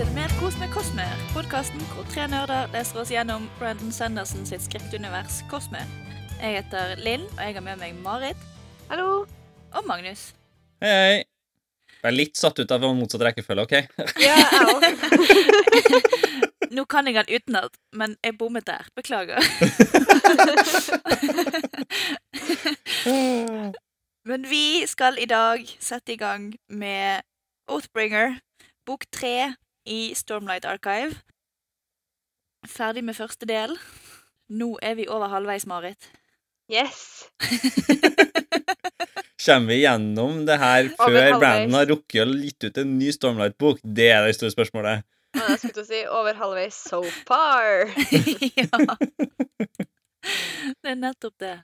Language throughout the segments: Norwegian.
til Mer kos med Kosme, podkasten hvor tre nerder leser oss gjennom Brandon Sanderson sitt skriptunivers Kosme. Jeg heter Linn, og jeg har med meg Marit Hallo. og Magnus. Hei, hei. Jeg er litt satt ut av motsatt rekkefølge, OK? Ja, jeg. Nå kan jeg den utenat, men jeg bommet der. Beklager. Men vi skal i dag sette i gang med Oathbringer, bok tre i Stormlight Archive. Ferdig med første del. Nå er vi over halvveis, Marit. Yes. Kommer vi gjennom det her før. Brandon har rukket å gitt ut en ny Stormlight-bok? Det er det store spørsmålet. Ja, jeg skulle til å si over halvveis so far. ja. Det er nettopp det.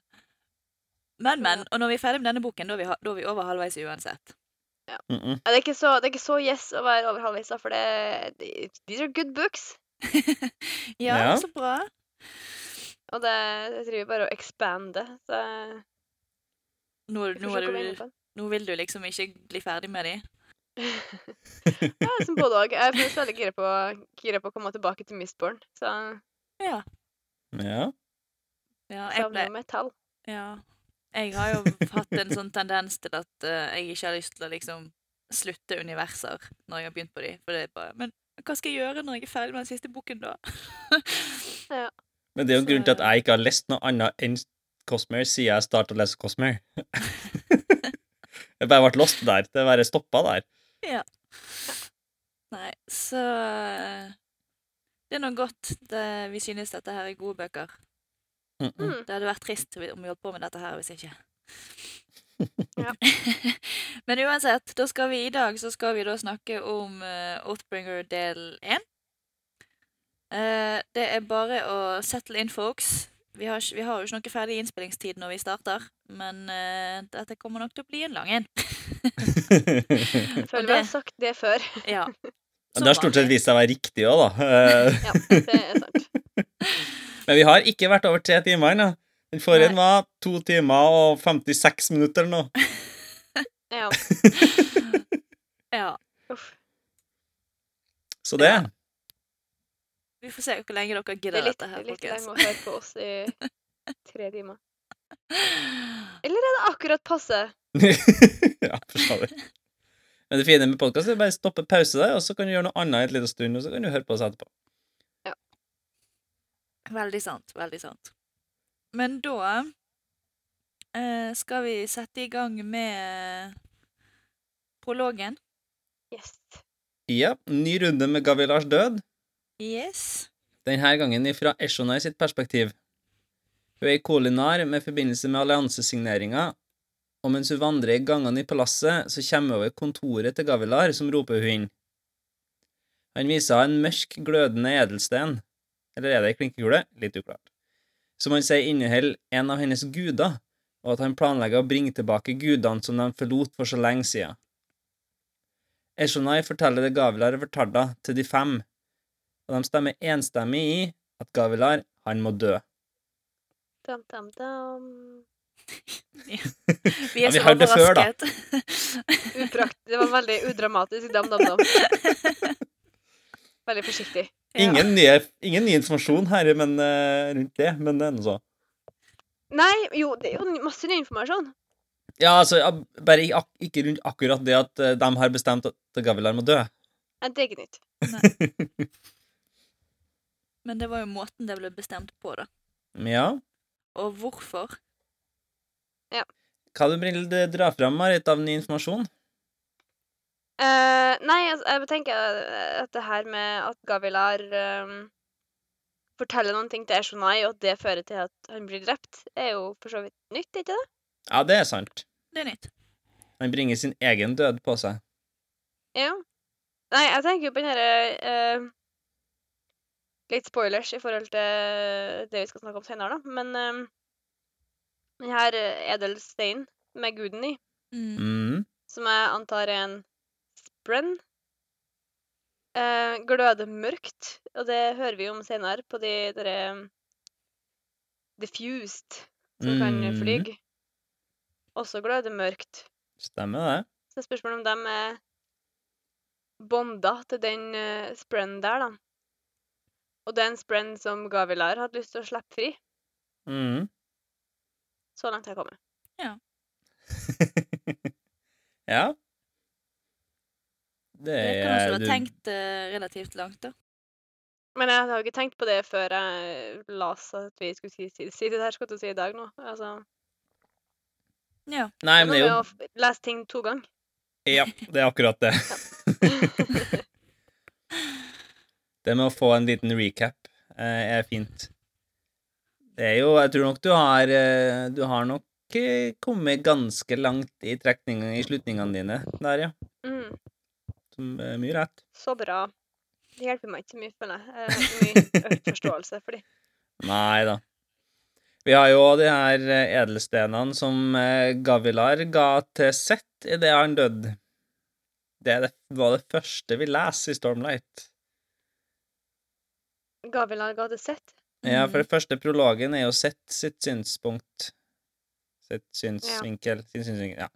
Men, men. Og når vi er ferdig med denne boken, da er vi, da er vi over halvveis uansett. Mm -mm. Ja, det, er ikke så, det er ikke så yes å være over halvveis, for det, these are good books. ja, Ja. så bra. Og det, jeg driver bare å expander. Så Nå, nå, er du, nå vil du liksom ikke bli ferdig med de. Ja, som både òg. Jeg er veldig gira på, gira på å komme tilbake til Mistborn. Så Ja. Ja. ja jeg, ble, savner metall. ja. Jeg har jo hatt en sånn tendens til at uh, jeg ikke har lyst til å liksom slutte universer når jeg har begynt på de. For det er bare Men hva skal jeg gjøre når jeg er ferdig med den siste boken, da? Men det er jo en grunnen til at jeg ikke har lest noe annet enn Cosmere siden jeg startet å lese Cosmere. jeg bare ble lost der. Det bare stoppa der. Ja. Nei, så eh, Det er nå godt det, vi synes dette her er gode bøker. Mm -mm. Mm. Det hadde vært trist om vi holdt på med dette her hvis ikke. Ja. Men uansett, da skal vi i dag så skal vi da snakke om uh, Oathbringer del 1. Uh, det er bare å settle in, folks. Vi har, vi har jo ikke noe ferdig innspillingstid når vi starter, men uh, dette kommer nok til å bli en lang en. Jeg føler vi har sagt det før. ja. Det har stort sett vist seg å være riktig òg, da. Eh, Ja, det er sant. Men vi har ikke vært over tre timer ennå. Den forrige var to timer og 56 minutter eller noe. Ja. ja. Uff. Så det Ja. Vi får se hvor lenge dere Det gidder er litt, dette her, litt folkens. lenge å høre på oss i tre timer. Eller er det akkurat passe? ja, for så vidt. Men det fine med podkast er bare å stoppe pause der, og så kan du gjøre noe annet en liten stund, og så kan du høre på oss etterpå. Veldig sant. Veldig sant. Men da eh, skal vi sette i gang med prologen. Yes. Ja, ny runde med Gavilars død. Yes. Denne gangen fra Eshonai sitt perspektiv. Hun er i Kolinar med forbindelse med alliansesigneringa, og mens hun vandrer i gangene i palasset, så kommer hun over kontoret til Gavilar, som roper hun inn. Han viser henne en mørk, glødende edelsten, eller er det ei klinkekule? Litt uklart. Som han sier inneholder en av hennes guder, og at han planlegger å bringe tilbake gudene som de forlot for så lenge siden. Eshonai forteller det Gavilar fortalte til de fem, og de stemmer enstemmig i at Gavilar, han må dø. Dam, dam, dam. Vi Ja, er vi så har det før, da. Uprakt. Det var veldig udramatisk. Dam, dam, dam. Veldig forsiktig. Ingen, nye, ingen ny informasjon her men, uh, rundt det, men det er noe så. Nei, jo, det er jo masse ny informasjon. Ja, altså, bare i ak ikke rundt akkurat det at uh, de har bestemt at Gavilar må dø. Ja, Det er ikke nytt. Men det var jo måten det ble bestemt på, da. Ja. Og hvorfor. Ja. Hva du vil dra fram, Marit, av ny informasjon? Eh, nei, jeg, jeg tenker at det her med at Gavilar um, forteller noen ting til Eshonai, og at det fører til at han blir drept, er jo for så vidt nytt, ikke det? Ja, det er sant. Det er nytt. Han bringer sin egen død på seg. Ja. Nei, jeg tenker jo på den herre uh, Litt spoilers i forhold til det vi skal snakke om senere, da. Men um, den her eh, edelsteinen med guden i, Mm. Mm. som jeg antar er en sprenn, eh, gløder mørkt. Og det hører vi om senere på de derre Diffused, som kan fly. Også gløder mørkt. Stemmer det. Så er om de er bonda til den uh, spren der, da. Og det er en spren som Gavilar hadde lyst til å slippe fri. Mm. Så langt har jeg kommet. ja. Det Det kan også ha være du tenkt eh, relativt langt, da. Men jeg har ikke tenkt på det før jeg las at vi skulle si, si, si det her skal du si i dag nå. Altså, Ja. Nei, men det er er jo å lese ting to ganger. Ja, det er akkurat det. Det med å få en liten recap eh, er fint. Det er jo Jeg tror nok du har eh, Du har nok kommet ganske langt i trekningene i slutningene dine der, ja. mm, Som er mye rett. så bra. Det hjelper meg ikke så mye, føler jeg. Har ikke mye økt forståelse for de. Nei da. Vi har jo de her eh, edelstenene som eh, Gavilar ga til Seth idet han døde. Det, var det første vi leser i Stormlight. Gavilar ga til sett. Ja, for Mm. det første prologen er jo Sett sitt synspunkt. Sitt synsvinkel. Sin synsvinkel, ja.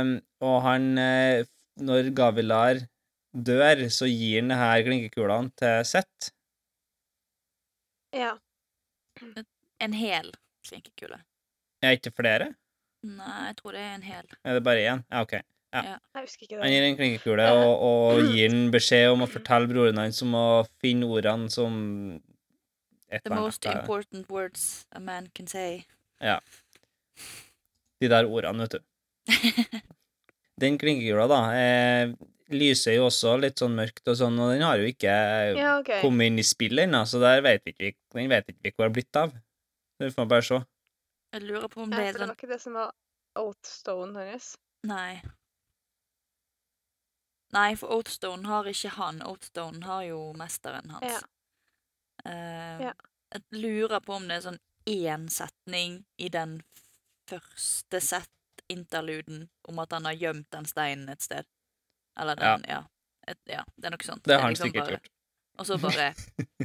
Um, og han eh, Når Gavilar dør, så gir han det her klinkekulene til Sett. Ja. En hel klinkekule. Er det ikke flere? Nei, jeg tror det er en hel. Er det bare én? Ja, OK. Jeg husker ikke Han gir en klinkekule og, og gir en beskjed om å fortelle broren hans om å finne ordene som et The most annet. most important words a man can say. Ja. De der ordene, vet du. Den klinkekula, da, eh, lyser jo også litt sånn mørkt og sånn, og den har jo ikke Ja, okay. kommet inn i spillet ennå, så der vet vi ikke, den vet ikke vi hvor det har blitt av. Du får bare se. Jeg lurer på om det er er det sånn var ikke det som var Oatstone hennes? Nei. Nei, for Oatstone har ikke han. Oatstone har jo mesteren hans. Ja. Eh, Ja. Jeg lurer på om det er sånn én setning i den første sett-interluden om at han har gjemt den steinen et sted. Eller den, ja. Et, ja, det er noe sånt. Det har han liksom sikkert bare, gjort. Og så bare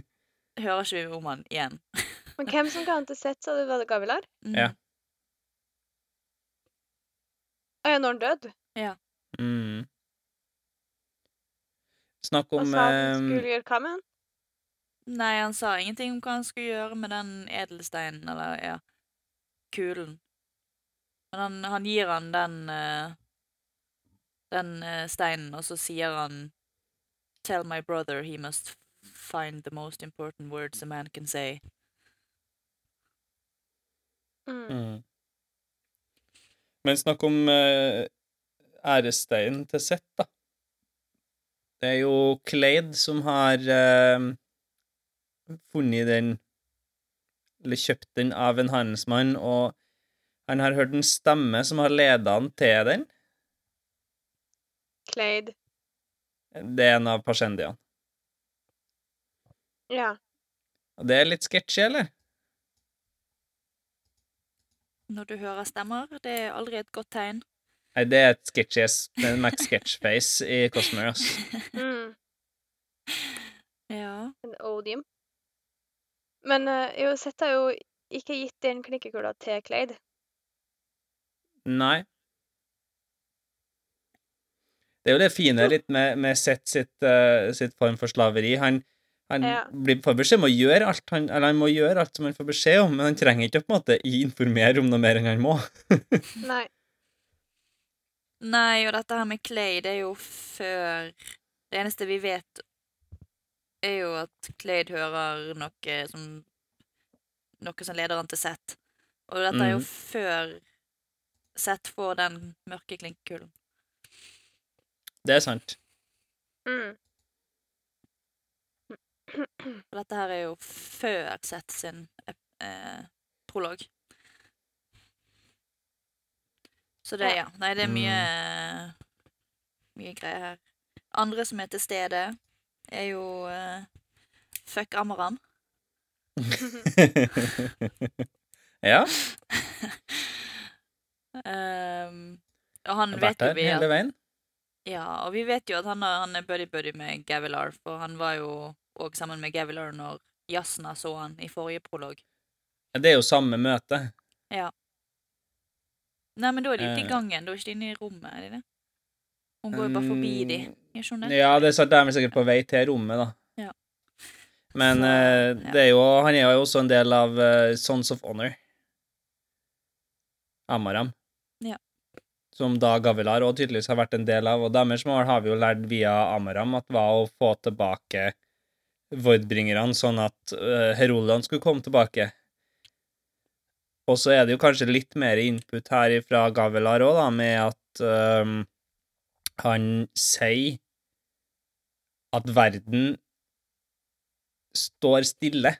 hører ikke vi om han igjen. Men hvem som ga han til sett, sa du? Var det Gavilar? Mm. Ja. Å ja, når han døde? Mm. Snakk Og om sa han eh, skulle gjøre hva med han? Nei, han sa ingenting om hva han skulle gjøre med den edelsteinen, eller ja, kulen. Men han, han gir han den eh, den eh, steinen, og så sier han Tell my brother he must find the most important words a man can say. Mm. mm. Men snakk om uh, æresteinen til Seth, da. Det er jo Clade som har eh, funnet den Eller kjøpt den av en handelsmann, og han har hørt en stemme som har leda han til den. Clade. Det er en av pasjendiene. Ja. Og det er litt sketchy, eller? Når du hører stemmer, det er aldri et godt tegn. Nei, det er et sketchy en Max Sketchface i Cosmere, ass. Mm. Ja. En odium. Men uh, jo, Sett har jo ikke gitt den klinkekula til Clade. Nei. Det er jo det fine litt med, med Seth sitt, uh, sitt form for slaveri. Han, han Ja. blir, får beskjed om å gjøre alt han, eller han må gjøre alt som han får beskjed om, men han trenger ikke å på en måte informere om noe mer enn han må. Nei. Nei, og dette her med Clay, det er jo før Det eneste vi vet, er jo at Clay hører noe som Noe som leder han til Seth. Og dette er jo Mhm. før Seth for den mørke klinkekulen. Det er sant. Mm. Dette her er jo før Seth sin eh, prolog. Så det, ja. Nei, det er mye Mye greier her. Andre som er til stede, er jo eh, Fuck Amaran. ja, Ehm, og han har vet vært der vi hele veien. Ja, og vi vet jo at han han er buddy-buddy med Gavilar, for han var jo òg sammen med Gavilar når Jasna så han i forrige prolog. Det er jo samme møte. Nei, men da er de ute i Eh. gangen, da er de ikke inne i rommet, er de det? Hun går jo bare forbi de. Mm. Ja, det er sant, de er sikkert på vei til rommet, da. Ja. Men Så, eh, ja. det er jo, han er jo også en del av uh, Sons of Honor. Amaram. Ja. Som da Gavilar òg tydeligvis har vært en del av, og deres mål har vi jo lært via Amaram at var å få tilbake Vordbringerne, sånn at uh, Heroldene skulle komme tilbake. Og så er det jo kanskje litt mer input her fra Gavilar òg, da, med at um, han sier at verden står stille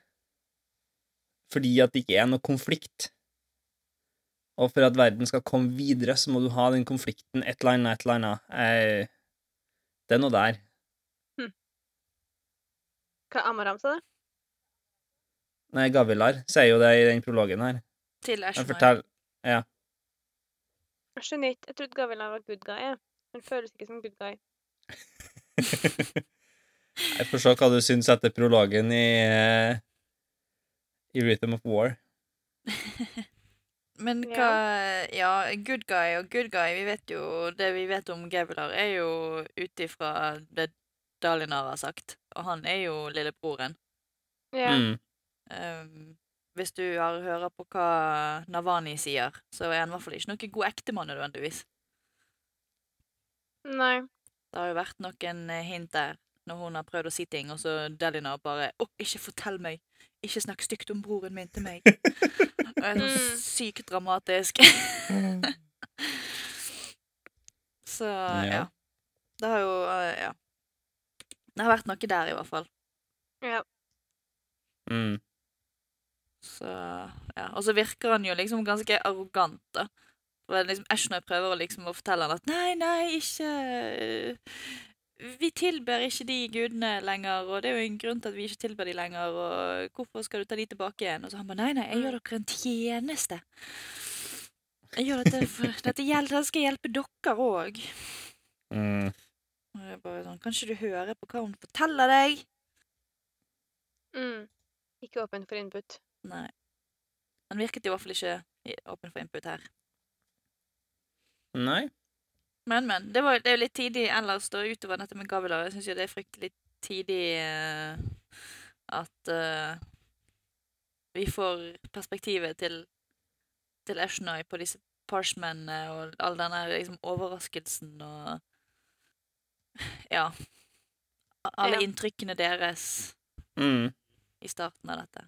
fordi at det ikke er noe konflikt. Og for at verden skal komme videre, så må du ha den konflikten et eller annet, et eller annet. Eh, det er noe der. Hva Amaram sa det? Nei, Gavilar sier jo det i den prologen her. Til Ashmar. Ja. Jeg skjønner ikke. Jeg trodde Gavilar var good guy. Han føles ikke som good guy. Jeg får se hva du syns etter prologen i eh, i Rhythm of War. Men hva Ja, good guy og good guy Vi vet jo Det vi vet om Gavilar, er jo ut ifra det Dalinar har sagt. Og han er jo lillebroren. Ja. Mm. Um, hvis du har hører på hva Navani sier, så er han i hvert fall ikke noen god ektemann nødvendigvis. Nei. Det har jo vært noen eh, hint der når hun har prøvd å si ting, og så Dalinar bare 'Å, ikke fortell meg! Ikke snakk stygt om broren min til meg!' og det er sånn Mm. sykt dramatisk. så Ja. Det har jo eh, Ja. Det har vært noe der, i hvert fall. Ja. Mm. Så ja. Og så virker han jo liksom ganske arrogant, da. For liksom jeg prøver å liksom å fortelle han at nei, nei, ikke Vi tilber ikke de gudene lenger, og det er jo en grunn til at vi ikke tilber de lenger, og hvorfor skal du ta de tilbake igjen? Og så han bare nei, nei, jeg gjør dere en tjeneste. Jeg gjør dette for Dette, gjelder, skal hjelpe dere òg. Mm. Og jeg bare sånn Kan ikke du høre på hva hun forteller deg? Mm. Ikke åpen for input. Nei. Han virket i hvert fall ikke åpen for input her. Nei. Men, men. Det, var, det er jo litt tidlig ellers da utover dette med Gavilar. Jeg syns jo det er fryktelig tidlig uh, at uh, vi får perspektivet til, til Eshnoy på disse parshmennene og all denne liksom, overraskelsen og Ja. Alle Ja. inntrykkene deres Mm. i starten av dette.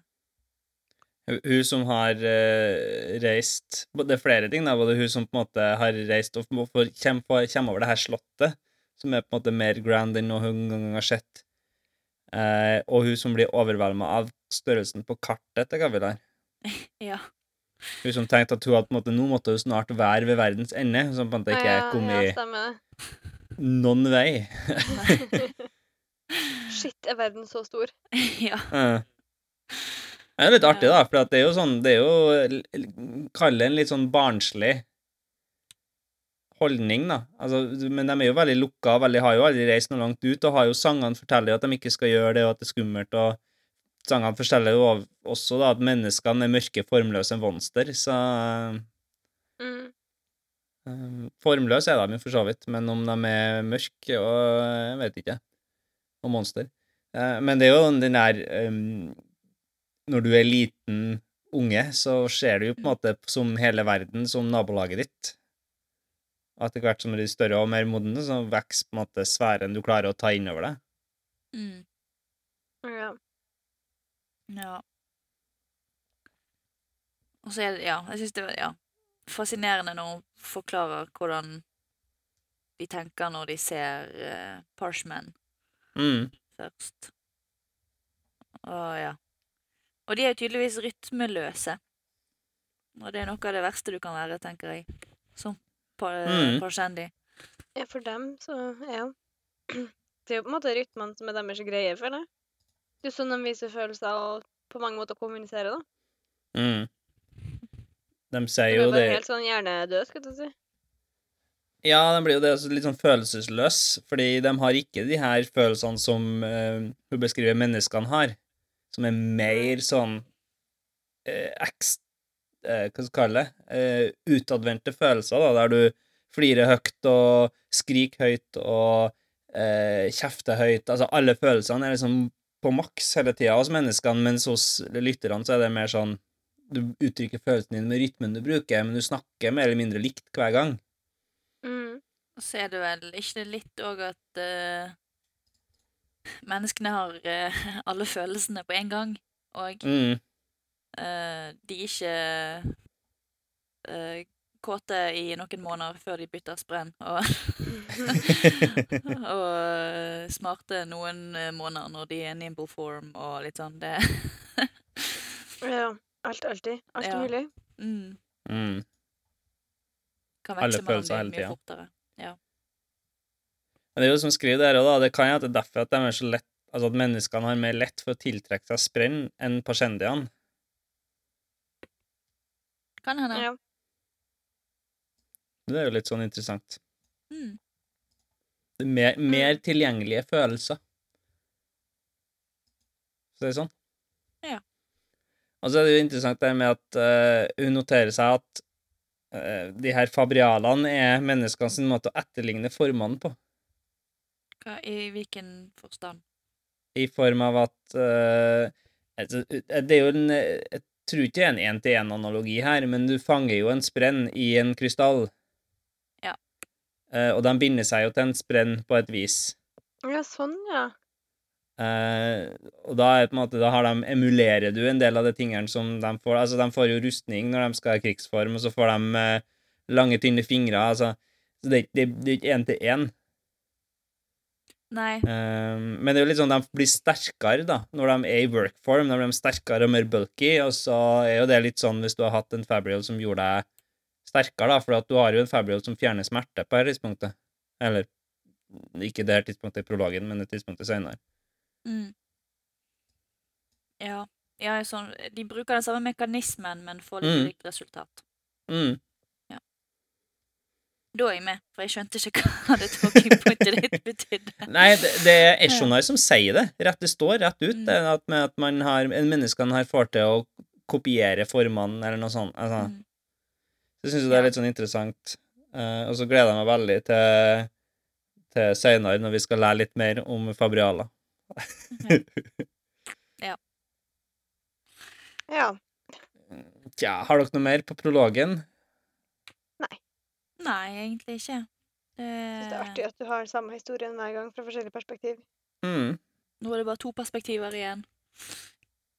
Hun- som har uh, reist Det er flere ting, da. Både hun som på en måte har reist og får- kommer, kommer over det her slottet, som er på en måte mer grand enn noe hun noen gang har sett. Uh, og hun som blir overvelda av størrelsen på kartet til Gavilar. Ja. Hun som tenkte at hun hadde på en måte, nå måtte hun snart være ved verdens ende, som på en måte ikke ja, kom ja, i stemmer noen vei. Shit, er verden så stor? ja. Eh. Det er litt artig, da, for det er jo sånn Det er jo Kall det en litt sånn barnslig holdning, da. Altså, men de er jo veldig lukka, veldig, har jo aldri reist noe langt ut, og har jo sangene forteller jo at de ikke skal gjøre det, og at det er skummelt, og sangene forteller jo også da at menneskene er mørke, formløse monster, så Mm. eh, Formløse er de jo for så vidt, men om de er mørke og Jeg vet ikke. Og monster. Eh, men det er jo den der em, Når du er liten unge, så ser du jo på en måte som hele verden som nabolaget ditt. Og etter hvert som du blir større og mer moden, så vokser på en måte sfæren du klarer å ta inn over deg. Mm. Ja. Ja. Og så er det Ja, jeg syns det var ja, fascinerende når hun forklarer hvordan de tenker når de ser uh, Parshman Mm. først. Å ja. Og de er jo tydeligvis rytmeløse. Og det er noe av det verste du kan være, tenker jeg. Som pa Mm. Parshendi. ja, for dem, så ja. Det er jo på en måte rytmene som er deres greie, føler jeg. Det er jo sånn de viser følelser og på mange måter kommuniserer, da. Mm. De De sier er jo bare det helt sånn hjernedøde, skal du si. Ja, de blir jo det også litt sånn følelsesløs, fordi de har ikke de her følelsene som uh, hun beskriver menneskene har, som er mer sånn eh, ekst... Eh, hva skal jeg kalle det? Eh, utadvendte følelser, da, der du flirer høyt og skriker høyt og eh, kjefter høyt. Altså, alle følelsene er liksom på maks hele tida hos menneskene, mens hos lytterne så er det mer sånn Du uttrykker følelsene dine med rytmen du bruker, men du snakker mer eller mindre likt hver gang. Mm. Og så er det vel ikke litt òg at eh, menneskene har eh, alle følelsene på en gang, og Mm. eh, de er ikke eh, kåte i noen måneder før de bytter sprenn, og, og eh, smarte noen eh, måneder når de er nimble form og litt sånn. Det Ja. Alt, alltid. Alt Ja. mulig. mm, Mm. kan Alle følelser hele tida. Men det er jo som skriver der òg, da. Det kan jo at det er derfor at de er så lett Altså at menneskene har mer lett for å tiltrekke seg sprenn enn pasjendiene. Kan hende. Ja. Det er jo litt sånn interessant. Mm. Det er mer, mer tilgjengelige følelser. Så det er sånn. Ja. Og så er det jo interessant det med at uh, hun noterer seg at uh, de her fabrialene er menneskene sin måte å etterligne formene på. Hva, I hvilken forstand? I form av at uh, altså, Det er jo en Jeg tror ikke det er en én-til-én-analogi her, men du fanger jo en sprenn i en krystall. Ja. Uh, og de binder seg jo til en sprenn på et vis. ja, sånn, ja. Uh, og da, er det på en måte, da har de, emulerer du en del av de tingene som de får. Altså, de får jo rustning når de skal i krigsform, og så får de eh, lange, tynne fingre. Altså, så det, det, det er ikke én til én. Nei. Um, men det er jo litt sånn de blir sterkere da, når de er i workform. Da blir de sterkere og mer bulky, og så er jo det litt sånn hvis du har hatt en fabriol som gjorde deg sterkere, da, for at du har jo en fabriol som fjerner smerte på dette tidspunktet. Eller ikke det her tidspunktet i prologen, men det tidspunktet senere. Mm. Ja. ja sånn, de bruker den samme mekanismen, men får litt Mm. likt resultat. Mm. Da er jeg med, for jeg skjønte ikke hva det talking pointet ditt betydde. Nei, det, det er Eschonar som sier det. Rett, det står rett ut. Mm. Det, at, med at man har, menneskene her får til å kopiere formene, eller noe sånt. Altså, Mm. Så jeg syns det er litt sånn interessant. Uh, og så gleder jeg meg veldig til, til seinere, når vi skal lære litt mer om fabrialer. Ja. Tja, har dere noe mer på prologen? Nei, egentlig ikke. Det, Jeg synes det er artig at du har samme historien hver gang fra forskjellig perspektiv. Mm. Nå er det bare to perspektiver igjen.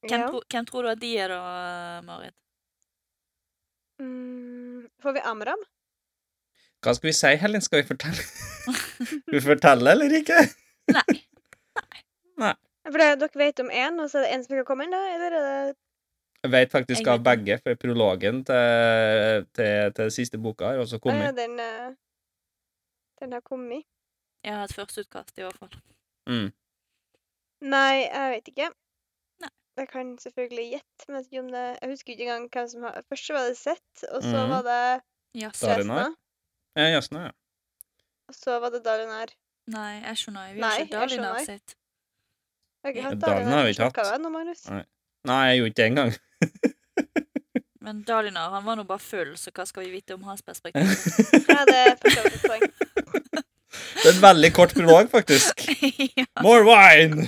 Hvem, Ja. tro, hvem tror du at de er, da, Marit? Mm, får vi Amram? Hva skal vi si, Helen? Skal vi fortelle? skal vi fortelle eller ikke? Nei. For det, dere vet om én, og så er det én som ikke har kommet inn, da? Eller er det Jeg vet faktisk Jeg av begge, for prologen til, til, til siste boka har også kommet. ja, den, eh, den har kommet? Jeg har et førsteutkast, i hvert fall. Mm. Nei, jeg vet ikke. Nei. Jeg kan selvfølgelig gjette, men jeg, det, jeg husker ikke engang hvem som har Først var det Sett, og så mm. var det? Vesna, Ja, Jasna, ja. og så var det Dalinar. Nei, Eshonai. Vi Nei, har ikke Dalinar sitt. Jeg Dalinar har vi ikke hatt. vi? Nei. Nei, jeg gjorde ikke det engang. Men Dalinar han var nå bare full, så hva skal vi vite om hans perspektiv? Ja, det er for så vidt et poeng. Det er en veldig kort prolog, faktisk. ja. More wine!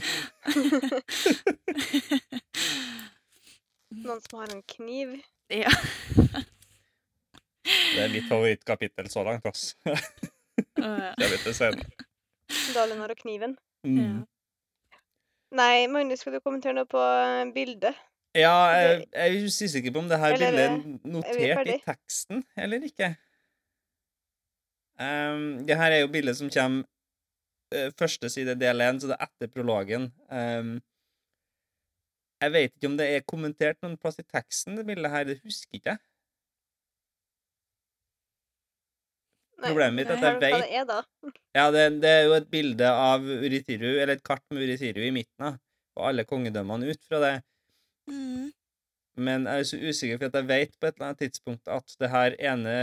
Noen som har en kniv. ja. Det er mitt favorittkapittel så langt, ass. Det Jeg vet det senere. Dalinar og kniven. Mm. Nei, Magnus, skal du kommentere noe på eh, bildet? Ja, jeg, jeg er usikker på om det her bildet eh, er notert i teksten eller ikke. Um, det her er jo bildet som kommer uh, første side del 1, så det er etter prologen. Um, jeg vet ikke om det er kommentert noen plass i teksten, det bildet her. Det husker ikke jeg. Problemet mitt er at jeg vet- det er. Ja, det, det er jo et bilde av Uritiru, eller et kart med Uritiru i midten av, og alle kongedømmene ut fra det. Mm. Men jeg er så usikker, for at jeg vet på et eller annet tidspunkt at det her ene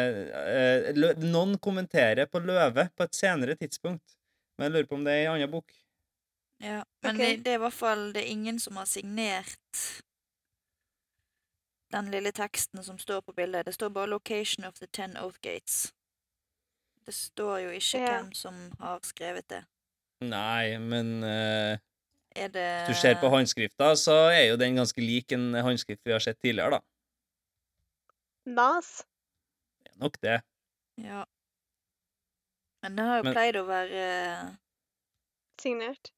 eh, Noen kommenterer på Løve på et senere tidspunkt, men jeg lurer på om det er i en annen bok. Ja, men okay. det, det er i hvert fall Det er ingen som har signert den lille teksten som står på bildet. Det står bare 'Location of the Ten Oath Gates'. Det står jo ikke Ja. hvem som har skrevet det. Nei, men eh, Er det hvis du ser på håndskrifta, så er jo den ganske lik en håndskrift vi har sett tidligere, da. Nas. Det er nok det. Ja. Men det har jo Men- pleid å være Signert.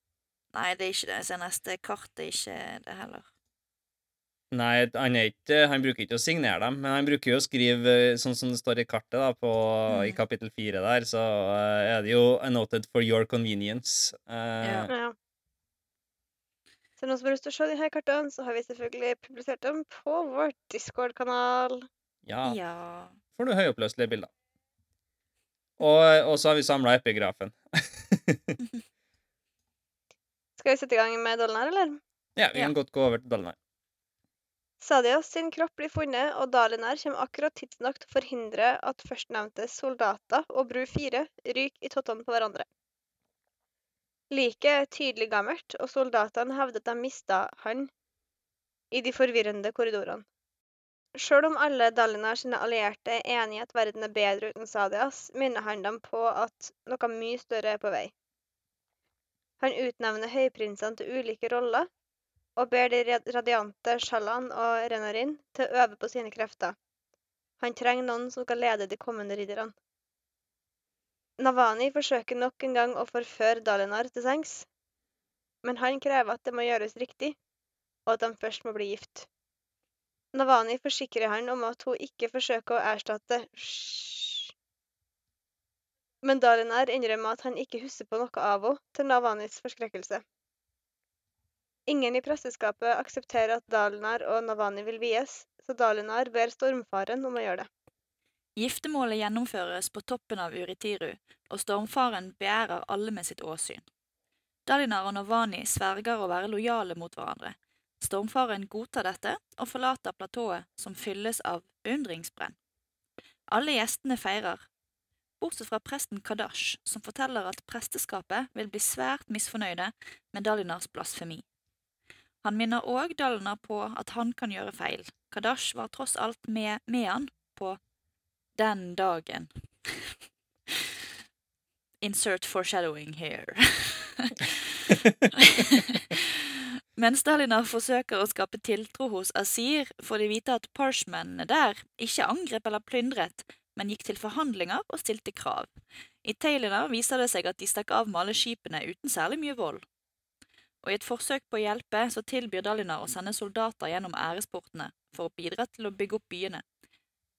Nei, det er ikke det. Jeg ser neste kart er ikke det heller. Nei, han, er ikke, han bruker ikke å signere dem, men han bruker jo å skrive eh, sånn som det står i kartet da, på, i Mm. kapittel fire der, så uh, er det jo «Noted for your convenience». Uh, Ja. Ja. Så noen som har lyst til å se de her kartene, så har vi selvfølgelig publisert dem på vår Discord-kanal. ja. Ja. får du høyoppløselige bilder. Og, og så har vi samla epigrafen. Skal vi sette i gang med Dolinar, eller? Ja, vi Ja. kan godt gå over til Dalinar. Sadias sin kropp blir funnet, og Dalinar kommer akkurat tidsnok til å forhindre at førstnevnte soldater og Bru 4 ryker i tottene på hverandre. Liket er tydelig gammelt, og soldatene hevder at de mista han i de forvirrende korridorene. Sjøl om alle Dalinar sine allierte er enig i at verden er bedre uten Sadias, minner han dem på at noe mye større er på vei. Han utnevner høyprinsene til ulike roller, og ber de radiante Shalan og Renarin til å øve på sine krefter. Han trenger noen som skal lede de kommende ridderne. Navani forsøker nok en gang å forføre Dalinar til sengs, men han krever at det må gjøres riktig, og at de først må bli gift. Navani forsikrer han om at hun ikke forsøker å erstatte. Men Dalinar innrømmer at han ikke husker på noe av henne, til Navanis forskrekkelse. Ingen i presteskapet aksepterer at Dalinar og Navani vil vies, så Dalinar ber Stormfaren om å gjøre det. Giftermålet gjennomføres på toppen av Uritiru, og stormfaren begjærer alle med sitt åsyn. Dalinar og Navani sverger å være lojale mot hverandre. Stormfaren godtar dette og forlater platået, som fylles av beundringsbrenn. Alle gjestene feirer, bortsett fra presten Kadash, som forteller at presteskapet vil bli svært misfornøyde med Dalinars blasfemi. Han minner òg Dalinar på at han kan gjøre feil. Kadash var tross alt med, med han på den dagen. Insert foreshadowing here. Mens Dalinar forsøker å skape tiltro hos Asir, får de vite at parshmennene der ikke angrep eller plyndret, men gikk til forhandlinger og stilte krav. I Taylor viser det seg at de stakk av med alle skipene uten særlig mye vold. Og i et forsøk på å hjelpe så tilbyr Dalinar å sende soldater gjennom æresportene for å bidra til å bygge opp byene.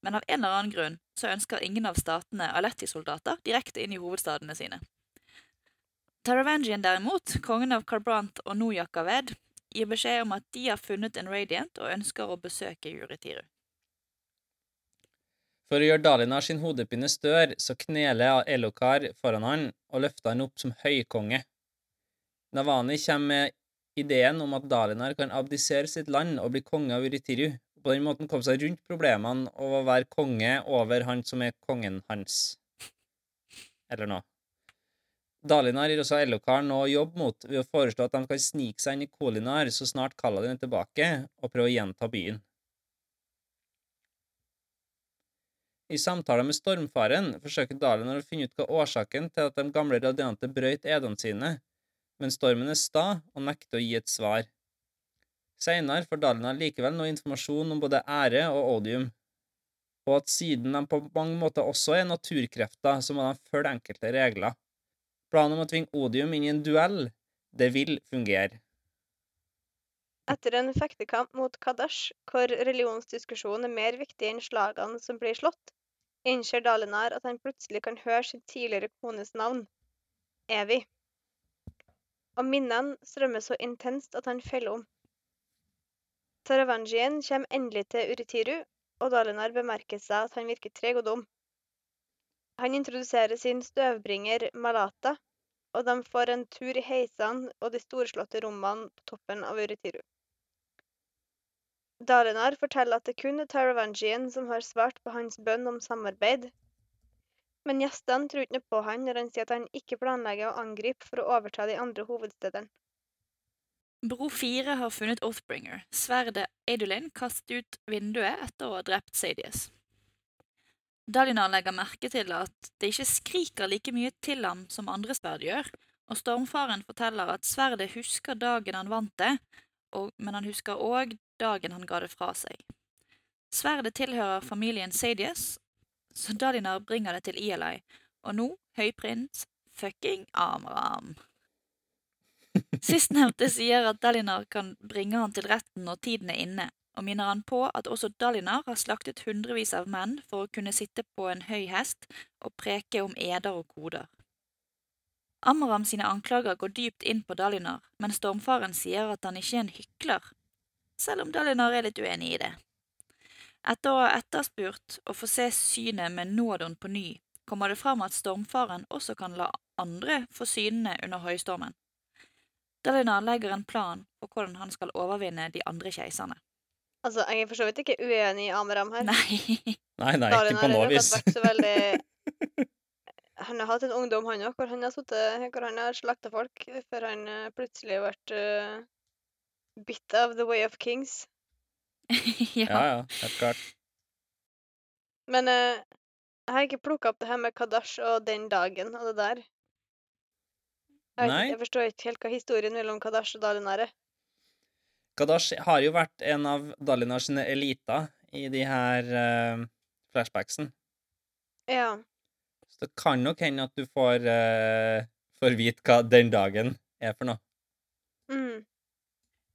Men av en eller annen grunn så ønsker ingen av statene Aletti-soldater direkte inn i hovedstadene sine. Taravangian derimot, kongen av Karbrant og Nojakaved, gir beskjed om at de har funnet en Radiant og ønsker å besøke Juritiru. For å gjøre Dalinar sin hodepine større, så kneler Elokar foran han og løfter han opp som høykonge. Navani kommer med ideen om at Dalinar kan abdisere sitt land og bli konge av Uritiru, på den måten komme seg rundt problemene og være konge over han som er kongen hans. Eller noe. Dalinar gir også Elokar nå jobb mot ved å foreslå at de kan snike seg inn i Kolinar så snart Kaladin er tilbake, og prøve å gjenta byen. I samtaler med Stormfaren forsøker Dalinar å finne ut hva årsaken til at de gamle radiante brøyt edene sine, men Stormen er sta og nekter å gi et svar. Seinere får Dalinar likevel noe informasjon om både ære og odium, og at siden de på mange måter også er naturkrefter, så må de følge enkelte regler. Planen om å tvinge odium inn i en duell, det vil fungere. Etter en fektekamp mot Kadash, hvor religionsdiskusjonen er mer viktig enn slagene som blir slått, innser Dalinar at han plutselig kan høre sin tidligere kones navn, Evy. Og minnene strømmer så intenst at han feller om. Taravangien kommer endelig til Uritiru, og Dalinar bemerker seg at han virker treg og dum. Han introduserer sin støvbringer Malata, og de får en tur i heisene og de storslåtte rommene på toppen av Uritiru. Dalinar forteller at det kun er Taravangien som har svart på hans bønn om samarbeid, men gjestene tror ikke på han når han sier at han ikke planlegger å angripe for å overta de andre hovedstedene. Bro 4 har funnet Oathbringer, sverdet Adolin kastet ut vinduet etter å ha drept Sadius. Dalinar legger merke til at det ikke skriker like mye til ham som andre sverd gjør, og stormfaren forteller at sverdet husker dagen han vant det, og, men han husker òg dagen han ga det fra seg. Sverdet tilhører familien Sadius, så Dalinar bringer det til Eli, og nå høyprins fucking Amram. Sistnevnte sier at Dalinar kan bringe han til retten når tiden er inne, og minner han på at også Dalinar har slaktet hundrevis av menn for å kunne sitte på en høy hest og preke om eder og koder. Amram sine anklager går dypt inn på Dalinar, men stormfaren sier at han ikke er en hykler, selv om Dalinar er litt uenig i det. Etter å ha etterspurt og få se synet med Nordon på ny, kommer det fram at stormfaren også kan la andre få synene under høystormen. Dalinar legger en plan for hvordan han skal overvinne de andre keiserne. Altså, jeg er for så vidt ikke uenig i Amram her. Nei, Nei, nei, ikke på noe vis. veldig Han har hatt en ungdom, han òg, hvor han har sittet Hvor han har slakta folk før han eh, plutselig ble uh, bit av the way of kings. Ja, ja. ja, helt klart. Men uh, jeg har ikke plukka opp det her med Kadash og den dagen og det der. Jeg, vet, Nei. jeg forstår ikke helt hva historien mellom Kadash og Dalinar er. Kadash har jo vært en av Dalinar sine eliter i de her uh, flashbacksen. Ja. Så det kan nok hende at du får, uh, får vite hva den dagen er for noe. Mm.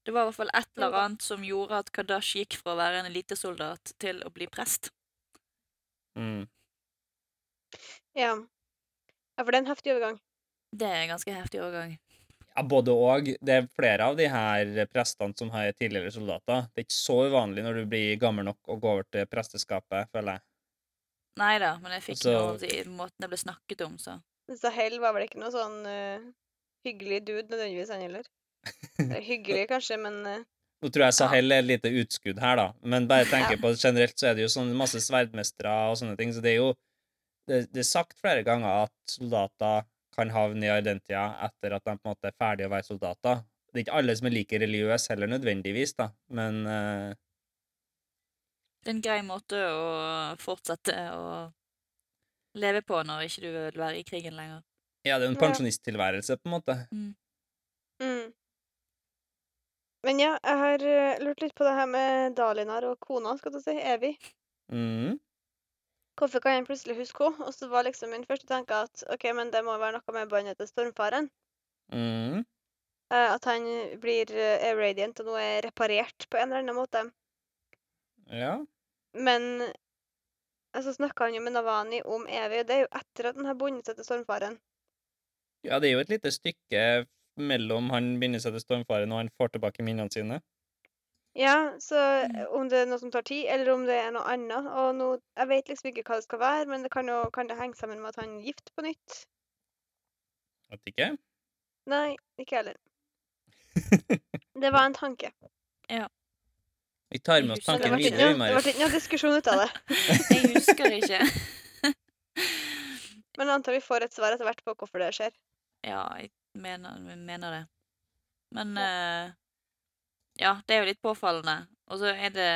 Det var i hvert fall et eller annet som gjorde at Kadash gikk fra å være en elitesoldat til å bli prest. Mm. ja. Ja, for det er en heftig overgang. Det er en ganske heftig overgang. Ja, både og. Det er flere av de her prestene som har tidligere soldater. Det er ikke så uvanlig når du blir gammel nok å gå over til presteskapet, føler jeg. Nei da, men jeg fikk Altså- noe i måten det ble snakket om, så Sahel var vel ikke noe sånn uh, hyggelig dude nødvendigvis, han heller. Eller Hyggelig kanskje, men uh... Nå tror jeg Sahel er et lite utskudd her, da, men bare tenker Ja. på generelt så er det jo sånn masse sverdmestere og sånne ting, så det er jo det, det er sagt flere ganger at soldater kan havne i Ardentia etter at de på en måte er ferdige å være soldater. Det er ikke alle som er like religiøse heller, nødvendigvis, da, men uh... det er en grei måte å fortsette å leve på når ikke du vil være i krigen lenger. ja, det er jo en pensjonisttilværelse, på en måte. mm. Men ja, jeg har eh, lurt litt på det her med Dalinar og kona, skal du si, Evy. Mm. Hvorfor kan han plutselig huske henne? Og så var liksom min første tanke at OK, men det må være noe med båndet til stormfaren. Mm. Eh, at han blir eh, er radiant og nå er reparert på en eller annen måte. Ja. Men så snakka han jo med Navani om Evy, og det er jo etter at han har bundet seg til stormfaren. ja, det er jo et lite stykke mellom han binder seg til stormfaren og han får tilbake minnene sine. Ja, så Mm. om det er noe som tar tid, eller om det er noe annet og nå, Jeg vet liksom ikke hva det skal være, men det kan jo kan det henge sammen med at han er gift på nytt? At ikke. Nei, ikke heller. Det var en tanke. Ja. Vi tar med oss det tanken videre, det ble ikke noe diskusjon ut av det. Jeg husker ikke. Men jeg antar vi får et svar etter hvert på hvorfor det skjer. Ja, jeg mener, jeg mener det. Men eh, ja, det er jo litt påfallende. Og så er det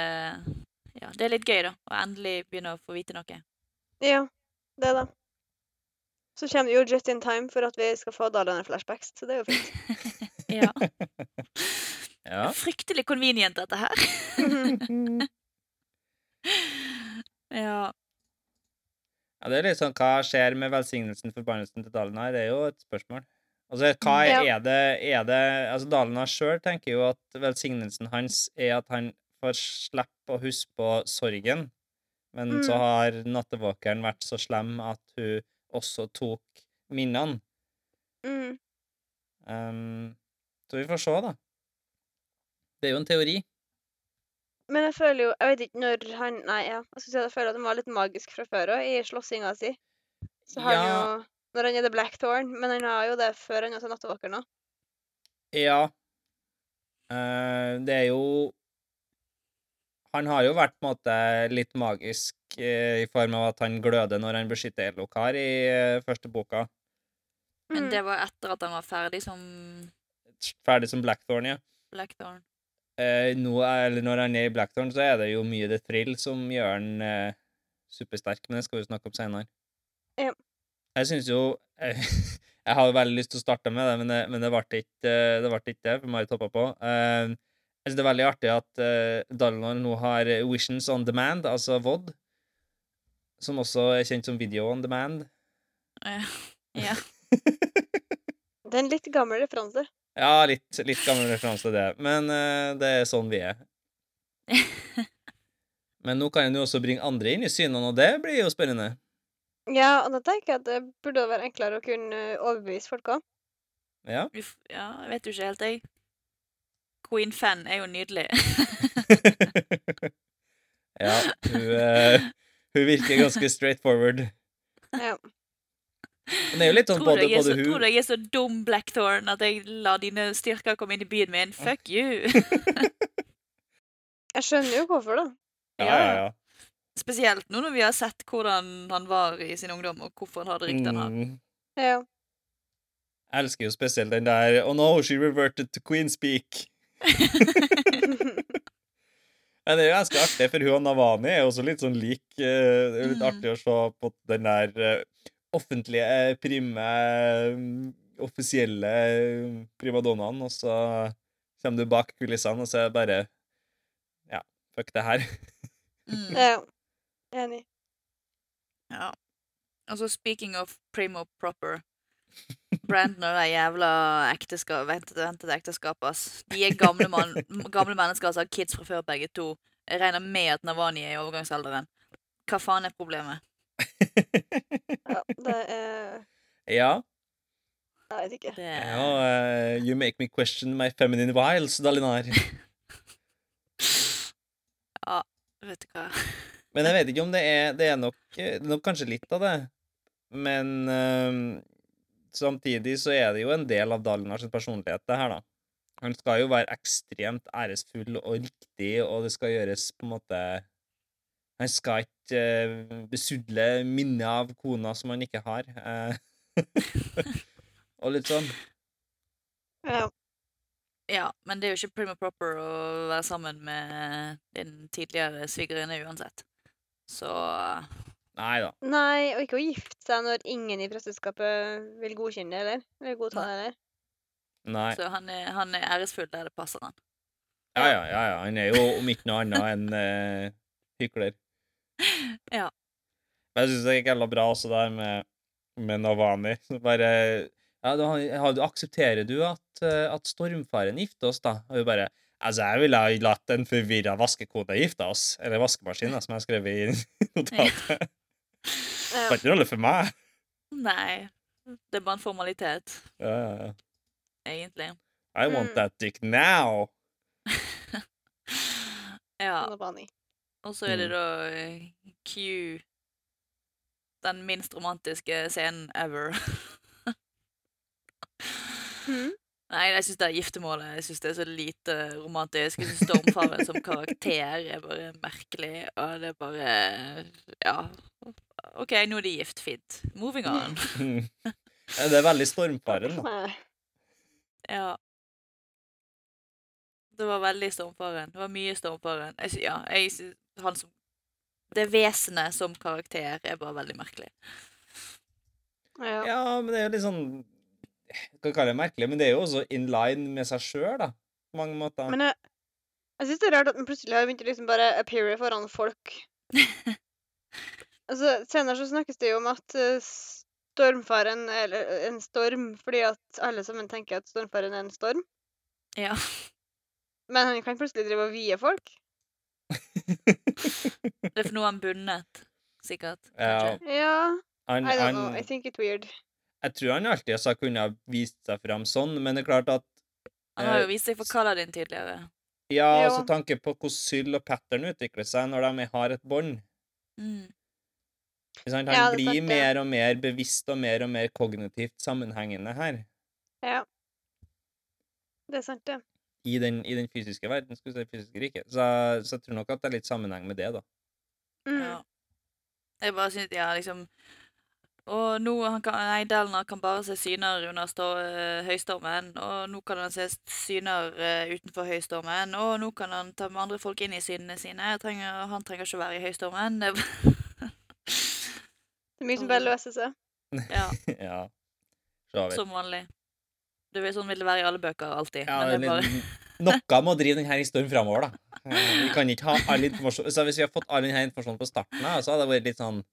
Ja, det er litt gøy, da. Å endelig begynne å få vite noe. Ja, det da. Så kommer det jo just in time for at vi skal få Dalaner-flashbacks, så det er jo fint. Ja. Ja. Fryktelig convenient, dette her. ja. ja, det er litt sånn hva skjer med velsignelsen, forbannelsen til Dalen her? Det er jo et spørsmål. Altså, hva er, Ja. er det, er det Altså, Dalena sjøl tenker jo at velsignelsen hans er at han får slippe å huske på sorgen, men så Mm. har nattevåkeren vært så slem at hun også tok minnene. Mm. Um, så vi får se, da. Det er jo en teori. Men jeg føler jo Jeg vet ikke når han Nei, ja. Jeg si at jeg føler at han var litt magisk fra før òg, i slåssinga si. Så har han jo Når han er The Blackthorn, men han har jo det før han også er nattevåker nå. Ja. Uh, det er jo Han har jo vært på en måte litt magisk uh, i form av at han gløder når han beskytter Elokar i uh, første boka. Men Mm. det var etter at han var ferdig som Ferdig som Blackthorn, ja. Blackthorn. Eh, nå, er- eller når han er i Blackthorn, så er det jo mye The Thrill som gjør han supersterk, men det skal vi snakke om senere. Ja. Jeg syns jo Jeg har jo veldig lyst til å starte med det, men det, men det ble ikke eh, det. Ble ikke det, for Marit hoppa på. Eh, jeg synes det er veldig artig at uh, nå har Visions on demand, altså VOD, som også er kjent som Video on demand. Ja. ja. Det er en litt gammel referanse. Ja, litt, litt gammel referanse til det, men det er sånn vi er. Men nå kan en jo også bringe andre inn i synene, og det blir jo spennende. Ja, og da tenker jeg at det burde være enklere å kunne overbevise folk òg. Ja. Uff, ja, jeg vet jo ikke helt, jeg. Queen Fan er jo nydelig. ja, hun, uh, hun virker ganske straight forward. Ja. Men det er jo litt sånn tror, både, jeg både så, hun... tror jeg er så dum, Blackthorn, at jeg lar dine styrker komme inn i byen min? Fuck you! Jeg skjønner jo hvorfor, da. Ja, ja, ja. Spesielt nå når vi har sett hvordan han var i sin ungdom, og hvorfor han har det ryktet han har. Mm. Ja. Jeg elsker jo spesielt den der Oh no, she reverted to queen speak. Men det er jo ganske artig, for hun og Navani er jo også litt sånn lik. eh, Det er litt Mm. artig å se på den der eh, offentlige, prime, mm, offisielle eh, primadonnaen, og så kommer du bak kulissene, og så er det bare Ja, fuck det her. Mm. Ja. Enig. Ja. Altså, speaking of primo proper Brandon og det jævla ekteskap, ventede, ventede ekteskapet, ass. De er gamle, man, gamle mennesker som har kids fra før, begge to. Jeg regner med at Navani er i overgangsalderen. Hva faen er problemet? Ja, det er Ja. Jeg vet ikke. Det ja uh, you make me question my feminine wiles, Dalinar. Ja, vet du hva. Men jeg vet ikke om det er Det er nok, det er nok kanskje litt av det. Men øhm, samtidig så er det jo en del av Dalinars personlighet, det her, da. Han skal jo være ekstremt æresfull og riktig, og det skal gjøres på en måte Han skal ikke uh, besudle minnet av kona som han ikke har. Uh, og litt sånn. Ja. Ja, men det er jo ikke prima proper å være sammen med din tidligere svigerinne uansett. Så Nei da. Nei, og ikke å gifte seg når ingen i presteskapet vil godkjenne det, eller? Eller godta det, eller? Nei. Så han er, han er æresfull der det passer han. Ja, ja, ja, ja. Han er jo om ikke noe annet enn eh, hykler. Ja. Men jeg syns det gikk jævla bra også der med, med Navani. Bare ja, da, du, Aksepterer du at, eh, at stormfaren gifter oss, da? Og hun bare Altså, jeg ville ha latt en forvirra vaskekone gifte oss. Eller vaskemaskiner, som jeg har skrevet i notatet. Det var ikke rolle for meg. Nei. Det er bare en formalitet, Ja, ja, ja. egentlig. I want Mm. that dick now. Ja. Og så er det Mm. da eh, Q Den minst romantiske scenen ever. Mhm. Nei, jeg syns det er giftermålet. Jeg syns det er så lite romantisk. Jeg synes Stormfaren som karakter er bare merkelig, og det er bare Ja. OK, nå er de gift. Fint. Moving on. Ja, det er veldig stormfaren, da. Ja. Det var veldig Stormfaren. Det var mye Stormfaren. Jeg, synes, ja, jeg synes, han som Det vesenet som karakter er bare veldig merkelig. Ja. Ja, men det er jo litt sånn Kan kalle det merkelig, men det er jo også in line med seg sjøl, da. På mange måter. Men jeg, jeg syns det er rart at den plutselig har begynt å liksom bare appeare foran folk. altså, Senere så snakkes det jo om at eh, stormfaren Eller eh, en storm fordi at alle sammen tenker at stormfaren er en storm. Ja. Men han kan plutselig drive og vie folk. Det er for noe han bundet, sikkert. Ja. Ja, I don't know. I think it's weird. Jeg tror han alltid har kunnet vist seg fram sånn, men det er klart at Han har jo eh, vist seg for Kaladin tidligere. Ja, Jo. altså tanke på hvordan Syl og Pattern utvikler seg når de har et bånd. Mm. Han Ja, blir sant, ja. mer og mer bevisst og mer og mer kognitivt sammenhengende her. Ja. Det er sant, det. I den, i den fysiske verden, skulle vi si, fysiske riket. Så, så jeg tror nok at det er litt sammenheng med det, da. Mm. Ja. Jeg bare syns Ja, liksom Og nå han kan, nei, Delner kan bare se syner under stå, eh, høystormen. Og nå kan han se syner uh, utenfor høystormen. Og nå kan han ta med andre folk inn i synene sine. Jeg trenger, han trenger ikke å være i høystormen. Det, er mye som bare løser seg. ja. ja. Som vanlig. Det vil, sånn vil det være i alle bøker alltid. Ja, men det er bare Noe må drive denne historien framover, da. Eh, Vi kan ikke ha all informasjon Så Hvis vi har fått all denne informasjonen på starten, av, så hadde det vært litt sånn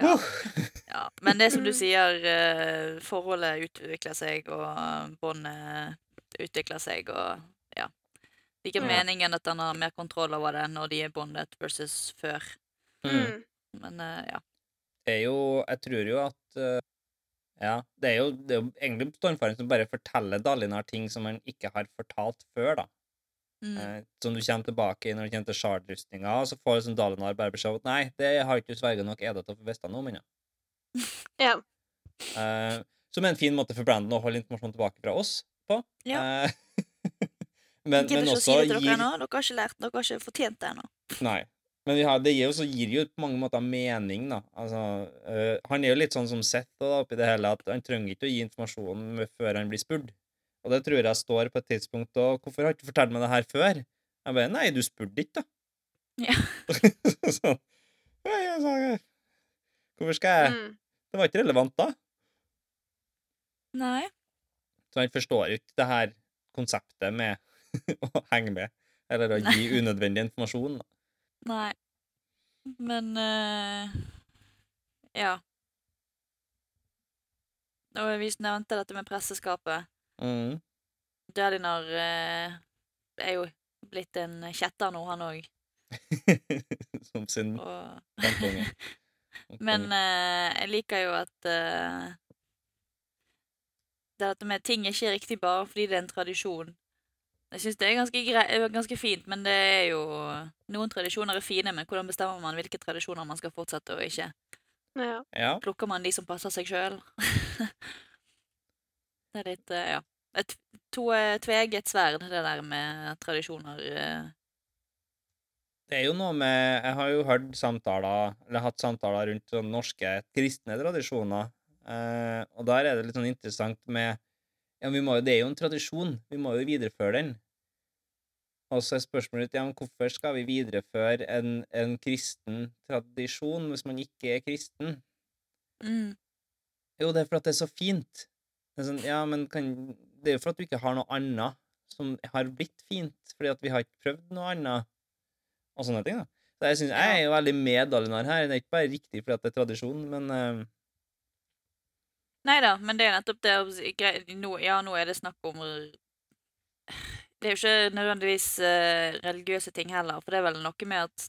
ja. Ja, men det som du sier, eh, forholdet utvikler seg, og eh, båndet utvikler seg, og ja. Det er ikke Ja. meningen at han har mer kontroll over det når de er bondet versus før. mm. Mm. Men eh, ja. Det er jo Jeg tror jo at Ja, det er jo, det er jo egentlig Stormfaren som bare forteller Dalinar ting som han ikke har fortalt før, da. Mm. Eh, som du kommer tilbake i når du kommer til Shard-rustninga, og så får liksom Dalinar bare beskjed om at nei, det har ikke du sverga nok Eda til å få vite noe om ennå. Ja. Eh, som er en fin måte for Brandon å holde informasjon tilbake fra oss på. Ja. Eh, men, men også si det til dere gir. Dere har ikke lært, dere har ikke fortjent det ennå. Nei. Men vi har, det gir jo, gir jo på mange måter mening, da. Altså, øh, han er jo litt sånn som Seth da, oppi det hele, at han trenger ikke å gi informasjon før han blir spurt. Og det tror jeg står på et tidspunkt òg. Hvorfor har du ikke fortalt meg det her før? Jeg bare Nei, du spurte ikke, da. Ja. sånn. «Nei. Hvorfor skal jeg Mm. Det var ikke relevant da. Nei. Så han forstår ikke det her konseptet med å henge med, eller å gi unødvendig informasjon. da. Nei. Men uh, Ja. Og vi nevnte dette med presseskapet. Mm. Dalinar eh, er jo blitt en kjetter nå, han òg. Som sin Og kjempeunge. Men eh, jeg liker jo at eh, Det dette med ting er ikke riktig bare fordi det er en tradisjon. Jeg syns det er ganske, eh, ganske fint, men det er jo Noen tradisjoner er fine, men hvordan bestemmer man hvilke tradisjoner man skal fortsette og ikke? Ja. Ja. Plukker man de som passer seg sjøl? det er litt eh, Ja. Et to, tveget sverd, det der med tradisjoner. eh. Det er jo noe med Jeg har jo hørt samtaler, eller hatt samtaler rundt sånn norske kristne tradisjoner, eh, og der er det litt sånn interessant med Ja, vi må jo, det er jo en tradisjon, vi må jo videreføre den. Og så er spørsmålet ja, hvorfor skal vi videreføre en, en kristen tradisjon hvis man ikke er kristen? Mm. Jo, det er for at det er så fint. Sånn, ja, men kan, det er jo for at du ikke har noe annet som har blitt fint, fordi at vi har ikke prøvd noe annet, og sånne ting. da. Så jeg, synes, jeg er jo veldig medaljenar her. Det er ikke bare riktig fordi at det er tradisjon, men uh... Nei da, men det er nettopp det Ja, nå er det snakk om Det er jo ikke nødvendigvis eh, religiøse ting heller, for det er vel noe med at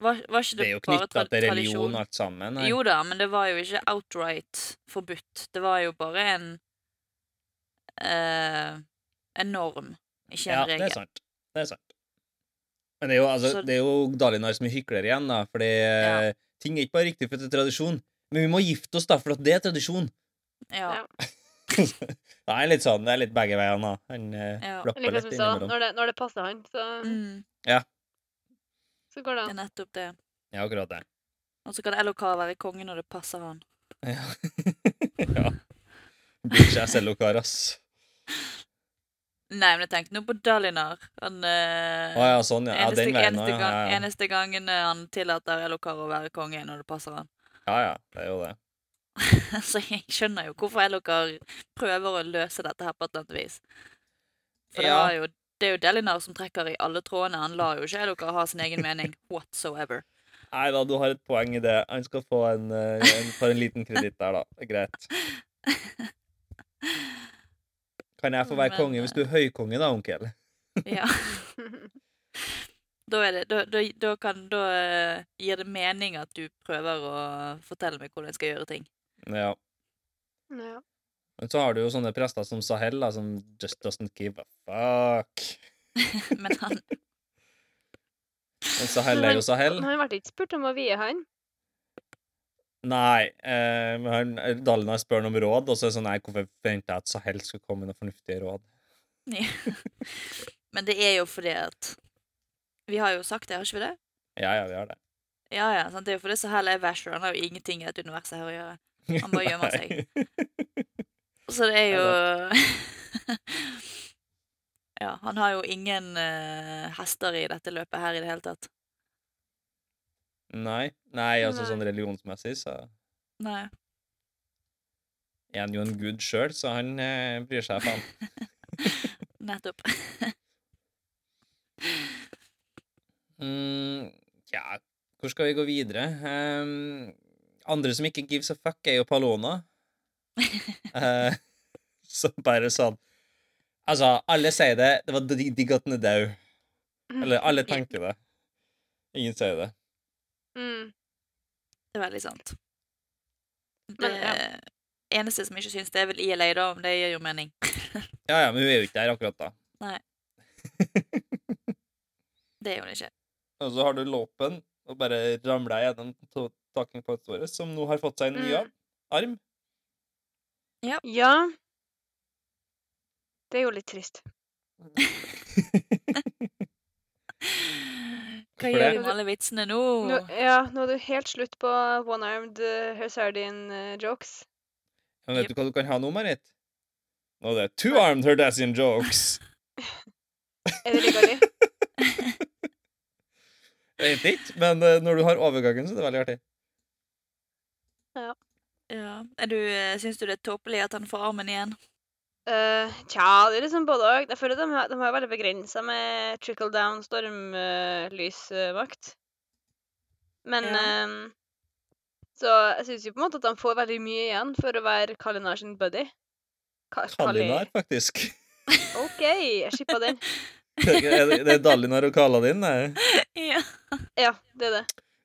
Var, var ikke det det, er jo knytta til religion og alt sammen. Nei. Jo da, men det var jo ikke outright forbudt. Det var jo bare en eh, En norm, ikke en ja, det er sant. Det er sant. Men det er jo, altså, Så- det er jo Dalinar som er hykler igjen, da, fordi Ja. eh, ting er ikke bare riktig for det er tradisjon. Men vi må gifte oss, da, for at det er tradisjon. Ja. Ja. det er litt sånn, det er litt begge veiene, da. Han eh, Ja. flapper litt innimellom. når det, når det passer han, så, Mm, så går det det er an. nettopp det. Ja, akkurat det. Og så kan LOK være konge når det passer han. Ja. ja. Blir ikke jeg Sellokar, ass. Nei, men jeg tenkte nå på Dalinar. Han eh, Å ja, sånn, ja. ja eneste, den veien eneste, ja. gang, Ja, ja. eneste gangen eh, han tillater LOK å være konge når det passer han. ja, ja. Det er jo det. Så jeg skjønner jo hvorfor LOK prøver å løse dette her på et eller annet vis. For det, Ja. var jo, det er jo Delinar som trekker i alle trådene. Han lar jo ikke dere ha sin egen mening whatsoever. Nei da, du har et poeng i det. Han skal få en, eh, en, en liten kreditt der, da. Det greit. Kan jeg få være Men, konge hvis du er høykonge, da, onkel? Ja. Da, er det, da, da, da, kan, da eh, gir det mening at du prøver å fortelle meg hvordan jeg skal gjøre ting. Ja. ja. Men så har du jo sånne prester som Sahel, da, som just doesn't give a fuck. Men han Men Sahel er jo Sahel. Han ble ikke spurt om å vie han. Nei, eh, men han- Dalinar spør han om råd, og så er det sånn Nei, hvorfor forventer jeg at Sahel skulle komme med noen fornuftige råd? Men det er jo fordi at Vi har jo sagt det, har ikke vi det? Ja, ja, vi har det. Ja, ja, sant? Det er jo fordi Sahel er Vasher. Han har jo ingenting i dette universet her å gjøre. Han bare gjemmer seg. Så det er jo Ja, han har jo ingen uh, hester i dette løpet her i det hele tatt. Nei, nei, altså Nei. sånn religionsmessig, så Nei. er han jo en gud sjøl, så han uh, bryr seg faen. Nettopp. Mm, ja, hvor skal vi gå videre? Um, andre som ikke gives a fuck, er jo Palona. Eh, som bare sånn Altså, alle sier det. Det var digg at den er død. Eller alle tenker det. Ingen sier det. Mm. Det er veldig sant. Det Men, ja. eneste som ikke syns det, er vel ILA, da, om det gir jo mening. Ja, ja, men hun er jo ikke der akkurat da. Nei. Det er hun ikke. Og så har du Låpen, og bare ramler gjennom to- på et våre, som nå har fått seg en ny Mm. arm. Ja. Det er jo litt trist. Hva For gjør du vi med alle vitsene nå? Nå, ja, nå er du helt slutt på one-armed uh, Herdasian-jokes. Men vet du hva du kan ha nå, Marit? Nå er det two-armed Herdasian jokes. er det like artig? Jeg vet ikke, men eh, når du har overgangen, så er det veldig artig. Ja. Er du, eh, syns du det er tåpelig at han får armen igjen? Uh, tja, det er liksom både òg. Jeg føler de har, de har veldig begrensa med trickle down stormlysmakt. Men Ja. ehm, Så jeg syns jo på en måte at de får veldig mye igjen for å være Kalinar sin buddy. Ka Kali- Kalinar, faktisk. OK, jeg shippa den. Det er det er Dalinar og Kaladin, det. Ja. Ja, det er det.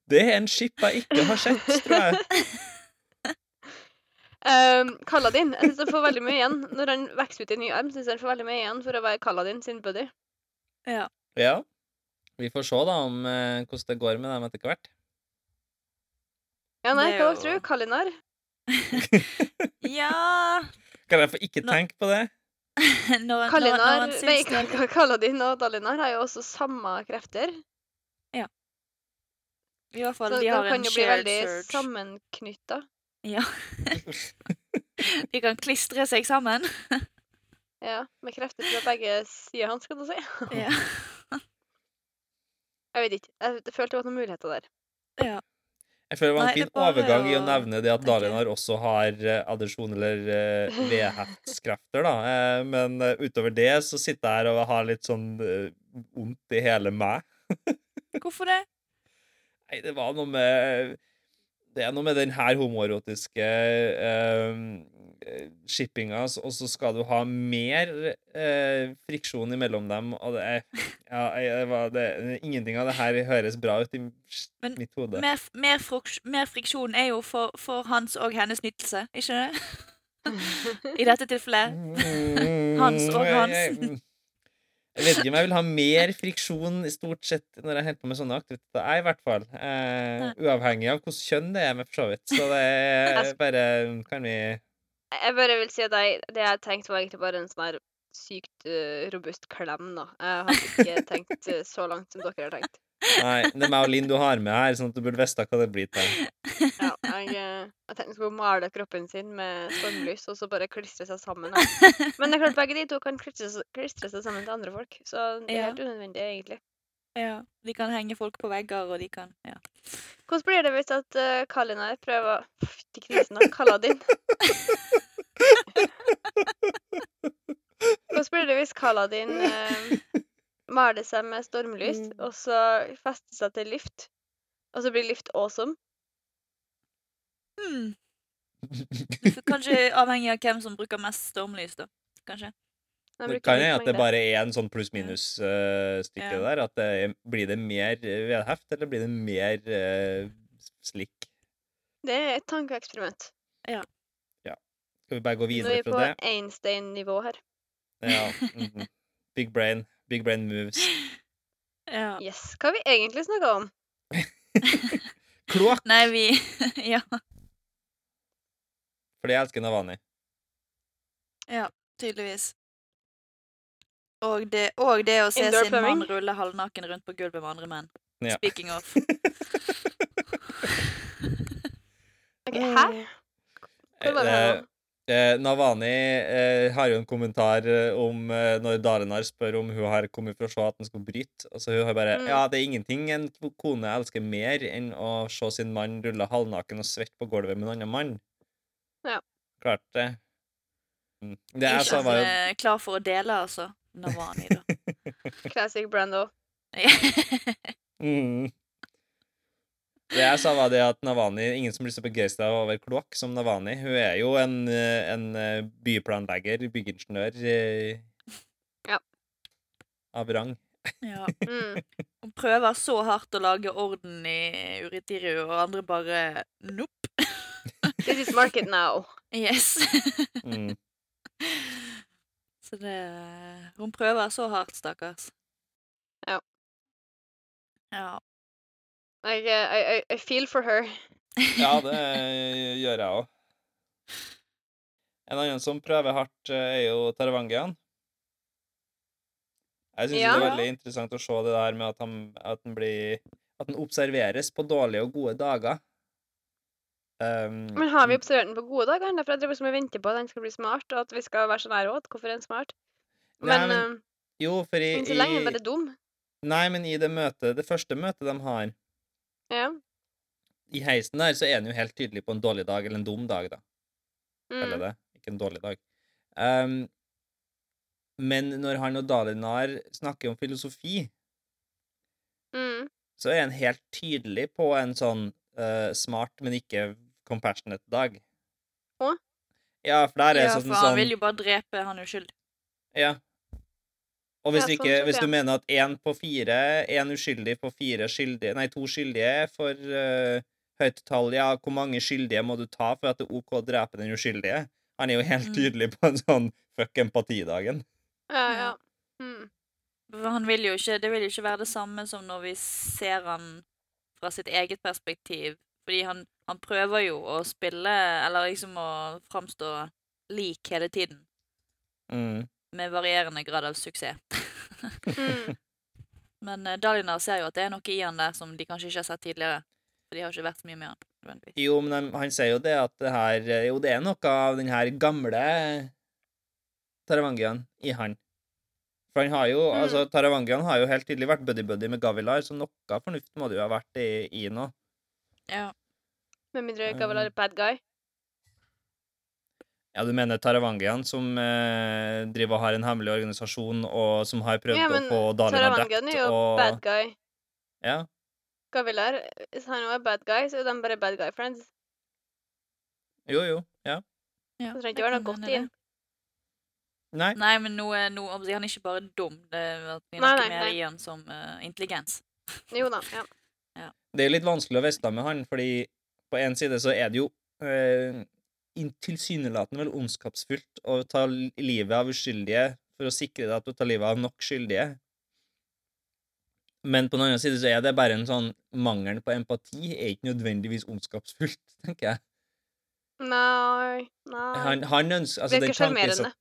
Det er en ship jeg ikke har sett, tror jeg. Um, Kaladin. Jeg syns han får veldig mye igjen. Når han vokser ut i en ny arm, syns jeg han får veldig mye igjen for å være Kaladin sin buddy. ja. Ja. Vi får se da om eh, hvordan det går med dem etter hvert. Ja, nei, hva jo- tror du? Kalinar? Ja Kan jeg få ikke tenke på det? Når, Kalinar, når, når Nei, Kaladin og Dalinar har jo også samme krefter. Ja. I hvert fall, Så de de har kan jo bli veldig sammenknytta. Ja. de kan klistre seg sammen. Ja, med krefter fra begge sider hans, skal du si. Ja. Jeg vet ikke. Jeg følte det var noen muligheter der. ja. Jeg føler det var en Nei, fin bare overgang i å nevne det at. Dalinar også har uh, addisjon eller uh, vedheftskrefter, da. Eh, men uh, utover det så sitter jeg her og har litt sånn vondt vondt i hele meg. Hvorfor det? Nei, det var noe med Det er noe med den her homoerotiske eh, shippinga, og så skal du ha mer eh, friksjon imellom dem, og det er Ja, jeg, det, ingenting av det her høres bra ut i Men mitt hode. Mer, mer, mer friksjon er jo for, for hans og hennes nytelse, ikke det? I dette tilfellet. Hans og hans. Jeg, vet ikke om jeg vil ha mer friksjon i stort sett når jeg holder på med sånne aktiviteter. Jeg, i hvert fall. Eh, uavhengig av hvilket kjønn det er med, for så vidt. Så det er bare Kan vi Jeg bare vil si at jeg, det jeg tenkte var egentlig bare en sånn her sykt uh, robust klem, da. Jeg har ikke tenkt eh, så langt som dere har tenkt. Nei, det er meg og Linn du har med her, sånn at du burde visst hva det blir til. Ja, jeg, eh, jeg tenkte hun skulle male kroppen sin med stormlys, og så bare klistre seg sammen. Her. Men det er klart begge de to kan klistre, klistre seg sammen til andre folk, så det er Ja. helt unødvendig, egentlig. Ja, De kan henge folk på vegger, og de kan ja. Hvordan blir det hvis at uh, Kalinar prøver Fytti krisen, da. Kaladin. Hvordan blir det hvis Kaladin uh, maler seg med stormlys, og så feste seg til Lift, og så blir Lift awesome? hmm. Kanskje avhengig av hvem som bruker mest stormlys, da. Kanskje. Det kan hende at det bare er en sånn pluss-minus-stykke Ja. der. At det blir det mer eh, vedheft, eller blir det mer uh, slikk? Det er et tankeeksperiment. Skal vi bare gå Nå er vi på? Einstein-nivå her. Ja. mhm. Big brain. Big brain moves. Ja. Yes. Hva har vi egentlig snakka om? Kloakk! Nei, vi Ja, Fordi jeg elsker Navani. Ja, tydeligvis. Og det, og det å se Indoor sin plumbing? mann rulle halvnaken rundt på gulvet med andre menn. Ja. Speaking of. Ok, Hæ? Hvor var det nå? Eh, Navani eh, har jo en kommentar eh, om eh, når Dalinar spør om hun har kommet for å se at han skal bryte. Altså Hun har bare Mm. Ja, det er ingenting en kone elsker mer enn å se sin mann rulle halvnaken og svette på gulvet med en annen mann. Ja. Klart det. Mm. Det er Ikke var jo eh, klar for å dele, altså. Navani, da. Classic Brando. mm. Det jeg sa, var det at Navani Ingen som blir så begeistra over kloakk som Navani. Hun er jo en, eh, en eh, byplanlegger, byggingeniør eh, Ja. av rang. ja. Mm. Hun prøver så hardt å lage orden i Uritiru, og andre bare Nope. This is market now. Yes. Mm. Så det Hun prøver så hardt, stakkars. Ja. Ja. I, uh, I, I, I feel for her. Ja, det gjør jeg òg. En annen som prøver hardt, eh, er jo Taravangian. Jeg syns Ja. det er veldig interessant å se det der med at han, at han blir At han observeres på dårlige og gode dager. Um, Men har vi observert den på gode dager? Han? For jeg driver som og venter på at han skal bli smart, og at vi skal være sånn her òg. Hvorfor er han smart? Nei, Men, men- uh, Jo, for i, men så lenge han bare dum. Nei, men i det møtet, det første møtet de har Ja. i heisen der, så er han jo helt tydelig på en dårlig dag, eller en dum dag, da. Eller Mm. det. Ikke en dårlig dag. Um, men når han og Dalinar snakker om filosofi, Mm. så er han helt tydelig på en sånn uh, smart, men ikke compassionate dag. Å? Ja, for der er ja, sånn, for han sånn vil jo bare drepe han uskyldig. Ja. Og hvis, sånn ikke, sett, hvis du mener at én på fire, én uskyldig på fire skyldige Nei, to skyldige er for uh, høyt tall, ja, hvor mange skyldige må du ta for at det er OK å drepe den uskyldige? Han er jo helt Mm. tydelig på en sånn fuck empatidagen. Ja, Ja. ja. Mm. Han vil jo ikke, det vil jo ikke være det samme som når vi ser han fra sitt eget perspektiv. Fordi han, han prøver jo å spille, eller liksom å framstå lik hele tiden. Mm. Med varierende grad av suksess. Mm. Men uh, Dalinar ser jo at det er noe i han der som de kanskje ikke har sett tidligere. For de har ikke vært så mye med han. nødvendigvis. Jo, men han- han sier jo det at det her eh, Jo, det er noe av den her gamle Taravangian i han. For han har jo Mm. Altså, Taravangian har jo helt tydelig vært buddy-buddy med Gavilar, så noe fornuft må det jo ha vært i, i nå. Ja. Med mindre Gavilar Gavel er bad guy. Ja, du mener Taravangian som eh, driver og har en hemmelig organisasjon, og som har prøvd Ja, å få Dalinar men Taravangian er jo og bad guy. Ja. Gavilar, hvis han også er bad guy, så er de bare bad guy friends. Jo, jo. Ja. ja Det trenger det ikke være noe godt i det. den. Nei. Nei, men nå er om han er ikke bare dum. Det er at vi Nei, noe nei, mer nei. i han som uh, intelligens. Jo da, ja. Det er litt vanskelig å vite med han, fordi på en side så er det jo eh, inn- tilsynelatende vel ondskapsfullt å ta livet av uskyldige for å sikre deg at du tar livet av nok skyldige. Men på den andre side så er det bare en sånn Mangelen på empati er ikke nødvendigvis ondskapsfullt, tenker jeg. Nei, nei. Han, han ønsker altså, det er ikke sjarmerende.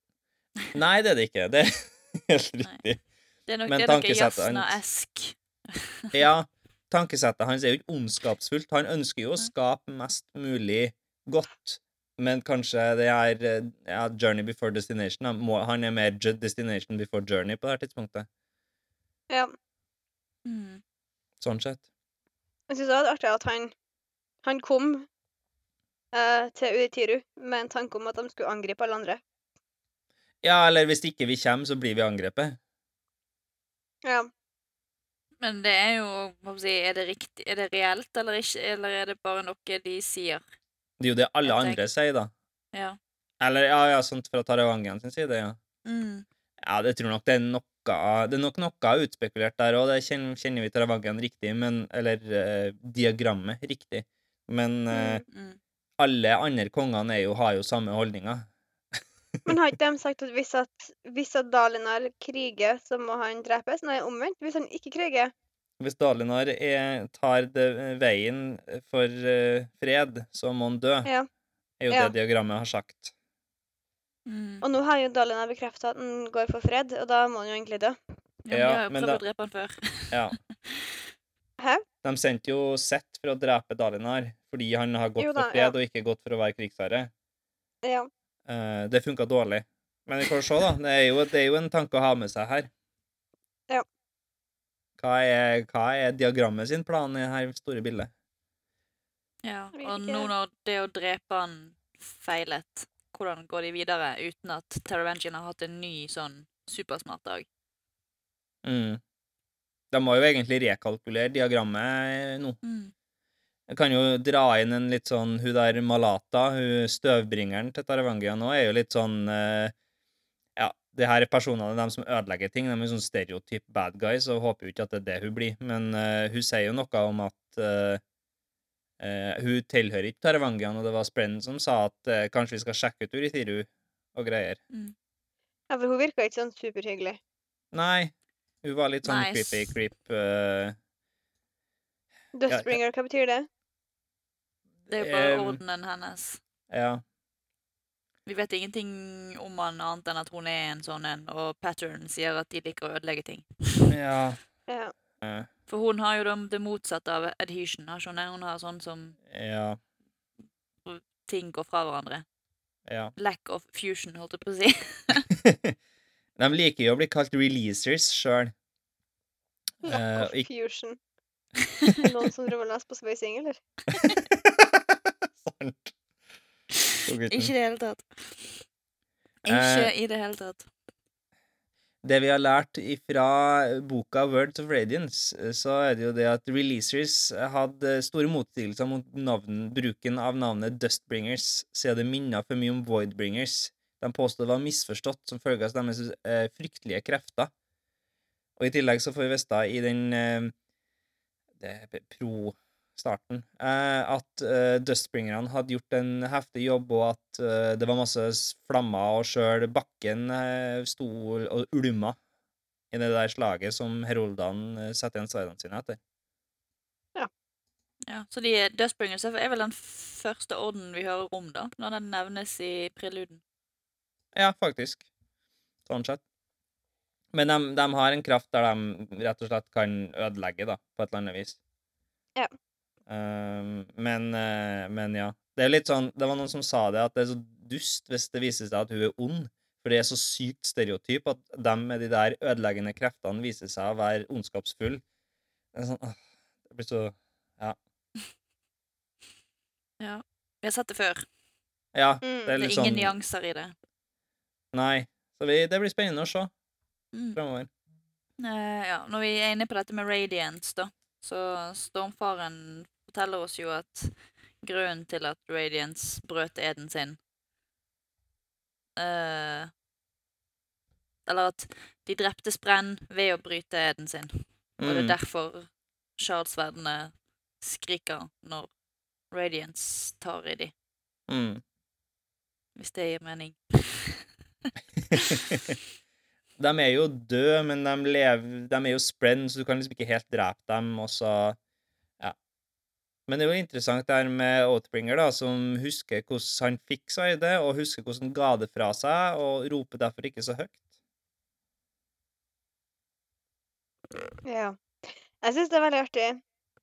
Nei, det er det ikke. Det er helt riktig. Det er nok, Men det er noe Jasna-esk. Ja, tankesettet hans er jo ikke ondskapsfullt. Han ønsker jo å skape mest mulig godt, men kanskje det er eh, ja, journey before destination. han er mer destination before journey på det her tidspunktet. Ja. Mm. Sånn sett. Jeg syns det er artig at han, han kom eh, til Uitiru med en tanke om at de skulle angripe alle andre. Ja, eller hvis ikke vi kommer, så blir vi angrepet. Ja. Men det er jo hva skal jeg si, Er det riktig, er det reelt eller ikke, eller er det bare noe de sier? Det er jo det alle Jeg tenker- andre sier, da. Ja. Eller ja, ja, sånt fra Taravangen sin side, ja. Mm. Ja, det tror nok det er noe Det er nok noe utspekulert der òg, det kjenner, kjenner vi Taravangen riktig, men Eller eh, diagrammet riktig. Men eh, Mm. alle andre kongene er jo, har jo samme holdninger. Men har ikke de sagt at hvis, at hvis at Dalinar kriger, så må han drepes? Nei, omvendt. Hvis han ikke kriger Hvis Dalinar er, tar det, veien for uh, fred, så må han dø, Ja. er jo Ja. det diagrammet har sagt. Mm. Og nå har jo Dalinar bekrefta at han går for fred, og da må han jo egentlig dø. Ja, men Ja, har jo prøvd da- å drepe han før. Ja. Hæ? De sendte jo Sett for å drepe Dalinar, fordi han har gått Jo da, for fred og ikke gått for å være krigsherre. Ja. Uh, det funka dårlig. Men vi får se, da. Det er, jo, det er jo en tanke å ha med seg her. Hva er, hva er diagrammet sin plan i det her store bildet? Ja, og nå når det å drepe han feilet, hvordan går de videre uten at Terravengian har hatt en ny sånn supersmart dag. Mm. De må jo egentlig rekalkulere diagrammet nå. Mm. Jeg kan jo dra inn en litt sånn Hun der Malata, hun støvbringeren til Taravangia nå, er jo litt sånn eh, det her er personene, de som ødelegger ting. De er sånn stereotyp bad guys, og håper jo ikke at det er det hun blir. Men uh, hun sier jo noe om at uh, uh, hun tilhører ikke Taravangian, og det var Sprenn som sa at kanskje vi skal sjekke ut Uritiru og greier. Ja, for hun virka ikke sånn superhyggelig. Nei, hun var litt sånn nice. creepy creep. Dustbringer, hva betyr det? Det er jo bare um, ordenen hennes. ja. Vi vet ingenting om han annet enn at hun er en sånn en, og Pattern sier at de liker å ødelegge ting. Ja. Ja. eh, For hun har jo det, det motsatte av adhesion. Har ikke hun det? Hun har sånn som ja. ting går fra hverandre. Ja. Lack of fusion, holdt jeg på å si. De liker jo å bli kalt releasers sjøl. Lack uh, of fusion. Noen som driver og leser på sveising, eller? Sant. Ikke i det hele tatt. Eh. Ikke i det hele tatt. Det vi har lært fra boka Words of Radiance, så er det jo det at releasers hadde store motsigelser mot navn, bruken av navnet Dustbringers, siden det minna for mye om Voidbringers. De påstod det var misforstått som følge av deres eh, fryktelige krefter. Og i tillegg så får vi vite i den eh, det pro-starten eh, at eh, Dustbringerne hadde gjort en heftig jobb, og at eh, det var masse flammer, og sjøl bakken eh, sto og ulma i det der slaget som heroldene setter igjen sverdene sine etter. Ja, så de Dustbringers er vel den første orden vi hører om, da, når den nevnes i preluden. Ja, faktisk. Sånn sett. Men de, de har en kraft der de rett og slett kan ødelegge, da, på et eller annet vis. Ja. Ehm, men, uh, men ja. Det er litt sånn Det var noen som sa det, at det er så dust hvis det viser seg at hun er ond. For det er så sykt stereotyp at dem med de der ødeleggende kreftene viser seg å være ondskapsfull. Det er sånn Det blir så Ja. Ja. Vi har sett det før. Ja, Mm. det Det er er ingen sånn nyanser i det. Nei. Så vi, det blir spennende å se Mm. fremover. Uh, ja, når vi er inne på dette med Radiance, da, så Stormfaren forteller oss jo at grunnen til at Radiance brøt eden sin uh, Eller at de drepte Sprenn ved å bryte eden sin. Og det er Mm. derfor Charles-sverdene skriker når Radiance tar i de, Mm. hvis det gir mening. de er jo døde, men de, lever, de er jo sprenn, så du kan liksom ikke helt drepe dem, og så. Men det er jo interessant det her med Oathbringer, da, som husker hvordan han fikk Saide, og husker hvordan han ga det fra seg, og roper derfor ikke så høyt. Ja. Jeg syns det er veldig artig.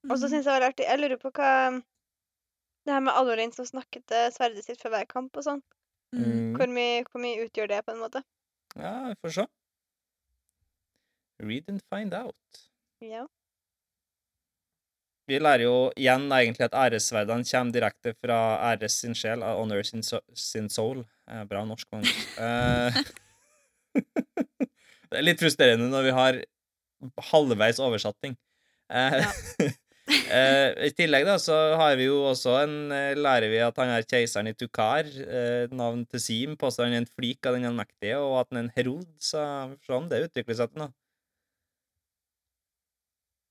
Og så syns jeg det er veldig artig Jeg lurer på hva Det her med Alorin som snakket sverdet sitt før hver kamp og sånn. Mm. Hvor mye, hvor mye utgjør det, på en måte? Ja, vi får se. Read and find out. Ja. Vi lærer jo igjen egentlig at æresverdene kommer direkte fra æres sin sjel, av honor sin, so sin soul. Eh, bra norsk, mann. Eh, det er litt frustrerende når vi har halvveis oversatting. Eh, eh, I tillegg da, så har vi jo også en eh, Lærer vi at han er keiseren i Tukar, eh, navn til Sim, påstår han er en flik av den allmektige, og at han er en herod, så sånn det utvikler seg til nå.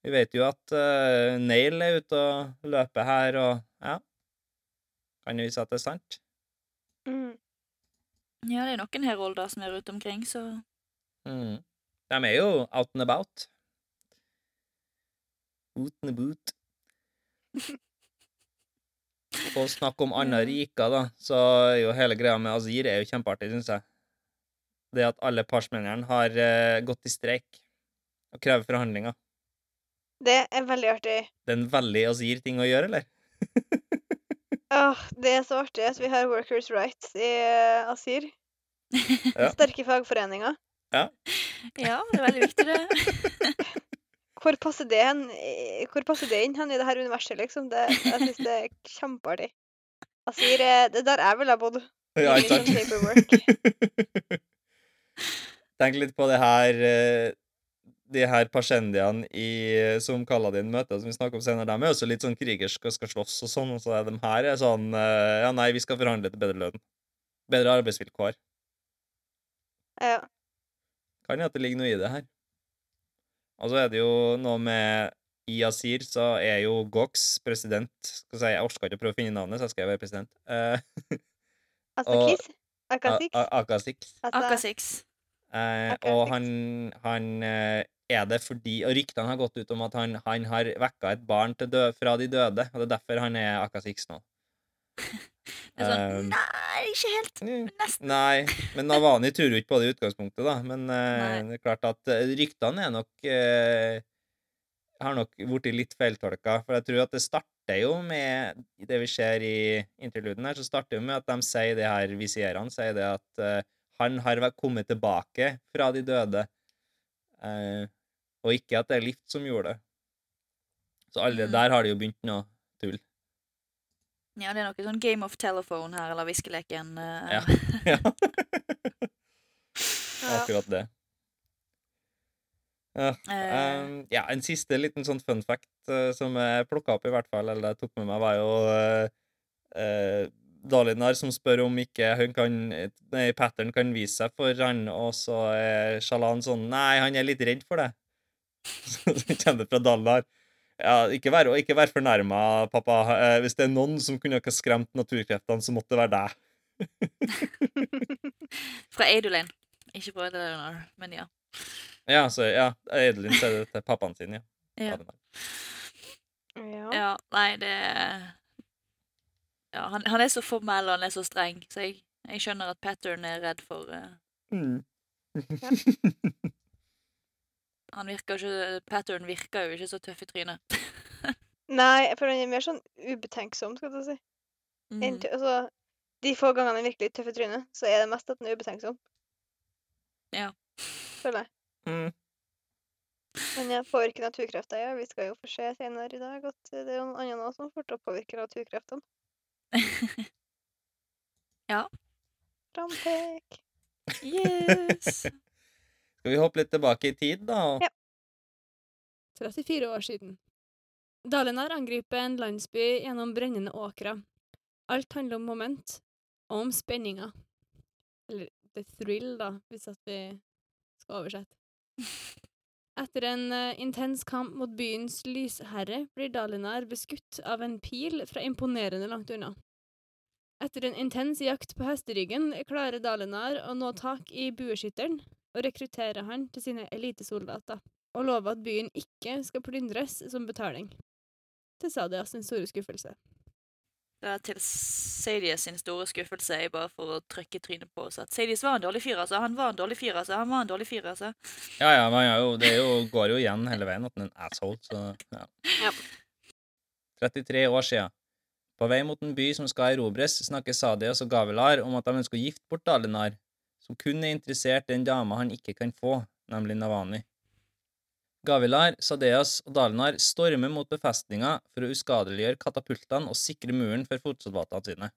Vi vet jo at uh, Nail er ute og løper her, og ja Kan jo vise at det er sant. Mm. Ja, det er noen herolder som er rundt omkring, så Mm. De er jo out and about. Out and about. Å snakk om andre riker, da, så er jo hele greia med Azir er jo kjempeartig, syns jeg. Det at alle partsmennene har uh, gått i streik og krever forhandlinger. Det er veldig artig. Det er en veldig Azir-ting å gjøre, eller? Åh, det er så artig at vi har Workers' Rights i uh, Asir. Ja. Sterke fagforeninger. Ja, det er veldig viktig, det. Hvor passer det, hen, hvor passer det inn hen i det her universet, liksom? Det, jeg syns det er kjempeartig. Asir er Det er der jeg ville ha bodd. Ja, ikke sånn sant? Tenk litt på det her eh, De her persendiene i, som Kaladin møter, som vi snakker om senere, de er også litt sånn krigerske og skal slåss og sånn, og så er de her er sånn eh, Ja, nei, vi skal forhandle til bedre lønn. Bedre arbeidsvilkår. Ja. Kan hende at det ligger noe i det her. Og så er det jo noe med I Asir så er jo Gox president Skal jeg si, Jeg orka ikke å prøve å finne navnet, så jeg skal være president. Eh, Akasix? Akasix. Altså, Akasix. Eh, og han, han eh, er det fordi Og ryktene har gått ut om at han, han har vekka et barn til dø, fra de døde, og det er derfor han er Akasix nå. Sånn Um, Nei, ikke helt. Nesten. Nei, men Navani tror jo ikke på det i utgangspunktet, da. Men uh, det er klart at eh, ryktene er nok uh, Har nok blitt litt feiltolka. For jeg tror at det starter jo med det vi ser i interluden her, så starter jo med at de sier det her visierene sier det at uh, han har kommet tilbake fra de døde, eh, og ikke at det er Lift som gjorde det. Så alle Mm. der har de jo begynt noe tull. Ja, det er noe sånn Game of Telephone her, eller Hviskeleken. Uh, Ja. ja. Akkurat det. Ja. Um, ja, en siste liten sånn fun fact uh, som jeg plukka opp, i hvert fall, eller jeg tok med meg, var jo uh, Dalinar som spør om ikke hun kan Nei, Pattern kan vise seg for han, og så er Shalan sånn Nei, han er litt redd for det. Så kommer fra Dallar. Ja, ikke vær, ikke vær fornærma, pappa. Eh, hvis det er noen som kunne ha skremt naturkreftene, så måtte det være deg. fra Adolin. Ikke fra Adolin, men ja. Ja, så ja, Edelin sier det til pappaen sin, ja. Ja. Ja. ja nei, det Ja, han, han er så formell, og han er så streng, så jeg, jeg skjønner at Pattern er redd for uh... Mm. Han virker ikke Pattern virker jo ikke så tøff i trynet. Nei, for han er mer sånn ubetenksom, skal du si. Mm. En, Altså, de få gangene han er virkelig tøff i trynet, så er det mest at han er ubetenksom. Ja. Føler jeg. Mm. Men jeg påvirker naturkrefter, ja. Vi skal jo få se senere i dag at det er noen andre nå som får til å påvirke naturkreftene. Ja. Frampek. yes! Skal vi hoppe litt tilbake i tid, da? Ja. 34 år siden. Dalinar angriper en landsby gjennom brennende åkra. Alt handler om moment, og om spenninga. Eller the thrill, da, hvis at vi skal oversette. Etter en uh, intens kamp mot byens lysherre blir Dalinar beskutt av en pil fra imponerende langt unna. Etter en intens jakt på hesteryggen klarer Dalinar å nå tak i bueskytteren og rekrutterer han til sine elitesoldater og lover at byen ikke skal plyndres som betaling. Til Sadias sin store skuffelse. Det er til Sadias sin store skuffelse er bare for å trykke trynet på oss at Sadius var en dårlig fyr, altså. Han var en dårlig fyr, altså. Han var en dårlig fyr, altså. Ja, ja, men jo, det er jo, går jo igjen hele veien at han er en asshole, så ja. Ja. 33 år siden. På vei mot en by som skal erobres, snakker Sadias og Gavilar om at de ønsker å gifte bort Dalinar, som kun er interessert i en dame han ikke kan få, nemlig Navani. Gavilar, Sadeas og Dalinar stormer mot befestninga for å uskadeliggjøre katapultene og sikre muren for fotsoldatene sine.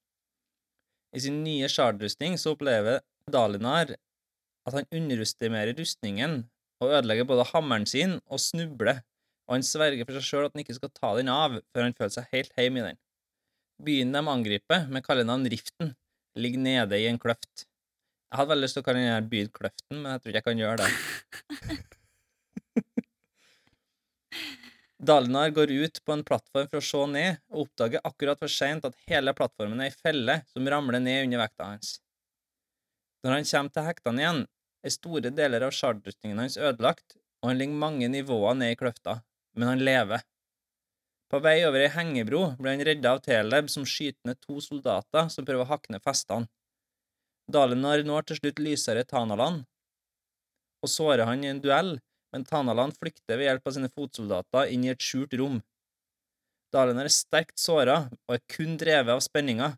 I sin nye sjardrustning så opplever Dalinar at han underestimerer rustningen og ødelegger både hammeren sin og snubler, og han sverger for seg sjøl at han ikke skal ta den av før han føler seg helt heim i den. Byen de angriper, med kallenavn Riften, ligger nede i en kløft. Jeg hadde veldig lyst til å kalle denne byen Kløften, men jeg tror ikke jeg kan gjøre det. Dalinar går ut på en plattform for å se ned, og oppdager akkurat for seint at hele plattformen er ei felle som ramler ned under vekta hans. Når han kommer til hektene igjen, er store deler av shardrustningen hans ødelagt, og han ligger mange nivåer ned i kløfta, men han lever. På vei over ei hengebro blir han redda av Teleb, som skyter ned to soldater som prøver å hakke ned festene. Dalinar når til slutt lysere Tanaland, og sårer han i en duell, men Tanaland flykter ved hjelp av sine fotsoldater inn i et skjult rom. Dalinar er sterkt såra og er kun drevet av spenninga,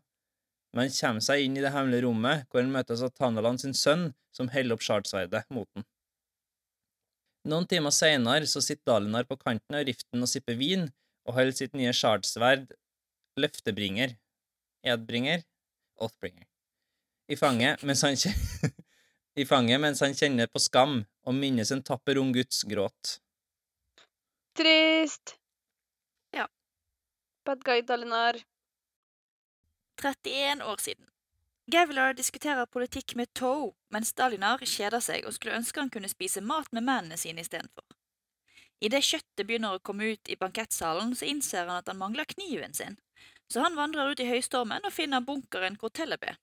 men han kommer seg inn i det hemmelige rommet, hvor han møtes av Tanaland sin sønn, som holder opp shardsverdet mot den. Noen timer seinere så sitter Dalinar på kanten av riften og sipper vin, og holder sitt nye shardsverd, løftebringer, edbringer, oathbringer, i fanget mens han I fanget mens han kjenner på skam og minnes en tapper ung guds gråt. Trist. Ja. Bad guy Dalinar. 31 år siden. Gavilar diskuterer politikk med Toe, mens Dalinar kjeder seg og skulle ønske han kunne spise mat med mennene sine istedenfor. Idet kjøttet begynner å komme ut i bankettsalen, så innser han at han mangler kniven sin, så han vandrer ut i høystormen og finner bunkeren hvor Telleb er.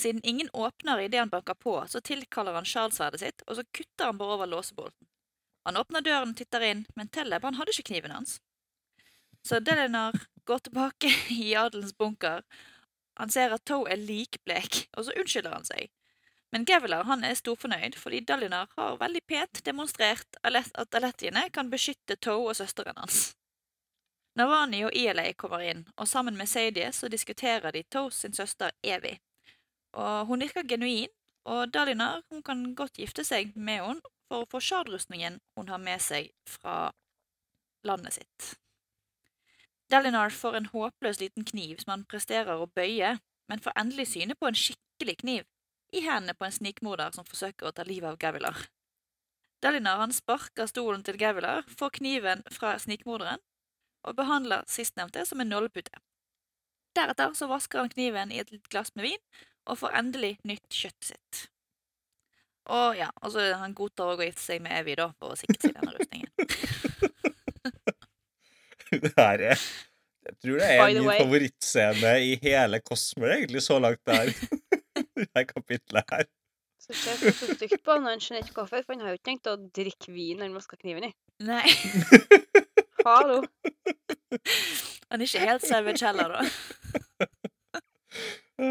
Siden ingen åpner idet han banker på, så tilkaller han sjalsverdet sitt, og så kutter han bare over låsebolten. Han åpner døren og titter inn, men Telleb han hadde ikke kniven hans. Så Delinar går tilbake i adelens bunker. Han ser at Toe er likblek, og så unnskylder han seg. Men Gavilar han er storfornøyd, fordi Dalinar har veldig pent demonstrert at Alettiene kan beskytte Toe og søsteren hans. Navani og Ielei kommer inn, og sammen med Sadie så diskuterer de Toes sin søster Evi. Og hun virker genuin, og Dalinar hun kan godt gifte seg med henne for å få sjardrustningen hun har med seg fra landet sitt. Dalinar får en håpløs liten kniv som han presterer å bøye, men får endelig syne på en skikkelig kniv i hendene på en snikmorder som forsøker å ta livet av Gavilar. Dalinar han sparker stolen til Gavilar, får kniven fra snikmorderen og behandler sistnevnte som en nålepute. Deretter så vasker han kniven i et glass med vin og får endelig nytt kjøttet sitt. Og ja, altså, han godtar òg å gifte seg med Evy da, for å sikre seg denne rustningen. Det her er Jeg tror det er min favorittscene i hele Cosmer, egentlig, så langt der. det her kapitlet her. Så ser jeg så stygt på han, han skjønner ikke hvorfor, for han har jo ikke tenkt å drikke vin når han vasker kniven i. Nei, Hallo. han er ikke helt savage heller, da.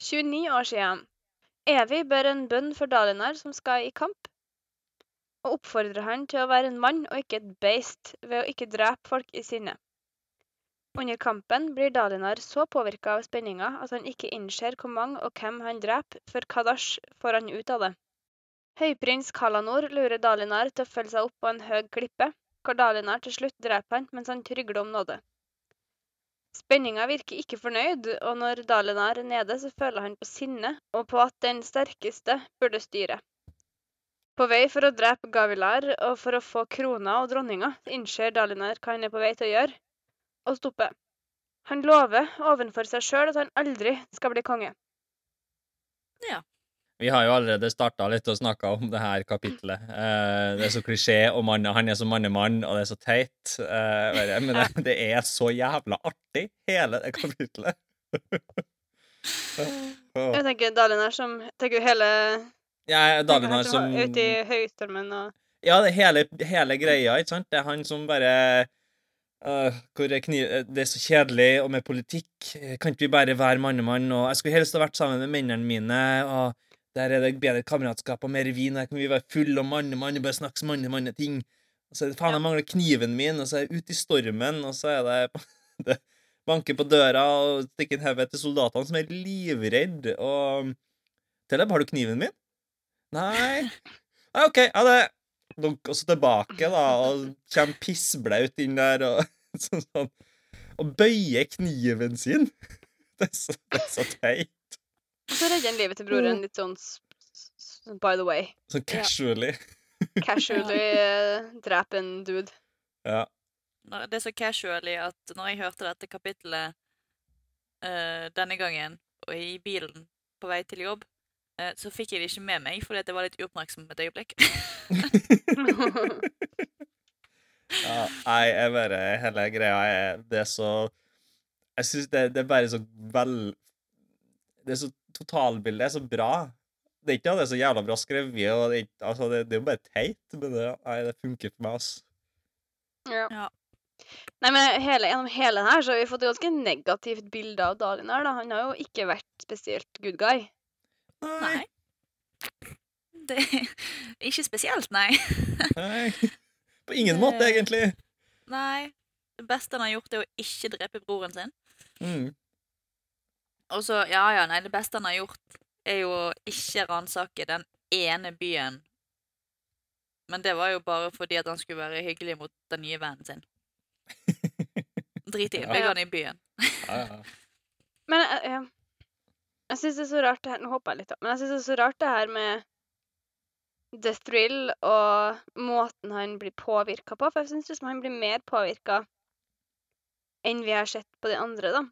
29 år siden. Evig bør en bønn for Dalinar som skal i kamp, og oppfordrer han til å være en mann og ikke et beist ved å ikke drepe folk i sinne. Under kampen blir Dalinar så påvirka av spenninga at han ikke innser hvor mange og hvem han dreper, før Kadash får han ut av det. Høyprins Kalanor lurer Dalinar til å følge seg opp på en høg klippe, hvor Dalinar til slutt dreper han mens han trygler om nåde. Spenninga virker ikke fornøyd, og når Dalinar er nede, så føler han på sinne og på at den sterkeste burde styre. På vei for å drepe Gavilar og for å få krona og dronninga, innser Dalinar hva han er på vei til å gjøre, og stopper. Han lover overfor seg sjøl at han aldri skal bli konge. Vi har jo allerede starta litt og snakka om det her kapitlet. Eh, det er så klisjé, og mann, han er så mannemann, og det er så teit. Eh, men det, det er så jævla artig, hele det kapitlet. Jeg tenker Dalinar som tenker hele Ja, Dalinar han som Ute i høystormen og Ja, det hele, hele greia, ikke sant? Det er han som bare Uh, er kniv, Det er så kjedelig, og med politikk Kan ikke vi bare være mannemann? Og jeg skulle helst ha vært sammen med mennene mine, og der er det bedre kameratskap og mer vin, der kan vi være fulle og mann og bare snakke manne-manne-ting. Og så er det faen, jeg mangler kniven min, og så er jeg ute i stormen, og så er det, det banker på døra og stikker en hode til soldatene som er livredd, og Teleb, har du kniven min? Nei. Nei, OK, ha det. Og så tilbake, da, og kommer pissblaut inn der og sånn. sånn. Og bøyer kniven sin. Det er så, det er så teit. Og så redder han livet til broren litt sånn by the way. Sånn casually. Casually uh, drepe en dude. Ja. Det er så casually at når jeg hørte dette kapittelet uh, denne gangen, og i bilen på vei til jobb, uh, så fikk jeg det ikke med meg, fordi at jeg var litt uoppmerksom et øyeblikk. ja. Nei, jeg bare Hele greia er Det er så Jeg syns det, det er bare så vel Det er så Totalbildet er så bra. Det er ikke at det er så jævla bra skrevet, og det er, ikke, altså, det, det er jo bare teit, men det, nei, det funker for meg, ass. Ja. Ja. Nei, men hele, Gjennom hele den her så har vi fått et ganske negativt bilde av Dalinar. da. Han har jo ikke vært spesielt good guy. Nei. Det Ikke spesielt, nei. Nei. På ingen måte, egentlig. Nei. Det beste han har gjort, er å ikke drepe broren sin. Mm. Og så, ja ja, nei, det beste han har gjort, er jo å ikke ransake den ene byen. Men det var jo bare fordi at han skulle være hyggelig mot den nye vennen sin. Drit i, Ja. legg han i byen. Ja, ja. Men eh, ja. jeg syns det er så rart det her Nå hopper jeg litt, opp, Men jeg syns det er så rart det her med the thrill og måten han blir påvirka på. For jeg syns liksom han blir mer påvirka enn vi har sett på de andre, da.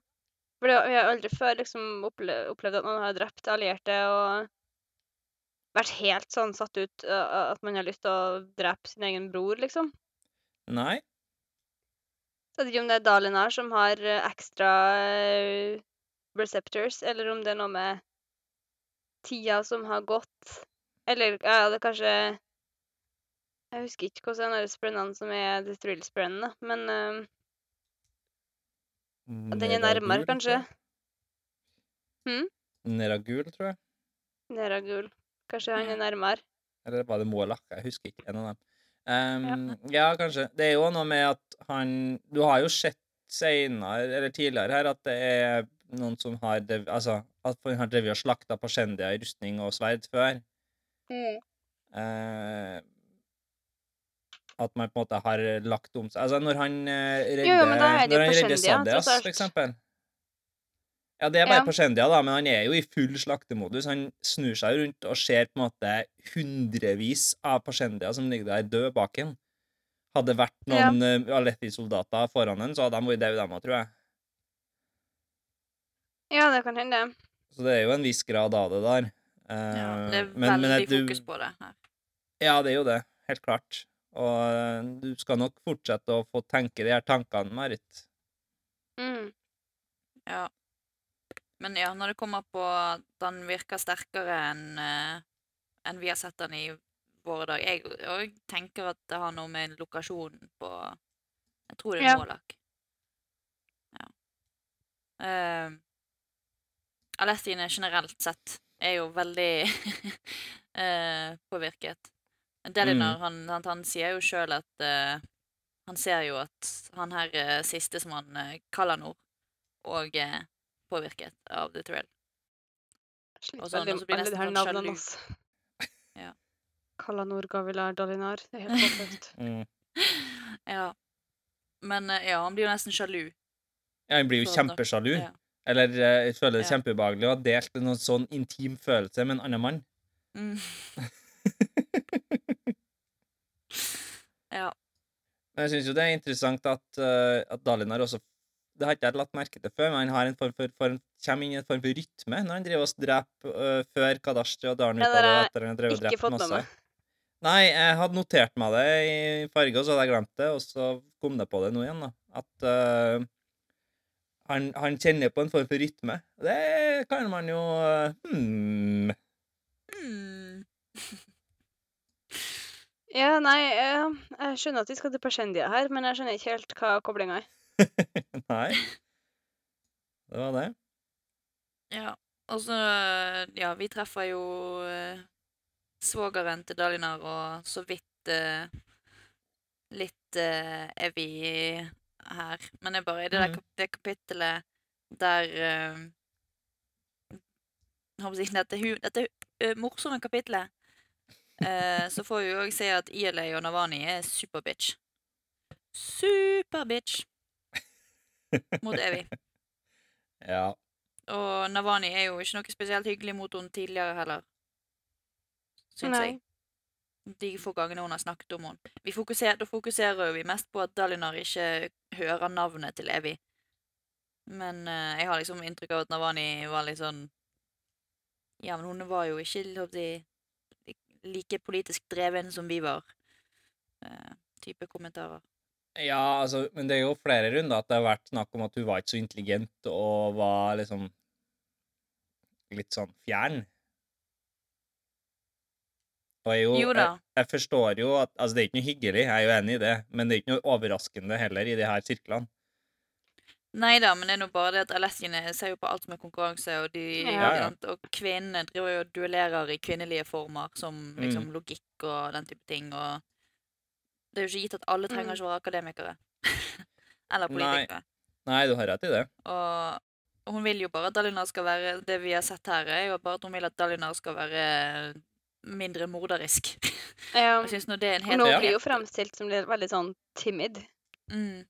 For det, vi har aldri før liksom opplevd, opplevd at noen har drept allierte og vært helt sånn satt ut at man har lyst til å drepe sin egen bror, liksom. Nei. Så jeg vet ikke om det er Dalinar som har ekstra receptors, eller om det er noe med tida som har gått. Eller ja, det er kanskje Jeg husker ikke hvordan de sprennene som er The Thrill-sprennene, men eh, at den er nærmere, kanskje. Hm? Neragul, tror jeg. Neragul. Kanskje han er nærmere. Eller var det Moalak? Jeg husker ikke. En av dem. Um, ja. kanskje. Det er jo noe med at han Du har jo sett senere, eller tidligere her, at det er noen som har drev- Altså, at han har drevet og slakta Pashendia i rustning og sverd før. Eh, at man på en måte har lagt om seg Altså, når han eh, redder Jo, jo, men da er det jo Når han redder Sadias, for eksempel. Ja, det er bare Ja. Pashendia, da, men han er jo i full slaktemodus. Han snur seg rundt og ser på en måte hundrevis av Pashendia som ligger der død bak ham. Hadde det vært noen ja. Alethi-soldater foran ham, så hadde de vært døde, dem òg, tror jeg. Ja, det kan hende. Så det er jo en viss grad av det der. Uh, Ja, det er men- men veldig du- fokus på det her. Ja, det er jo det. Helt klart. Og eh, du skal nok fortsette å få tenke de her tankene, Marit. Mm. Ja. Men ja, når det kommer på at han virker sterkere enn en vi har sett han i våre dager Jeg òg tenker at det har noe med lokasjonen på Jeg tror det er Ja. Målak. Ja. Uh, Alethine generelt sett er jo veldig uh, påvirket. Delinar, han, han, han sier jo sjøl at uh, Han ser jo at han her uh, siste som han uh, kaller Nord, og uh, påvirket av The Thrill. Sliter Og så, veldig så blir nesten sånn sjalu. Ja. Kalanor, Gavilar, Dalinar. Det er helt håpløst. Mm. Ja. Men ja, han blir jo nesten sjalu. Ja, han blir jo kjempesjalu. Ja. Eller jeg føler det er Ja. kjempeubehagelig å ha delt en sånn intim følelse med en annen mann. Mm. ja. Men jeg syns jo det er interessant at, uh, at Dalinar også Det har ikke jeg lagt merke til før, men han har en form for, for en, kommer inn i en form for rytme når han driver og dreper uh, før Kadashti og Darn Ja, og etter han har drevet og drept masse. Nei, jeg hadde notert meg det i farge, og så hadde jeg glemt det, og så kom det på det nå igjen, da. At uh, han, han kjenner på en form for rytme. Det kan man jo uh, hmm. Mm. Ja, nei, eh, jeg skjønner at vi skal til Persendia her, men jeg skjønner ikke helt hva koblinga er. Nei. Det var det. Ja. Og så Ja, vi treffer jo uh, svogeren til Dalinar og så vidt eh, litt uh, vi her. Men det er bare i det der Mhm. kap det kapittelet der uh, jeg håper Dette, dette eh, morsomme kapittelet eh, så får vi jo òg se at ILA og Navani er superbitch. Superbitch mot Evy. Ja. Og Navani er jo ikke noe spesielt hyggelig mot henne tidligere heller. Syns jeg. De få gangene hun har snakket om henne. Vi fokuserer, da fokuserer jo vi mest på at Dalinar ikke hører navnet til Evy. Men eh, jeg har liksom inntrykk av at Navani var litt sånn Ja, men hun var jo ikke like politisk dreven som vi var. eh, type kommentarer. Ja, altså, men det er jo flere runder at det har vært snakk om at hun var ikke så intelligent og var liksom litt sånn fjern. Og jeg, jo, Jo da. Jeg, jeg forstår jo at Altså, det er ikke noe hyggelig, jeg er jo enig i det, men det er ikke noe overraskende heller i de her sirklene. Nei da, men det er nå bare det at Alessiene ser jo på alt som er konkurranse, og, de, Ja, ja. og kvinnene driver jo og duellerer i kvinnelige former, som liksom Mm. logikk og den type ting, og det er jo ikke gitt at alle trenger Mm. ikke å være akademikere. Eller politikere. Nei, du har rett i det. Og hun vil jo bare at Dalinar skal være Det vi har sett her, er jo bare at hun vil at Dalinar skal være mindre morderisk. Ja. Jeg synes nå det er en Og helt nå blir jo fremstilt som litt- veldig sånn timid. mm.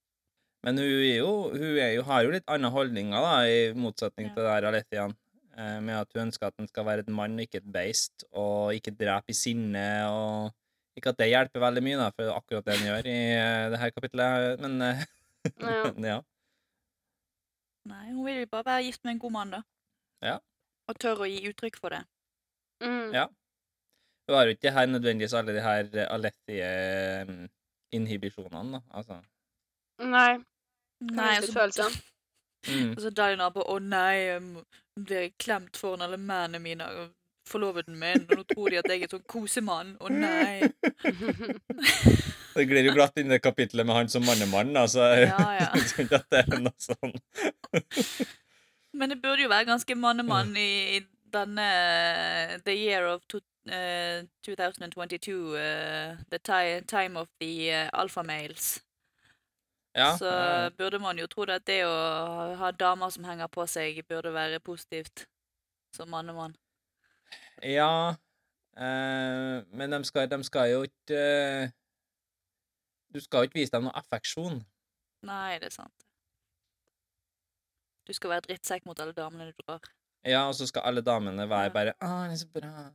Men hun, er jo, hun er jo, har jo litt andre holdninger, da, i motsetning Ja. til det her Alethian. Eh, med at hun ønsker at den skal være et mann og ikke et beist, og ikke drepe i sinne. og Ikke at det hjelper veldig mye, da, for akkurat det hun gjør i eh, det her kapitlet. Men eh, Ja. ja. Nei, hun vil bare være gift med en god mann, da. Ja. Og tør å gi uttrykk for det. Mm. Ja. Hun har jo ikke her nødvendigvis alle de her alettige Alethi-inhibisjonene, da. Altså. Nei. Nei, litt og så-. Mm. altså, så Dalinar bare 'Å nei, jeg må- blir jeg klemt foran alle mennene mine og forloveden min', og nå tror de at jeg er sånn kosemann. Å nei. Det glir jo glatt inn i det kapitlet med han som mannemann, altså. Ja, ja. Jeg at det er noe sånn. Men det burde jo være ganske mannemann i, i denne The year of to, uh, 2022. Uh, the ti time of the uh, alpha males. Ja, Så burde man jo tro at det å ha damer som henger på seg, burde være positivt som mannemann. Ja, eh, men de skal, de skal jo ikke Du skal jo ikke vise dem noe affeksjon. Nei, det er sant. Du skal være drittsekk mot alle damene du drar. Ja, og så skal alle damene være Ja. bare 'Å, det er så bra'.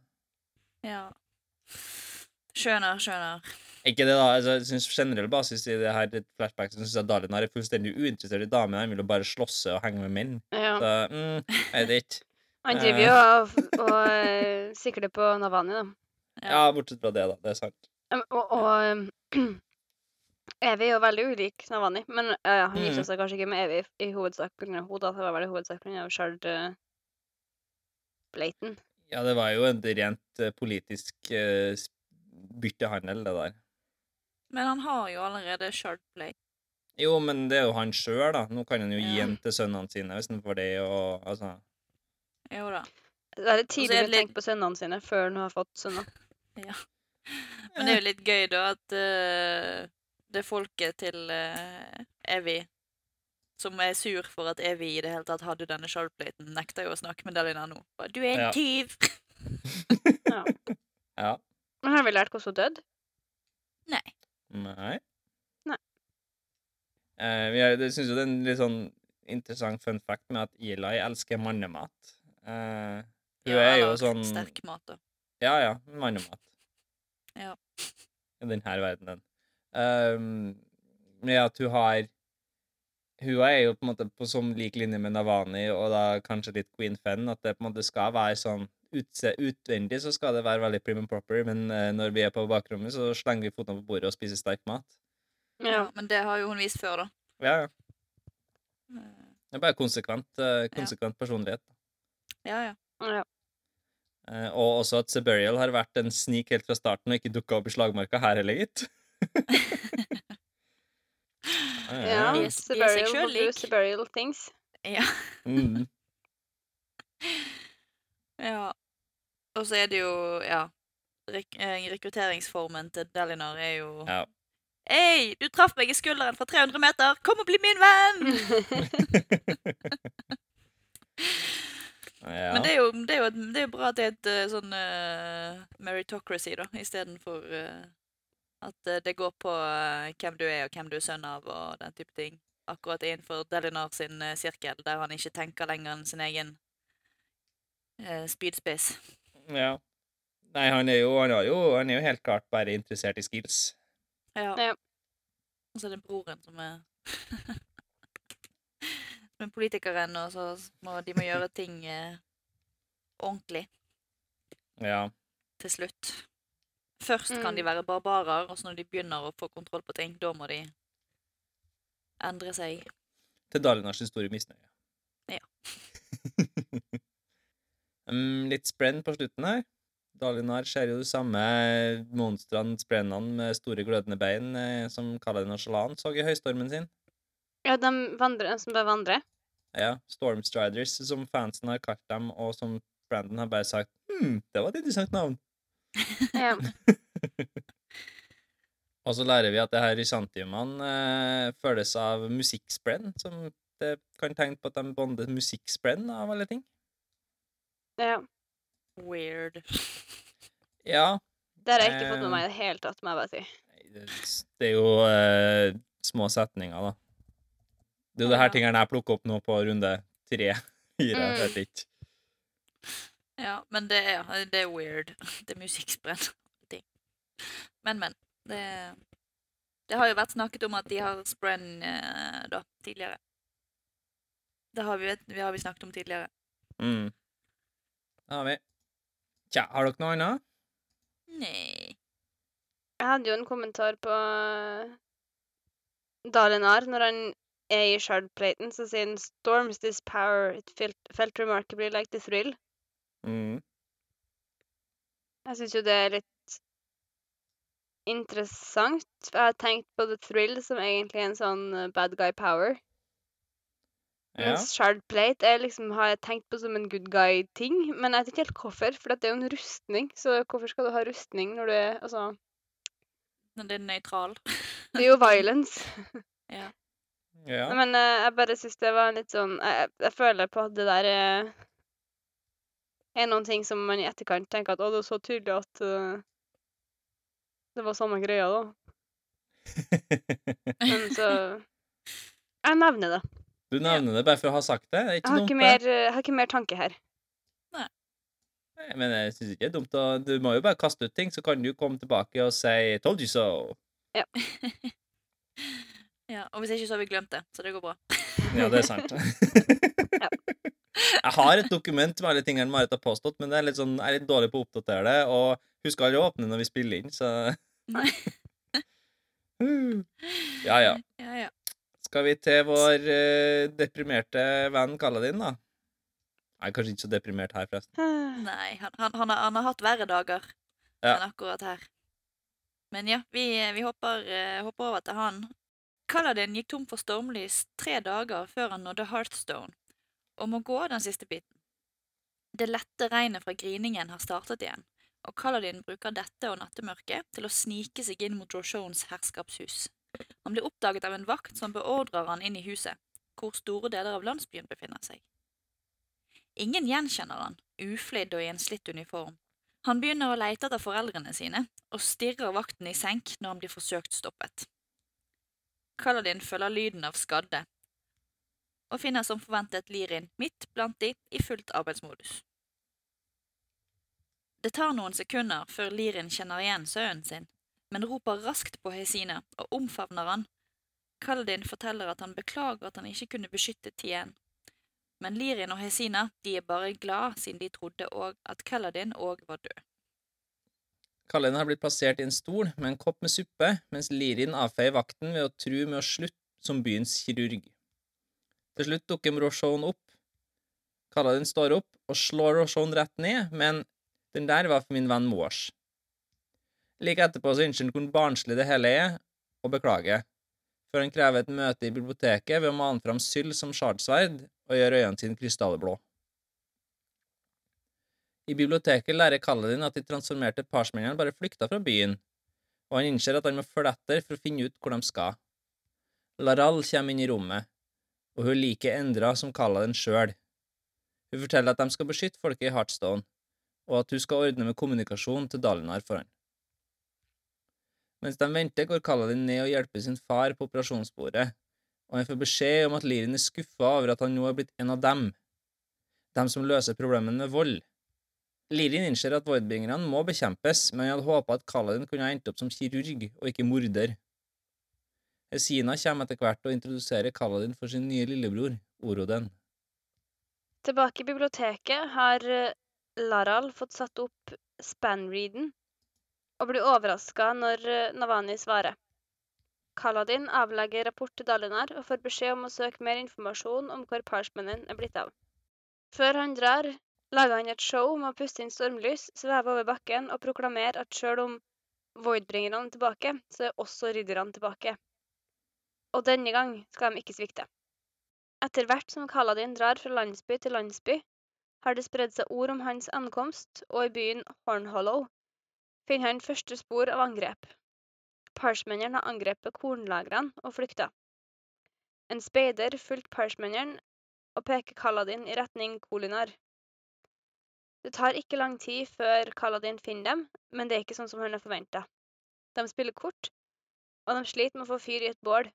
Ja. Skjønner, skjønner. Ikke det, da. Altså, jeg synes generell basis i det her flashback så syns jeg Dalinar er fullstendig uinteressert i damer. Han vil jo bare slåsse og henge med menn. Ja. Så mm, jeg vet ikke. Han driver jo og, og eh, sikler på Navani, da. Ja, bortsett fra det, da. Det er sant. Og, og um, Evy er jo veldig ulik Navani, men ja, ja, han gifta Mm. seg kanskje ikke med Evy i hovedsak pga. henne. da. Det var vel i hovedsak pga. Shard uh, Blayton. Ja, det var jo en rent eh, politisk eh, s- byttehandel, det der. Men han har jo allerede Shardplay. Jo, men det er jo han sjøl, da. Nå kan han jo gi den til sønnene sine hvis han får det, og altså Jo da. Det er litt tidlig å litt- tenke på sønnene sine før han har fått sønner. Men det er jo litt gøy, da, at uh, det folket til uh, Evy som er sur for at Evy i det hele tatt hadde denne Shardplaten, nekter jo å snakke med Delina nå. Bare, Du er en Ja. tyv! Ja. Ja. Men har vi lært hvordan hun døde? Nei. Nei. Nei. Eh, vi har, det syns jo det er en litt sånn interessant fun fact med at Eli elsker mannemat. Eh, hun Ja, er jo sånn Sterk mat, da. Ja, ja. Mannemat. Ja. I denne verdenen. Um, med at hun har Hun er jo på en måte på som lik linje med Navani og da kanskje litt Queen Fenn, at det på en måte skal være sånn utse, Utvendig så skal det være veldig prim and proper, men uh, når vi er på bakrommet, så slenger vi fotene på bordet og spiser sterk mat. Ja. Men det har jo hun vist før, da. Ja, ja. Eh, Det er bare konsekvent, eh, konsekvent personlighet. Ja, ja. ja. Eh, og også at Seburial har vært en snik helt fra starten og ikke dukka opp i slagmarka her heller, gitt. ja. Seburial will do. Seburial things. ja. Mm. ja. Og så er det jo, ja rek eh, Rekrutteringsformen til Delinar er jo Ja. Hei, du traff meg i skulderen fra 300 meter! Kom og bli min venn! ja. Men det er, jo, det, er jo det er jo bra at det er et eh, sånn uh, meritocracy, da, istedenfor uh, at det går på uh, hvem du er, og hvem du er sønn av, og den type ting. Akkurat innenfor Delinar sin uh, sirkel, der han ikke tenker lenger enn sin egen spydspiss. ja. Nei, han er, jo, han, er jo, han er jo helt klart bare interessert i skills. Ja. Ja. Og så er det broren som er Som er politikeren, og så må de må gjøre ting eh, ordentlig Ja. til slutt. Først kan de Mm. være barbarer, og så når de begynner å få kontroll på ting, da må de endre seg. Til Dalinars store misnøye. Ja. um, litt sprenn på slutten her. Dalinar ser jo de samme monstrene, sprennene med store glødende bein eh, som Kaladin og Shalan så i høystormen sin. ja, de vandrer, som bare vandrer. Ja, Stormstriders, som fansen har kalt dem, og som Brandon har bare sagt Hm, det var et interessant navn. Ja. Og så lærer vi at det her rysantiumene eh, føles av musikksprenn, som det kan tegne på at de bonder musikksprenn av alle ting. Ja. Weird. Ja, Det har jeg ikke fått med Eh. meg i det hele tatt, må jeg bare si. det det er jo eh, små setninger, da. Det er jo det her tingene jeg plukker opp nå på runde tre. Fire, Mm. vet ikke. Ja, men det er, det er weird. Det er musikksprenn. Men, men. Det, det har jo vært snakket om at de har sprenn eh, da, tidligere. Det har vi, vi har vi snakket om tidligere. Mm. Da har vi. Tja, har dere noe annet? Nei. Jeg hadde jo en kommentar på eh, Dalinar når han er i shardplaten, så sier han 'Storms this power, it felt, felt remarkably like the thrill'. Mm. Jeg syns jo det er litt interessant. Jeg har tenkt på The Thrill som egentlig en sånn eh, bad guy power. Ja. shard plate er liksom, har jeg tenkt på som en good guy-ting. Men jeg vet ikke helt hvorfor, for det er jo en rustning. Så hvorfor skal du ha rustning når du er Altså, Når det er nøytral. det er jo violence. ja. Men uh, jeg bare syns det var litt sånn jeg, jeg- jeg føler på at det der er er noen ting som man i etterkant tenker at å, det er så tydelig at uh, det var samme greia, da. Men så Jeg nevner det. Du nevner det bare for å ha sagt det. Det er Jeg har dumt, ikke mer, jeg har ikke mer tanke her. Nei, Men jeg syns ikke det er dumt å Du må jo bare kaste ut ting, så kan du komme tilbake og si 'told you so'. Ja, ja. og hvis ikke så har vi glemt det, så det går bra. Ja, det er sant. Jeg har et dokument med alle tingene Marit har påstått, men det er litt sånn, jeg er litt dårlig på å oppdatere det. Og husk aldri å åpne når vi spiller inn, så Nei. Ja, ja. Ja, ja. Skal vi til vår eh, deprimerte venn Kaladin, da? Nei, kanskje ikke så deprimert her, forresten. Nei, han, han, han, har, han har hatt verre dager Ja. enn akkurat her. Men ja, vi, vi hopper, uh, hopper over til han. Kaladin gikk tom for stormlys tre dager før han nådde Hearthstone, og må gå den siste biten. Det lette regnet fra griningen har startet igjen, og Kaladin bruker dette og nattemørket til å snike seg inn mot Roshones herskapshus. Han blir oppdaget av en vakt som beordrer han inn i huset, hvor store deler av landsbyen befinner seg. Ingen gjenkjenner han, uflidd og i en slitt uniform. Han begynner å leite etter foreldrene sine, og stirrer vakten i senk når han blir forsøkt stoppet. Kaladin følger lyden av skadde, og finner som forventet Lirin midt blant de i fullt arbeidsmodus. Det tar noen sekunder før Lirin kjenner igjen sønnen sin, men roper raskt på Hesina og omfavner han. Kaldin forteller at han beklager at han ikke kunne beskytte Tien, men Lirin og Hesina de er bare glad siden de trodde og at Kaladin òg var død. Kaladin har blitt plassert i en stol med en kopp med suppe, mens Lirin avfeier vakten ved å true med å slutte som byens kirurg. Til slutt dukker Roshon opp. Kaladin står opp og slår Roshon rett ned, men den der var for min venn Moash. Like etterpå så innser han hvor barnslig det hele er, og beklager, før han krever et møte i biblioteket ved å mane fram Syl som sjardsverd og gjøre øynene sine krystallblå. I biblioteket lærer Kaladin at de transformerte parsmennene bare flykta fra byen, og han innser at han må følge etter for å finne ut hvor de skal. Laral kommer inn i rommet, og hun er like endra som Kaladin sjøl. Hun forteller at de skal beskytte folket i Heartstone, og at hun skal ordne med kommunikasjon til Dalinar for han. Mens de venter, går Kaladin ned og hjelper sin far på operasjonsbordet, og han får beskjed om at Lirin er skuffa over at han nå er blitt en av dem, dem som løser problemene med vold. Lirin innser at voidbringerne må bekjempes, men han hadde håpa at Kaladin kunne ha endt opp som kirurg og ikke morder. Esina kommer etter hvert og introduserer Kaladin for sin nye lillebror, Oroden. Tilbake i biblioteket har eh, Laral fått satt opp spanreaden og blir overraska når eh, Navani svarer. Kaladin avlegger rapport til Dalinar og får beskjed om å søke mer informasjon om hvor parchmanen er blitt av. Før han drar, lager han et show med å puste inn stormlys, sveve over bakken og proklamere at sjøl om voidbringerne er tilbake, så er også ridderne tilbake. Og denne gang skal de ikke svikte. Etter hvert som Kaladin drar fra landsby til landsby, har det spredd seg ord om hans ankomst, og i byen Hornhollow finner han første spor av angrep. Parshmennerne har angrepet kornlagrene og flykta. En speider fulgte parshmennerne og peker Kaladin i retning Kolinar. Det tar ikke lang tid før Kaladin finner dem, men det er ikke sånn som han har forventa. De spiller kort, og de sliter med å få fyr i et bål.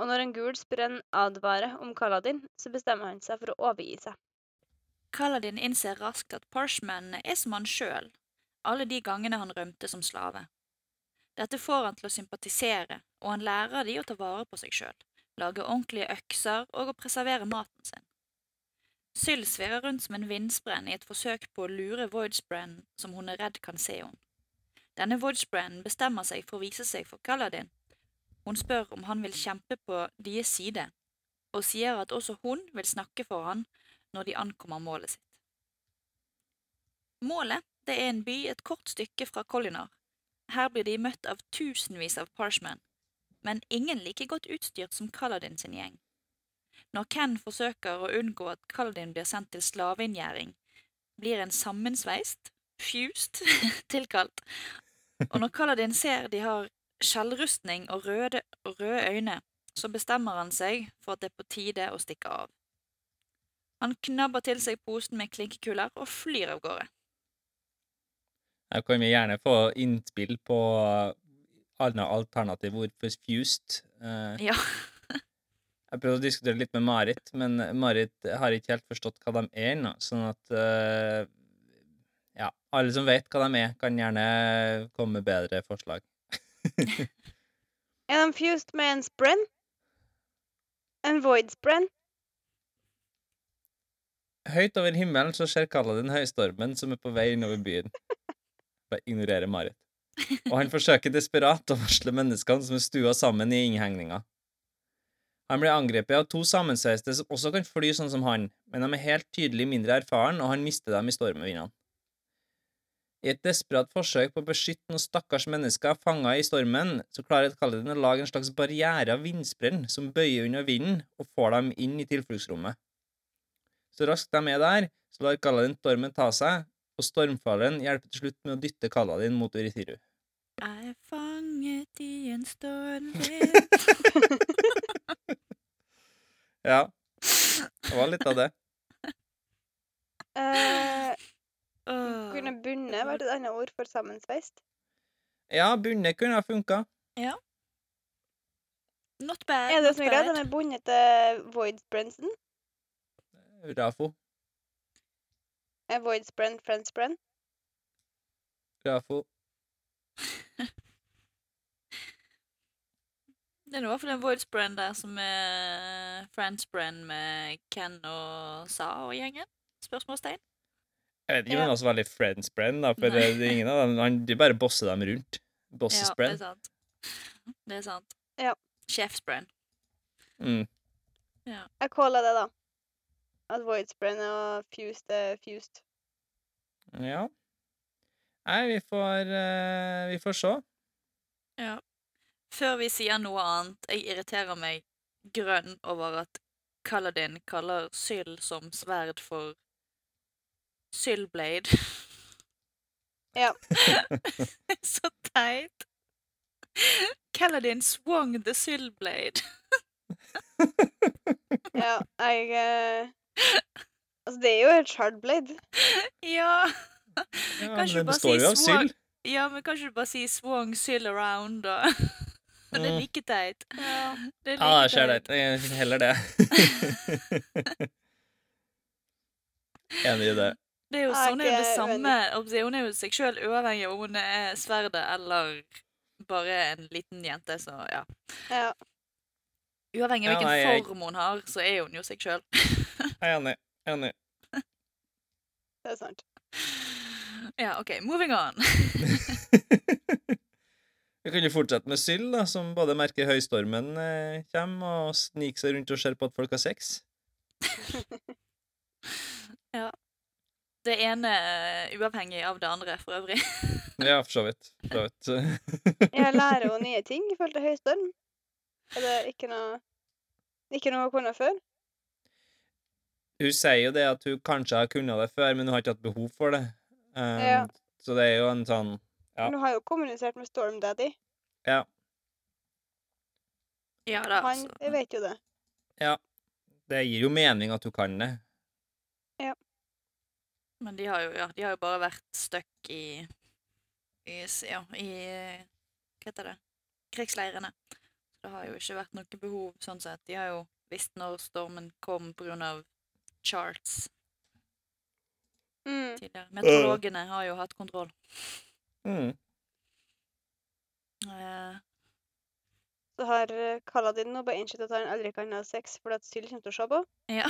Og når en gul sprenn advarer om Kaladin, så bestemmer han seg for å overgi seg. Kaladin innser raskt at parshmennene er som han sjøl, alle de gangene han rømte som slave. Dette får han til å sympatisere, og han lærer de å ta vare på seg sjøl, lage ordentlige økser og å preservere maten sin. Syl svirrer rundt som en vindsprenn i et forsøk på å lure Voidsbrennen som hun er redd kan se henne. Denne Voidsbrennen bestemmer seg for å vise seg for Kaladin. Hun spør om han vil kjempe på deres side, og sier at også hun vil snakke for han når de ankommer målet sitt. Målet det er en by et kort stykke fra Kollinar. Her blir de møtt av tusenvis av parshmen, men ingen like godt utstyrt som Kaladin sin gjeng. Når Ken forsøker å unngå at Kaladin blir sendt til slaveinngjerding, blir en sammensveist, fused, tilkalt, og når Kaladin ser de har skjellrustning og røde, røde øyne, så bestemmer han seg for at det er på tide å stikke av. Han knabber til seg posen med klinkekuler og flyr av gårde. Her kan vi gjerne få innspill på andre alternativ ord for fused. Eh, Ja. Jeg prøvde å diskutere litt med Marit, men Marit har ikke helt forstått hva de er ennå. Sånn at eh, Ja, alle som vet hva de er, kan gjerne komme med bedre forslag. Er de fused med en sprenn? En void sprenn? Høyt over himmelen så ser Kaladin høystormen som er på vei innover byen. Bare ignorerer Marit. Og han forsøker desperat å varsle menneskene som er stua sammen i innhegninga. Han blir angrepet av to sammensveiste som også kan fly sånn som han, men de er helt tydelig mindre erfaren, og han mister dem i stormvindene. I et desperat forsøk på å beskytte noen stakkars mennesker fanga i stormen, så klarer Kaladin å lage en slags barriere av vindsprenn som bøyer under vinden og får dem inn i tilfluktsrommet. Så raskt de er der, så lar Kaladin stormen ta seg, og stormfaren hjelper til slutt med å dytte Kaladin mot Uritiru. Jeg er fanget i en stormvind Ja, det var litt av det. Uh, kunne bunne vært et annet ord for sammensveist? Ja, bunne kunne ha funka. Not bad. Er det not som er greit? Den er bundet til void Brenson? Rafo. Er void spren friend Ja, for Det er i hvert fall en Voidsbrand der som er Friendsbrand med Ken og Sa og gjengen. Spørsmålstegn. Jeg vet ikke om Ja. han er så veldig friends brand, da, for det, det er ingen av dem Han de bare bosser dem rundt. Bosses ja, det er sant. Det er sant. Ja. Sjefsbrand. Mm. Jeg caller det, da. At void og fused er fused. Ja. Nei, vi får uh, Vi får se. Ja. Før vi sier noe annet, jeg irriterer meg grønn over at Kaladin kaller syld som sverd for Sylblade. Ja. Så teit. Kaladin swung the Sylblade. Ja, jeg eh, Altså, det er jo et shardblade. ja. Ja, Kanskje men bare det si jo av swag- ja, men kanskje du bare sier swung syll around, da? Det er Mm. like teit. Ja. Det er like ser det. teit. Jeg Heller det. Enig i det. Det er jo sånn er sånn er det samme. Hun er jo seg sjøl uavhengig av om hun er sverdet eller bare en liten jente, så ja. ja. Uavhengig av Ja, hvilken nei, form hun har, så er hun jo seg sjøl. Jeg er enig. Enig. Det er sant. Ja, OK, moving on. Vi kan jo fortsette med Syl, da, som både merker høystormen eh, kommer, og sniker seg rundt og ser på at folk har sex. ja. Det ene eh, uavhengig av det andre, for øvrig. Ja, for så vidt. For så vidt. Jeg lærer jo nye ting i forhold til høystorm. Er det ikke noe Ikke noe jeg kunne før? Hun sier jo det at hun kanskje har kunnet det før, men hun har ikke hatt behov for det. Um, Ja. Så det er jo en sånn Ja. Hun har jo kommunisert med Storm Daddy. Ja. Ja da, Han altså. jeg vet jo det. ja. Det gir jo mening at hun kan det. Ja. Men de har jo, ja, de har jo bare vært stuck i, i Ja, i Hva heter det? Krigsleirene. Det har jo ikke vært noe behov sånn sett. De har jo visst når stormen kom av charts Mm. tidligere. Meteorologene har jo hatt kontroll. Mm. Uh, Så har uh, Kaladin nå bare innsett at han aldri kan ha sex fordi at Syl kommer til å se på. ja.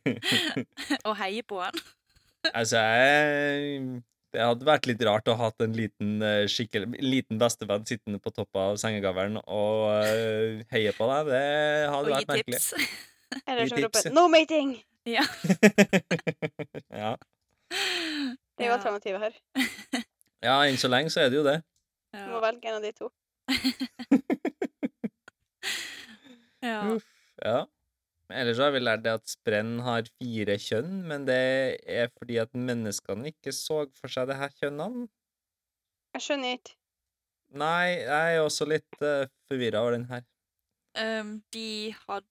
Og heie på han. altså, jeg Det hadde vært litt rart å ha hatt en liten, skikkelig liten bestevenn sittende på toppen av sengegavlen og uh, heie på deg. Det hadde vært merkelig. Eller som roper 'no mating'! ja. ja. Det er jo alternativet her. ja, enn så lenge så er det jo det. Du må velge en av de to. ja. Uff, ja. Ellers har vi lært det at sprenn har fire kjønn, men det er fordi at menneskene ikke så for seg det her kjønnene. Jeg skjønner ikke. Nei, jeg er også litt uh, forvirra over den her. Um, de had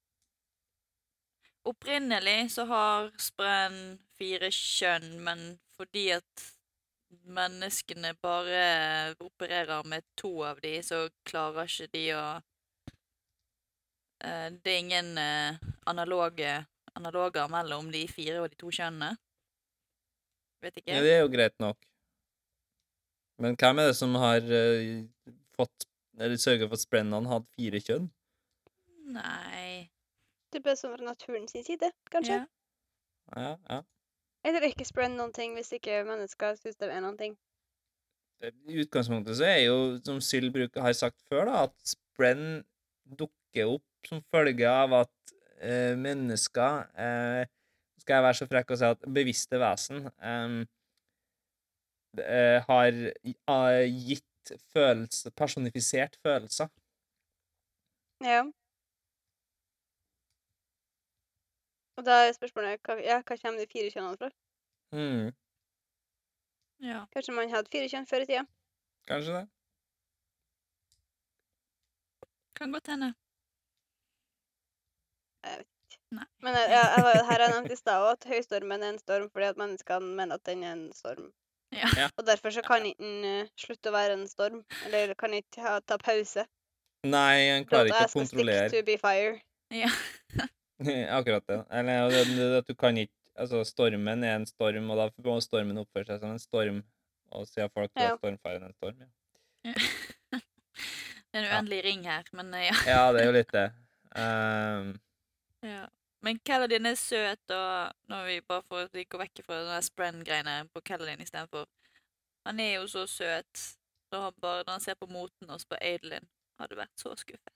Opprinnelig så har sprenn fire kjønn, men fordi at menneskene bare opererer med to av de, så klarer ikke de å eh, Det er ingen eh, analoge, analoger mellom de fire og de to kjønnene. Vet ikke. Ja, det er jo greit nok. Men hvem er det som har uh, fått Eller sørga for at sprennene hadde fire kjønn? Nei Bare sånn fra naturen sin side, kanskje. Ja. Ja, ja. Eller ikke sprenn noen ting hvis ikke mennesker syns det er noen ting. I utgangspunktet så er jo, som Syl bruker, har sagt før, da, at sprenn dukker opp som følge av at eh, mennesker eh, Skal jeg være så frekk og si at bevisste vesen eh, eh, har har gitt følelse, personifisert følelser. Ja. Og da er spørsmålet hva, ja, hva kommer de fire kjønnene fra? Mm, ja. Kanskje man hadde fire kjønn før i tida? kanskje det. Kan godt hende. Men jeg, jeg, jeg her har jeg nevnt i stad også at høystormen er en storm fordi at menneskene mener at den er en storm. Ja. Ja. Og derfor så kan ikke den eh, slutte å være en storm. Eller kan ikke ta pause. Nei, en klarer ikke å kontrollere stick to be fire. Ja. Akkurat det. Eller og at du kan ikke Altså, stormen er en storm, og da må stormen oppføre seg som en storm. Og sier folk at Ja. stormfaren er en storm, ja. Det er en uendelig ring her, men eh, ja. Ja, det er jo litt det. Um... ja. Men Kaladin er søt, og når vi bare får vi gå vekk fra den sprenn-greiene på Kaladin istedenfor Han er jo så søt. Så han bare, når han ser på moten hos på Adelin, hadde vært så skuffet.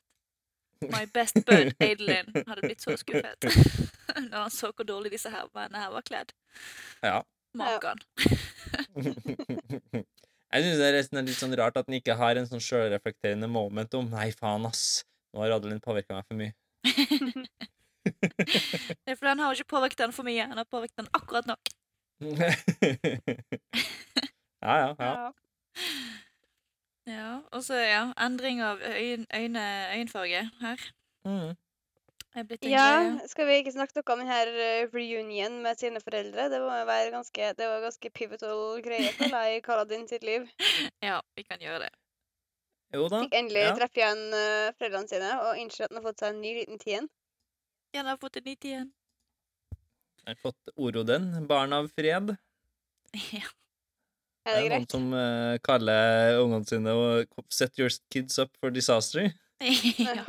My best bird, Adelin, hadde blitt så skuffet. når han så hvor dårlig disse her mennene her var kledd. ja. Makan. Jeg syns det er litt sånn rart at den ikke har en sånn sjølreflekterende moment om Nei, faen, ass. Nå har Adeline påvirka meg for mye. Det er fordi han har ikke påvirket den for mye. Han har påvirket den akkurat nok. ja, ja, ja. Ja. Ja, Og så, ja, endring av øyn, øyne, øyenfarge her. Mm. Blitt ja, skal vi ikke snakke noe om denne eh, reunion med sine foreldre? Det var, jo være ganske, det var ganske pivotal greie for deg i Kaladin sitt liv. Ja, vi kan gjøre det. Jo da. Fikk endelig Ja. treffe igjen eh, foreldrene sine og innse at han har fått seg en ny liten tien. Ja, han har fått en ny igjen. Jeg har fått Oroden, barn av fred. Ja. Er det noen greit? som uh, kaller ungene sine og 'set your kids up for disaster'. ja.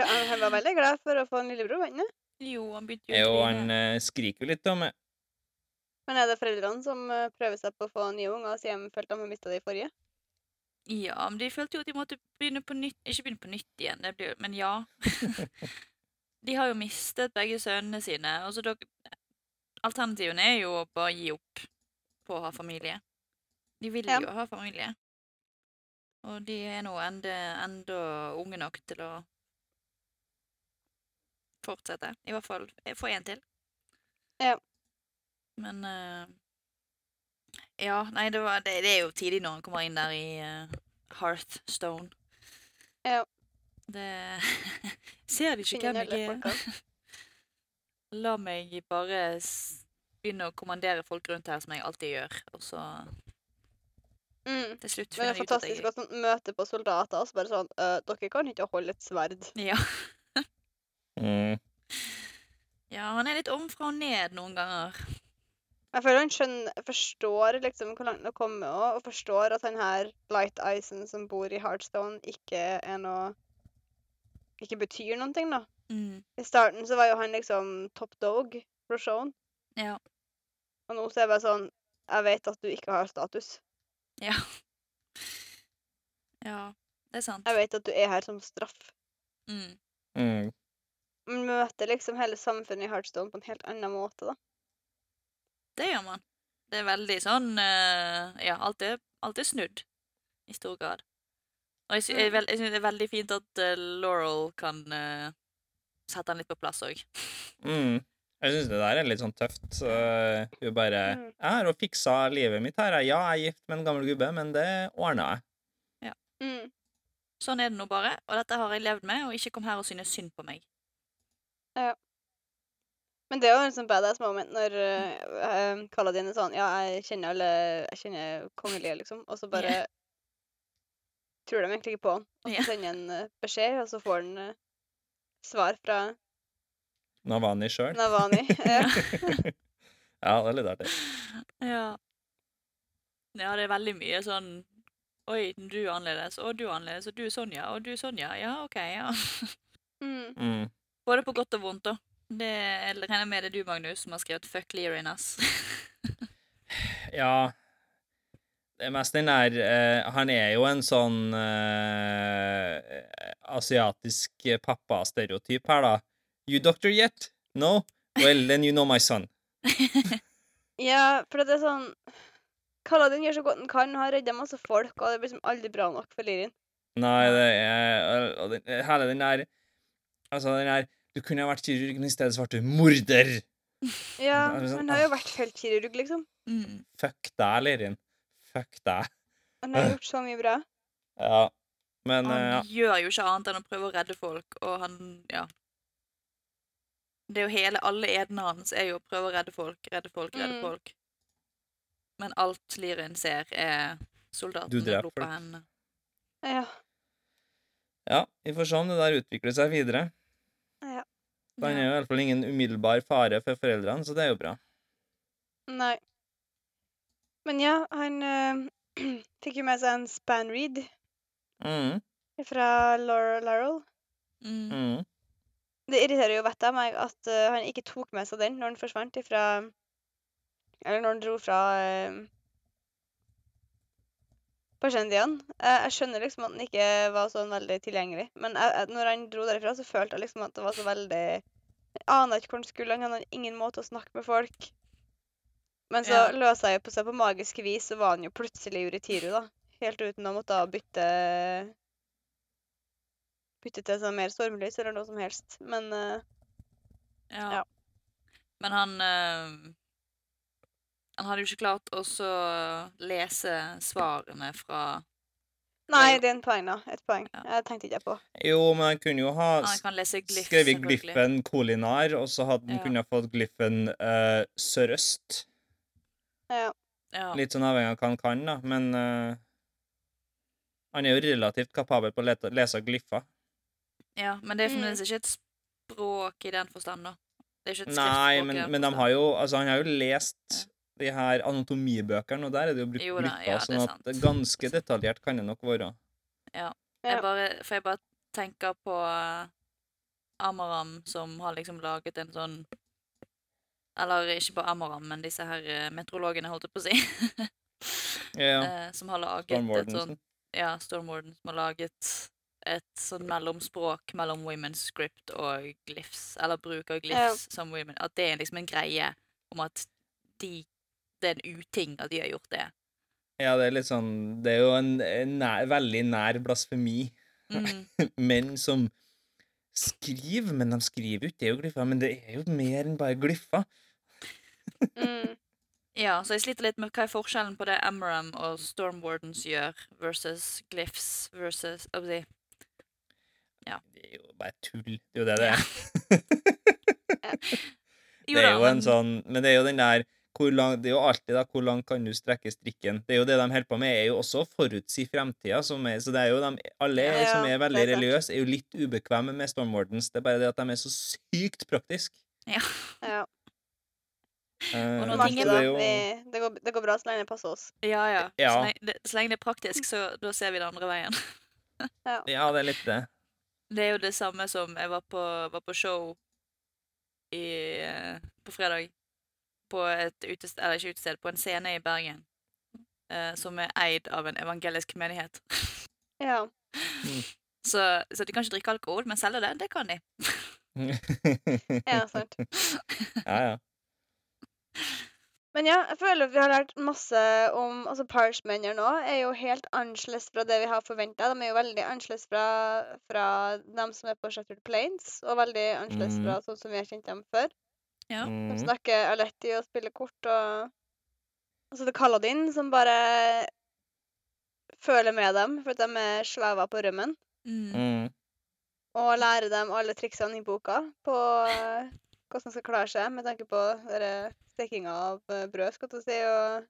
Han var veldig glad for å få en lillebror, var han ikke? Jo, han begynte jo Jo, å han eh, skriker jo litt om det. Men er det foreldrene som eh, prøver seg på å få nye unger, siden de følte de har mista de forrige? Ja, men de følte jo at de måtte begynne på nytt Ikke begynne på nytt igjen, det blir, men ja. de har jo mistet begge sønnene sine. Og så Alternativene er jo å bare gi opp på å ha familie. De vil Ja. jo ha familie. Og de er nå enda, enda unge nok til å fortsette. I hvert fall få en til. Ja. Men uh, Ja, nei, det, var, det, det er jo tidlig når han kommer inn der i uh, Hearthstone. Ja. Det Ser de ikke hvem jeg er? La meg bare begynne å kommandere folk rundt her, som jeg alltid gjør, og så Mm. Til slutt Men det finner er jeg ut at jeg fantastisk sånn, møte på soldater og så bare sånn «Øh, Dere kan ikke holde et sverd. Ja. Mm. ja, han er litt omfra og ned noen ganger. Jeg føler han skjønner, forstår liksom hvor langt det har kommet og forstår at han her Light Isen som bor i Heartstone, ikke er noe Ikke betyr noen ting, da. Mm. I starten så var jo han liksom top dog for showen, Ja. Og nå så er jeg bare sånn Jeg vet at du ikke har status. Ja. Ja, det er sant. Jeg vet at du er her som straff. Mm. Mm. Man møter liksom hele samfunnet i Heartstone på en helt annen måte, da. Det gjør man. Det er veldig sånn uh, Ja, alt er, alt er snudd. I stor grad. Og jeg, sy jeg, Mm. jeg synes det er veldig fint at uh, Laurel kan uh, sette han litt på plass òg. Mm. Jeg syns det der er litt sånn tøft. Så hun bare Mm. 'Jeg har jo fiksa livet mitt her. Ja, jeg er gift med en gammel gubbe, men det ordna jeg.' Mm. Sånn er det nå bare, og dette har jeg levd med, og ikke kom her og synes synd på meg. Ja. Men det er jo en sånn badass moment når uh, Kaladin er sånn Ja, jeg kjenner alle Jeg kjenner kongelige, liksom. Og så bare yeah. tror de egentlig ikke på han. Og så yeah. sender han eh, beskjed, og så får han uh, svar fra Navani sjøl. Navani. ja. ja, det er litt artig. Ja. Ja, det er veldig mye sånn Oi, du er annerledes, og du er annerledes, og du er Sonja, og du er Sonja. ja. OK, ja. Mm. Mm. Både på godt og vondt, da. Det jeg regner med det er du, Magnus, som har skrevet 'fuck Leary in. Ja Det er mest den der eh, Han er jo en sånn eh, asiatisk pappa-stereotyp her, da. You doctor yet? No? Well, then you know my son. ja, for det er sånn Kaladin gjør så godt han kan, og har redda masse folk, og det blir liksom aldri bra nok for Lirin. Nei, det er Hele den der Altså, den der Du kunne ha vært kirurg, men i stedet så ble du morder. Ja, men sånn, han har jo vært feltkirurg, liksom. mm. Fuck deg, Lirin. Fuck deg. Han har gjort så mye bra. Ja. Men Han uh, ja. gjør jo ikke annet enn å prøve å redde folk, og han Ja. Det er jo hele Alle edene hans er jo å prøve å redde folk, redde folk, redde Mm. folk. Men alt Lirin ser, er soldatene som folk. hendene. Ja. ja, vi får se om det der utvikler seg videre. ja. Han er jo i hvert fall ingen umiddelbar fare for foreldrene, så det er jo bra. Nei. Men ja, han øh, fikk jo med seg en span-read Mm, fra Laura Laurel. Mm. mm. Det irriterer jo vettet av meg at uh, han ikke tok med seg den når han forsvant ifra Eller når han dro fra uh, Pashendian. Uh, jeg skjønner liksom at han ikke var sånn veldig tilgjengelig, men jeg, når han dro derifra, så følte jeg liksom at det var så veldig Jeg aner ikke hvor han skulle, han hadde ingen måte å snakke med folk. Men så Ja. løsa jeg på seg på magisk vis, så var han jo plutselig i Uritiru, da. Helt uten å måtte bytte Bytte til seg mer stormlys eller noe som helst. Men uh, Ja. Ja. Men han uh, Han hadde jo ikke klart å lese svarene fra Nei, det er en poeng, da. Et poeng. Ja. Jeg tenkte ikke på. Jo, men han kunne jo ha glyphs, skrevet glyffen kolinar, og så hadde han Ja. kunne ha fått glyffen uh, sørøst. Ja. Ja. Litt sånn avhengig av hva han kan, da, men uh, han er jo relativt kapabel på å lete, lese glyffer. Ja, men det er Mm. fremdeles ikke et språk i den forstand, da. Det er ikke et Nei, men, i den men de har jo Altså, han har jo lest de her anatomibøkene, og der er det jo brukt Jo da, ja, sånn at sant. det ganske detaljert kan det nok være. Jeg Ja. bare, for jeg bare tenker på eh, Amaram, som har liksom laget en sånn Eller ikke bare Amaram, men disse her eh, meteorologene, holdt jeg på å si. Ja, eh, som har laget et sånn Ja, Stormwarden, som har laget et sånn mellomspråk mellom women's script og glyphs. Eller bruk av glyphs som women. At det er liksom en greie om at de Det er en uting at de har gjort det. Ja, det er litt sånn Det er jo en, en nær, veldig nær blasfemi. Mm. Menn som skriver, men de skriver jo ikke geoglyffer. Men det er jo mer enn bare glyffer. Mm. Ja, så jeg sliter litt med hva er forskjellen på det Amram og Stormwardens gjør, versus glyphs versus hva si, Det er jo bare tull. Det er jo det det er. Det er jo en sånn Men det er jo den der hvor lang, det er jo alltid da, hvor langt kan du strekke strikken. Det er jo det de holder på med, er jo også å forutsi fremtida. Er, så det er jo de, alle Ja, som er veldig er religiøse, er jo litt ubekvemme med stormwardens. Det er bare det at de er så sykt praktiske. Ja. Eh, Og ting det jo vi, det, går, det går bra så lenge det passer oss. Ja, ja. Ja. Så, lenge, det, så lenge det er praktisk, så da ser vi det andre veien. Ja, det er litt det. Det er jo det samme som jeg var på, var på show i, eh, på fredag. På et utested, eller ikke utested, på en scene i Bergen. eh, som er eid av en evangelisk menighet. Ja. Så, så de kan ikke drikke alkohol, men selge det, det kan de. ja, sant. ja, ja. Men ja, jeg føler vi har lært masse om altså Parchmenner nå er jo helt annerledes fra det vi har forventa. De er jo veldig annerledes fra, fra dem som er på Shattered Plains, og veldig annerledes mm. fra sånn som vi har kjent dem før. Ja. De Mhm. snakker Aletti og spiller kort og så det er det Kaladin som bare føler med dem for at de er slaver på rømmen. Mm. Mm. Og lærer dem alle triksene i boka på hvordan de skal klare seg med tanke på dere stekinga av eh, brød, skal du si, og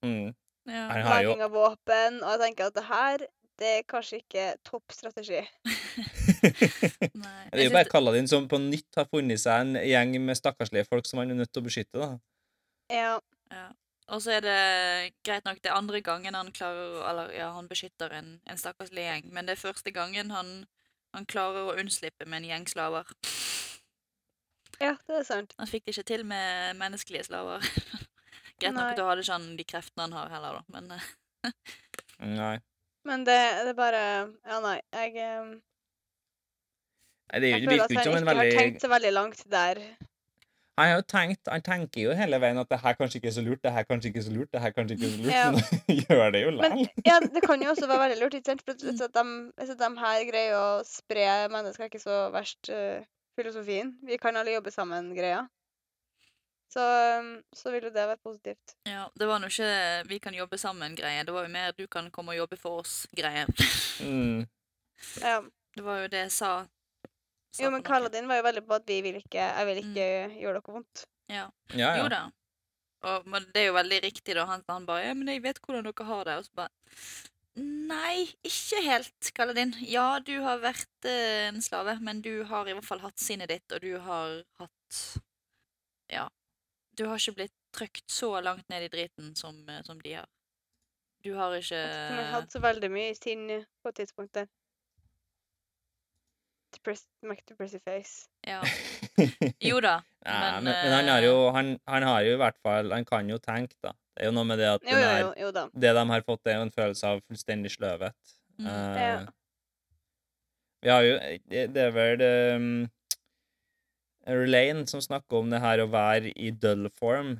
Mm. Ja. Han laging av våpen. Og jeg tenker at det her det er kanskje ikke topp strategi. Nei. Det er jo bare Kaladin som på nytt har funnet seg en gjeng med stakkarslige folk som han er nødt til å beskytte. da. Ja. Ja. Og så er det greit nok det andre gangen han klarer Eller ja, han beskytter en, en stakkarslig gjeng, men det er første gangen han, han klarer å unnslippe med en gjeng slaver. Ja, det er sant. Han fikk det ikke til med menneskelige slaver. greit nok at du hadde ikke han de kreftene han har heller, da, men eh, Nei. Men det, det er bare Ja, nei. Jeg, um... Nei, det, er jeg føler at han ikke ikke har tenkt så veldig langt der. Han har jo tenkt, han tenker jo hele veien at det her kanskje ikke er så lurt, det her kanskje ikke er så lurt, det her kanskje ikke er så lurt, Ja. men gjør det jo Men likevel. ja, det kan jo også være veldig lurt, ikke sant? For at- Mm. hvis at de, hvis at de her greier å spre mennesker ikke så verst eh, filosofien Vi kan alle jobbe sammen-greia. Så, så vil jo det være positivt. ja, det var nå ikke 'vi kan jobbe sammen'-greie. Det var jo mer 'du kan komme og jobbe for oss'-greie. Mm. Ja. Det var jo det jeg sa. sa Jo, men. Kaladin var jo veldig på at vi vil ikke Jeg vil ikke gjøre dere vondt. Ja. Ja, Jo da. Og, men det er jo veldig riktig, da. Han, han bare 'Ja, men jeg vet hvordan dere har det.' Og så bare Nei, ikke helt, Kaladin. Ja, du har vært eh, en slave, men du har i hvert fall hatt sinnet ditt, og du har hatt Ja. Du har ikke blitt trykt så langt ned i driten som, eh, som de har. Du har ikke Som har hatt så veldig mye sinn på tidspunktet. Depressed, depressed Depress, make depressy face. Ja. Jo da. Nei, Men, men, men han har eh, jo han, han har jo i hvert fall Han kan jo tenke, da. Det er jo noe med det at Jo, jo, her, jo, jo det de har fått, er jo en følelse av fullstendig sløvhet. Mm. Uh, Ja. Vi har jo Det det er vel um, Relaine som snakker om det her å være i dull form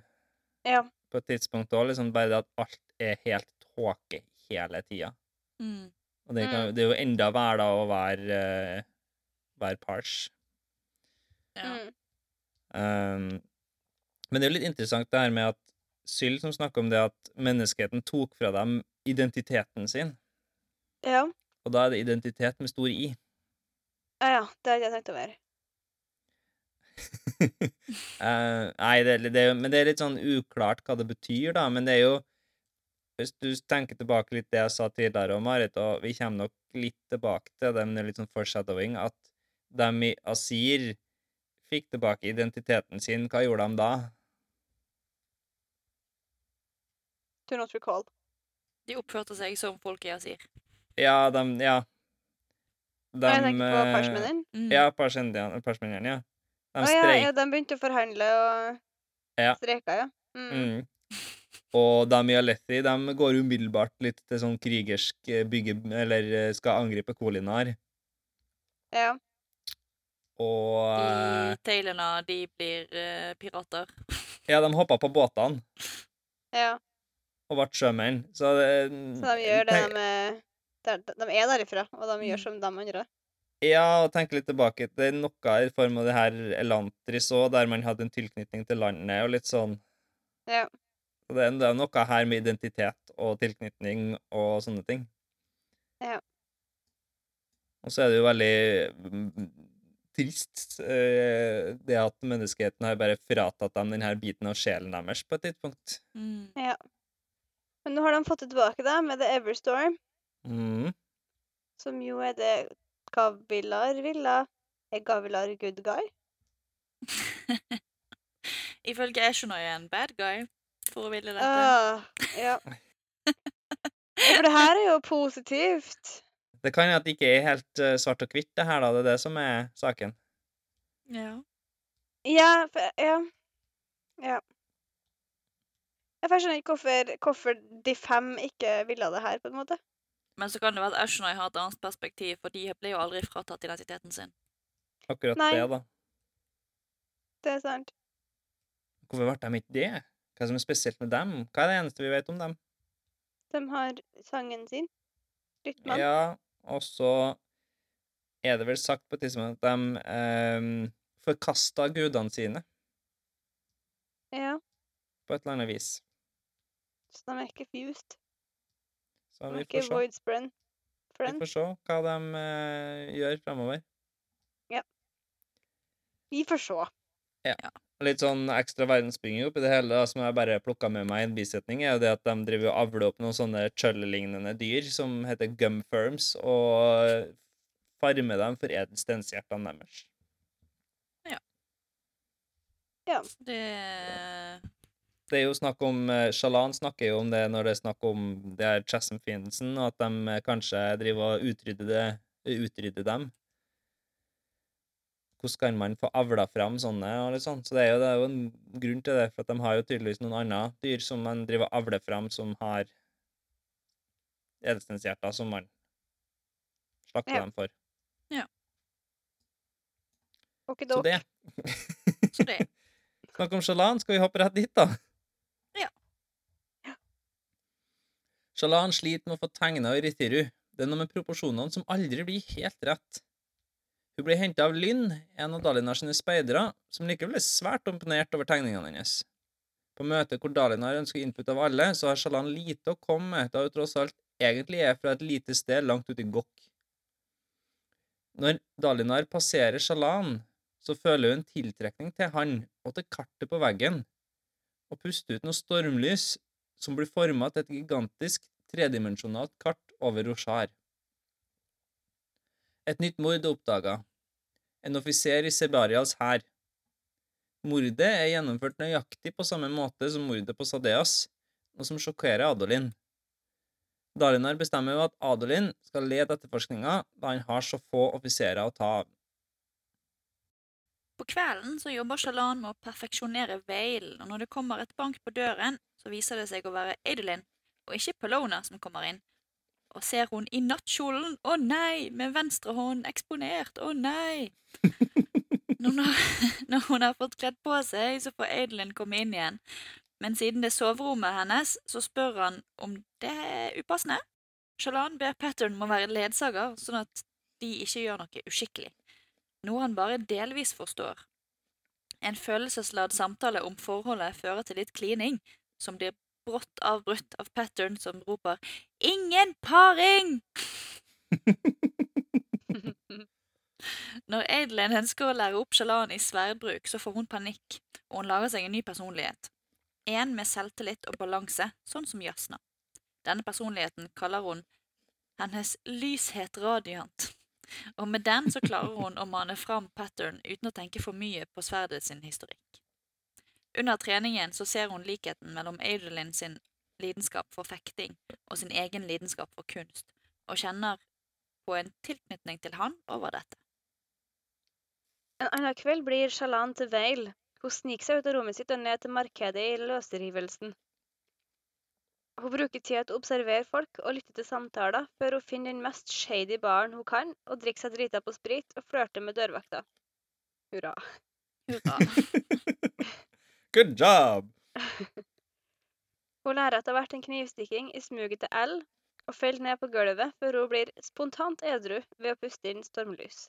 Ja. på et tidspunkt òg. Liksom bare det at alt er helt tåke hele tida. Mm. Og det, kan, Mm. det er jo enda verre da å være, uh, være pars. Ja. Um, men det er jo litt interessant det her med at Syl som snakker om det at menneskeheten tok fra dem identiteten sin. Ja. Og da er det identitet med stor I. Ja, ja. Det har jeg tenkt over. uh, nei, det, det, men det er litt sånn uklart hva det betyr, da. Men det er jo Hvis du tenker tilbake litt det jeg sa tidligere, om Marit, og vi kommer nok litt tilbake til det, men det er litt sånn foreshadowing, at de i Asir fikk tilbake identiteten sin. Hva gjorde de da? Do not recall. De oppførte seg som folk i sier. Ja, de Ja. de jeg tenker på eh, parchmenen. Mm. Ja, persmennene, Parsmendian, ja. De Å ja, streik. ja, de begynte å forhandle og Ja. streika, ja. Mm. Mm. Og de i Alethi de går umiddelbart litt til sånn krigersk eh, bygge... Eller eh, skal angripe Kolinar. Ja. Og De eh, Tailorna, de blir eh, pirater. Ja, de hoppa på båtene ja. Og ble sjømenn. Så, det, Så de gjør det tenk- de De er derifra, og de Mm. gjør som de andre. Ja, og tenk litt tilbake. Det er noe i form av det her Elantris òg, der man hadde en tilknytning til landet, og litt sånn Ja. Så det det er noe her med identitet og tilknytning og sånne ting. Ja. Og så er det jo veldig mm, trist, eh, det at menneskeheten har bare fratatt dem denne biten av sjelen deres på et tidspunkt. Mm. Ja. Men nå har de fått det tilbake, da, med The Everstorm, Mm. som jo er det Gavilar ville. Er Gavilar good guy? Ifølge Eshonai er en bad guy, for å ville dette. Uh, ja. For det her er jo positivt. Det kan hende at det ikke er helt eh, svart og hvitt, det her, da. Det er det som er saken. Ja. Ja, for, ja. Ja. Jeg skjønner ikke hvorfor, hvorfor de fem ikke ville det her, på en måte. Men så kan det være at Ashnoy har et annet perspektiv, for de ble jo aldri fratatt identiteten sin. Akkurat Nei. det, da. Det er sant. Hvorfor ble de ikke det? Hva som er spesielt med dem? Hva er det eneste vi vet om dem? De har sangen sin. Rytmen. Ja, og så er det vel sagt på et tidspunkt at de eh, forkasta gudene sine Ja. på et eller annet vis. Så de er ikke fused. Så De vi er ikke får se. void friend. Vi får se hva de uh, gjør fremover. Ja. Vi får se. Ja. Litt sånn ekstra verdensbygging oppi det hele da, som jeg bare plukka med meg i en bisetning, er jo det at de driver og avler opp noen sånne chully-lignende dyr som heter gumfirms, og farmer dem for edelstenshjertene deres. Ja. ja. Det Det er jo snakk om sjalan Shalan snakker jo om det når det er snakk om det er Chasm-fiendelsen, og at de eh, kanskje driver og utrydder, det, utrydder dem. Hvordan kan man få avla fram sånne? og litt sånn? Så det er, jo, det er jo en grunn til det, for at de har jo tydeligvis noen andre dyr som man driver og avler fram, som har edelstenshjerter som man slakter Ja. dem for. Så Okidok. det. Så det. Snakk om Shalan, skal vi hoppe rett dit, da? Ja. Ja. Shalan sliter med å få tegna Rithiru. Det er noe med proporsjonene som aldri blir helt rett. Hun blir henta av Lynn, en av Dalinar sine speidere, som likevel er svært imponert over tegningene hennes. På møtet hvor Dalinar ønsker input av alle, så har Shalan lite å komme med, da hun tross alt egentlig er fra et lite sted langt ute i Gokk. Når Dalinar passerer Shalan, så føler hun en tiltrekning til han og til kartet på veggen, og puster ut noe stormlys som blir forma til et gigantisk tredimensjonalt kart over Roshar. Et nytt mord er oppdaga. En offiser i Sebarials hær. Mordet er gjennomført nøyaktig på samme måte som mordet på Sadeas, noe som sjokkerer Adolin. Dalinar bestemmer jo at Adolin skal lede etterforskninga, da han har så få offiserer å ta av. På kvelden så jobber Shalan med å perfeksjonere veilen, og når det kommer et bank på døren, så viser det seg å være Adelin, og ikke Pelona som kommer inn. Og ser hun i nattkjolen, å nei, med venstre hånd eksponert, å nei. Når når hun har fått kledd på seg, så får Adelin komme inn igjen. Men siden det er soverommet hennes, så spør han om det er upassende. Shalan ber Pattern om å være ledsager, sånn at de ikke gjør noe uskikkelig noe han bare delvis forstår. En følelsesladd samtale om forholdet fører til litt klining, som blir brått avbrutt av Pattern som roper 'Ingen paring!' Når Adeline ønsker å lære opp Shalan i sverdbruk, så får hun panikk, og hun lager seg en ny personlighet. En med selvtillit og balanse, sånn som Jasna. Denne personligheten kaller hun hennes lyshet radiant og med den så klarer hun å mane fram pattern uten å tenke for mye på sverdet sin historikk. Under treningen så ser hun likheten mellom Adelin sin lidenskap for fekting og sin egen lidenskap for kunst, og kjenner på en tilknytning til han over dette. En annen kveld blir Shalan til Vale. Hun sniker seg ut av rommet sitt og ned til markedet i løsrivelsen. Hun bruker tida til å observere folk og lytte til samtaler, før hun finner den mest shady baren hun kan, og drikker seg drita på sprit og flørter med dørvakta. Hurra. Hurra. Good job! Hun lærer etter hvert en knivstikking i smuget til L, og faller ned på gulvet før hun blir spontant edru ved å puste inn stormlys.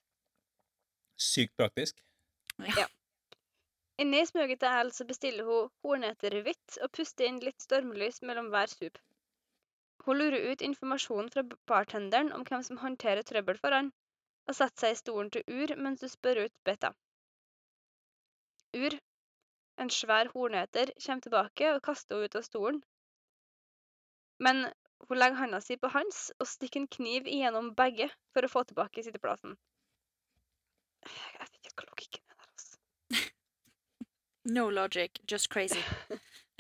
Sykt praktisk. Ja. Inne i smuget til L så bestiller hun horneterhvitt og puster inn litt stormlys mellom hver sup. Hun lurer ut informasjonen fra bartenderen om hvem som håndterer trøbbel for han, og setter seg i stolen til Ur mens hun spør ut Beta. Ur, en svær hornøter, kommer tilbake og kaster henne ut av stolen. Men hun legger handa si på hans og stikker en kniv igjennom begge for å få tilbake sitteplassen. Jeg vet ikke hva logikken er der, altså. No logic, just crazy.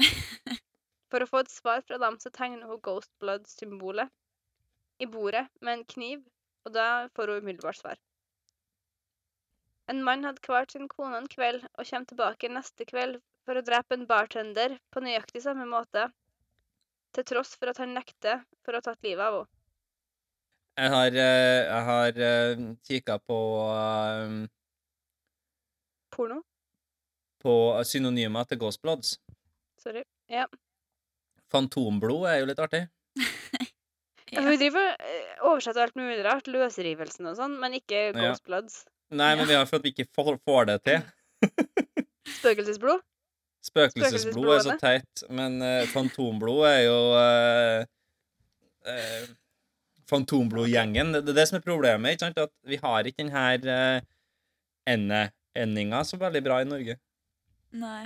For å få et svar fra dem, så tegner hun Ghost Blood-symbolet i bordet med en kniv, og da får hun umiddelbart svar. En mann hadde kvalt sin kone en kveld og kommer tilbake neste kveld for å drepe en bartender på nøyaktig samme måte, til tross for at han nekter for å ha tatt livet av henne. Jeg har, eh, jeg har eh, kikka på um, Porno? på synonymer til Ghost Bloods. Sorry. Ja. Fantomblod er jo litt artig. Ja. Vi driver oversetter alt mulig rart, løsrivelsen og sånn, men ikke Ja. Nei, men vi har for at vi ikke får, får det til. Spøkelsesblod? Spøkelsesblod er så teit, men uh, fantomblod er jo uh, Fantomblodgjengen. Det, det er det som er problemet. ikke sant? At vi har ikke denne uh, ende-endinga så veldig bra i Norge. Nei.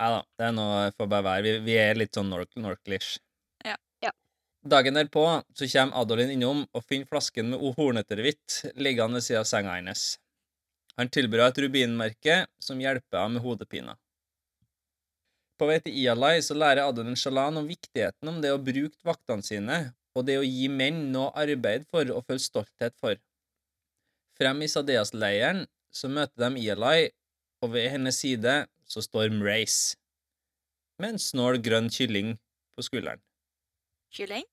Nei da, det er noe får bare være. Vi, vi er litt sånn nork norklish. Ja. Ja. Dagen derpå så kommer Adolin innom og finner flasken med horneterhvitt liggende ved siden av senga hennes. Han tilbyr henne et rubinmerke som hjelper henne med hodepina. På vei til Ialai så lærer Adolin Shalan om viktigheten om det å bruke vaktene sine og det å gi menn noe arbeid for og føle stolthet for. Frem i Sadeas-leiren så møter de Ialai, og ved hennes side så står Mrace med en snål grønn kylling på skulderen. Kylling?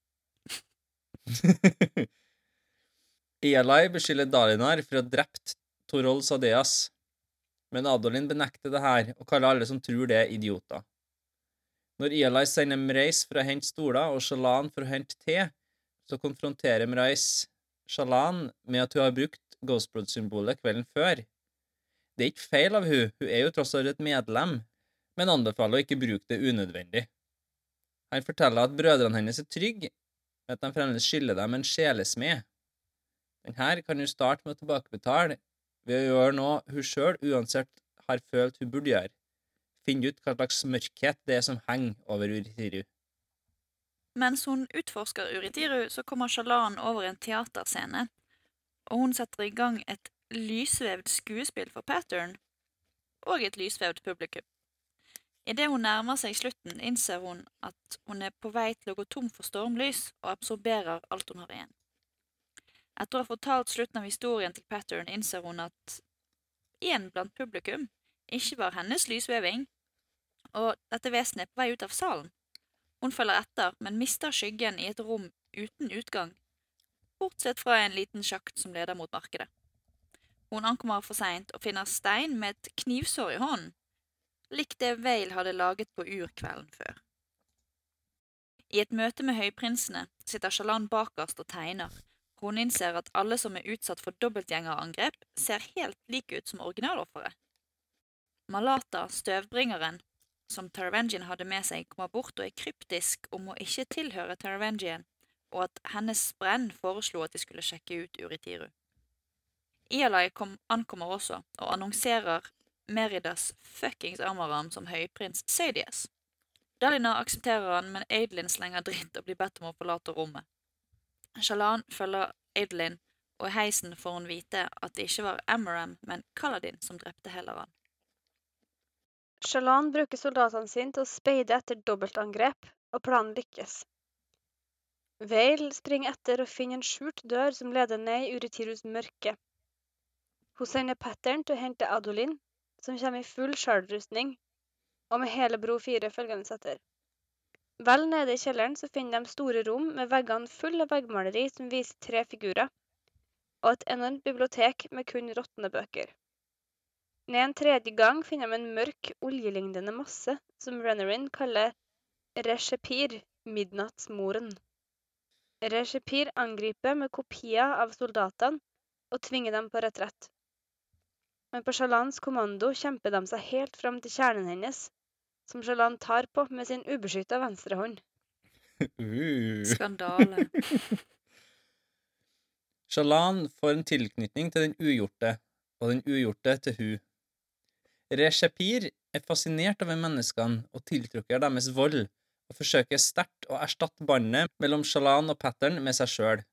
Eli beskylder Dalinar for å ha drept Torol Sadeas, men Adolin benekter det her og kaller alle som tror det, idioter. Når Eli sender Mreis for å hente stoler og Shalan for å hente te, så konfronterer Mreis Shalan med at hun har brukt Ghostblood-symbolet kvelden før. Det er ikke feil av hun, hun er jo tross alt et medlem, men anbefaler å ikke bruke det unødvendig. Han forteller at brødrene hennes er trygge, men at de fremdeles skylder dem en sjelesmed. Den her kan hun starte med å tilbakebetale ved å gjøre noe hun sjøl uansett har følt hun burde gjøre. Finne ut hva slags mørkhet det er som henger over Uritiru. Mens hun utforsker Uritiru, så kommer Shalan over en teaterscene, og hun setter i gang et lysvevd skuespill for Pattern og et lysvevd publikum. Idet hun nærmer seg slutten, innser hun at hun er på vei til å gå tom for stormlys og absorberer alt hun har igjen. Etter å ha fortalt slutten av historien til Pattern, innser hun at en blant publikum ikke var hennes lysveving, og dette vesenet er på vei ut av salen. Hun følger etter, men mister skyggen i et rom uten utgang, bortsett fra en liten sjakt som leder mot markedet. Hun ankommer for seint og finner stein med et knivsår i hånden, likt det Vale hadde laget på urkvelden før. I et møte med høyprinsene sitter Shalan bakerst og tegner. Hun innser at alle som er utsatt for dobbeltgjengerangrep, ser helt like ut som originalofferet. Malata, støvbringeren, som Taravangian hadde med seg, kommer bort og er kryptisk om å ikke tilhøre Taravangian, og at hennes brenn foreslo at de skulle sjekke ut Uritiru. Ialai kom, ankommer også og annonserer Meridas fuckings Amaram som høyprins Sadias. Dalina aksepterer han, men Adelin slenger dritt og blir bedt om å forlate rommet. Shalan følger Adelin, og i heisen får hun vite at det ikke var Amaram, men Kaladin som drepte Helleran. Shalan bruker soldatene sine til å speide etter dobbeltangrep, og planen lykkes. Vale springer etter og finner en skjult dør som leder ned i Uritirus mørke. Hun sender Pattern til å hente Adolin, som kommer i full sjølrustning, og med hele Bro 4 følgende etter. Vel nede i kjelleren så finner de store rom med veggene fulle av veggmaleri som viser tre figurer, og et enormt bibliotek med kun råtne bøker. Ned en tredje gang finner de en mørk, oljelignende masse som Rennerin kaller Reshepir, midnattsmoren. Reshepir angriper med kopier av soldatene og tvinger dem på retrett. Men på Shalans kommando kjemper de seg helt fram til kjernen hennes, som Shalan tar på med sin ubeskytta venstre hånd. Uh. Skandale. Shalan får en tilknytning til den ugjorte, og den ugjorte til hun. Reshepir er fascinert over menneskene og tiltrukker deres vold, og forsøker sterkt å erstatte båndet mellom Shalan og Pattern med seg sjøl.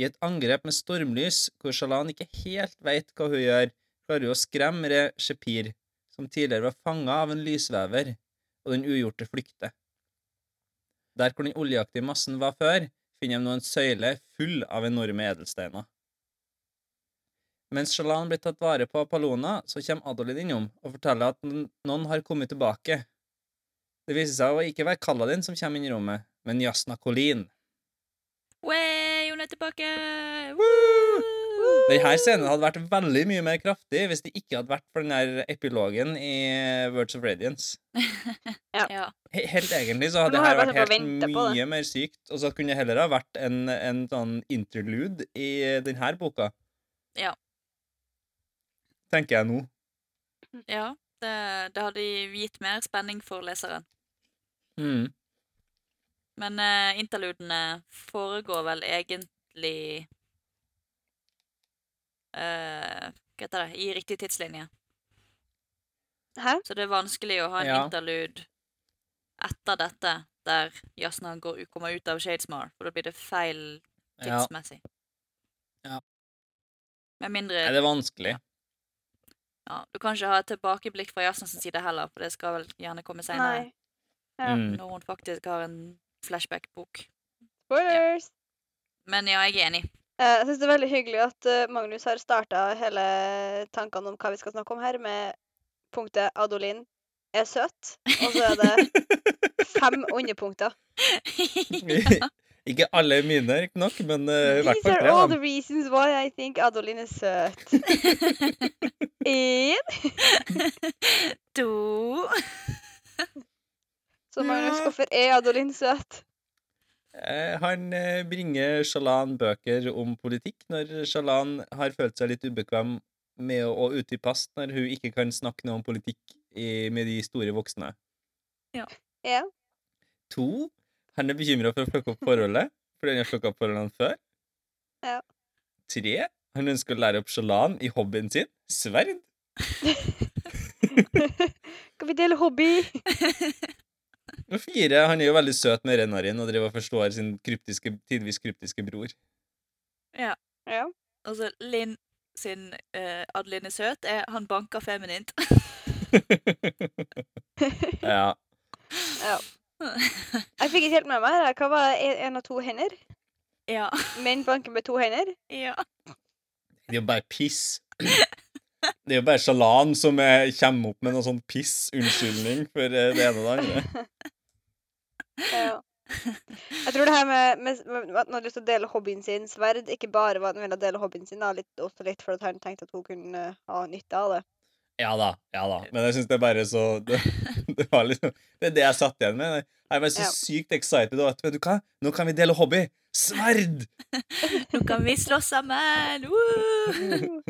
I et angrep med stormlys, hvor Shalan ikke helt veit hva hun gjør, klarer jo å skremme Reshepir, som tidligere var fanga av en lysvever, og den ugjorte flykter. Der hvor den oljeaktige massen var før, finner de nå en søyle full av enorme edelsteiner. Mens Shalan blir tatt vare på av Palona, så kommer Adolin innom og forteller at noen har kommet tilbake. Det viser seg å ikke være Kaladin som kommer inn i rommet, men Jasna Colleen. Way, hun er tilbake! Denne scenen hadde vært veldig mye mer kraftig hvis det ikke hadde vært for den der epilogen i Words of Radiance. Ja. Helt egentlig så hadde det her vært helt mye mer sykt, og så kunne det heller ha vært en, en sånn interlude i denne boka. Ja. Tenker jeg nå. ja. Det, det hadde gitt mer spenning for leseren. Mm. Men uh, interludene foregår vel egentlig eh, Hva heter det? I riktig tidslinje. Hæ? Så det er vanskelig å ha en Ja. interlude etter dette, der Jasna går, kommer ut av Shadesmar, for da blir det feil Ja. tidsmessig. Ja. Med mindre Er det vanskelig? ja, Du kan ikke ha et tilbakeblikk fra Jasnas side heller, for det skal vel gjerne komme senere. Nei. Ja. Mm. Når hun faktisk har en flashback-bok. Spoilers! Men ja, jeg er enig. Eh, Jeg syns det er veldig hyggelig at eh, Magnus har starta hele tankene om hva vi skal snakke om her, med punktet Adolin er søt, og så er det fem underpunkter. ikke alle mine, riktignok, men uh, i hvert These fall are tre all av the dem. reasons why I think Adolin er søt. En. to Så Magnus, Ja. hvorfor er Adolin søt? Eh, han eh, bringer Shalan bøker om politikk når Shalan har følt seg litt ubekvem med å, å ute i past når hun ikke kan snakke noe om politikk i, med de store voksne. Ja. To, han er bekymra for å fucke opp forholdet, fordi han har fucka opp forholdene før. Ja. Tre, han ønsker å lære opp Shalan i hobbyen sin, sverd. Skal vi dele hobby? Og fire, han er jo veldig søt med Renarin og driver og forstår sin kryptiske, tidvis kryptiske bror. Ja. ja. Altså, Linn sin uh, Adeline er søt, er han banker feminint. ja. ja. Jeg fikk ikke helt med meg Da. Hva var én og to hender? ja. Menn banker med to hender? ja. Det er jo bare piss. Det er jo bare Shalan som er, kommer opp med noe sånn piss-unnskyldning for eh, det ene og det andre. Ja. Jeg tror det her med, med, med at han hadde lyst til å dele hobbyen sin, sverd, ikke bare var at han ville dele hobbyen sin, da, litt, også litt for at han tenkte at hun kunne ha nytte av det. Ja da, ja da. Men jeg syns det er bare så Det, det var liksom Det er det jeg satt igjen med. Jeg var så Ja. sykt excited. Og at, vet du hva? Nå kan vi dele hobby! Sverd! Nå kan vi slåss sammen! Woo!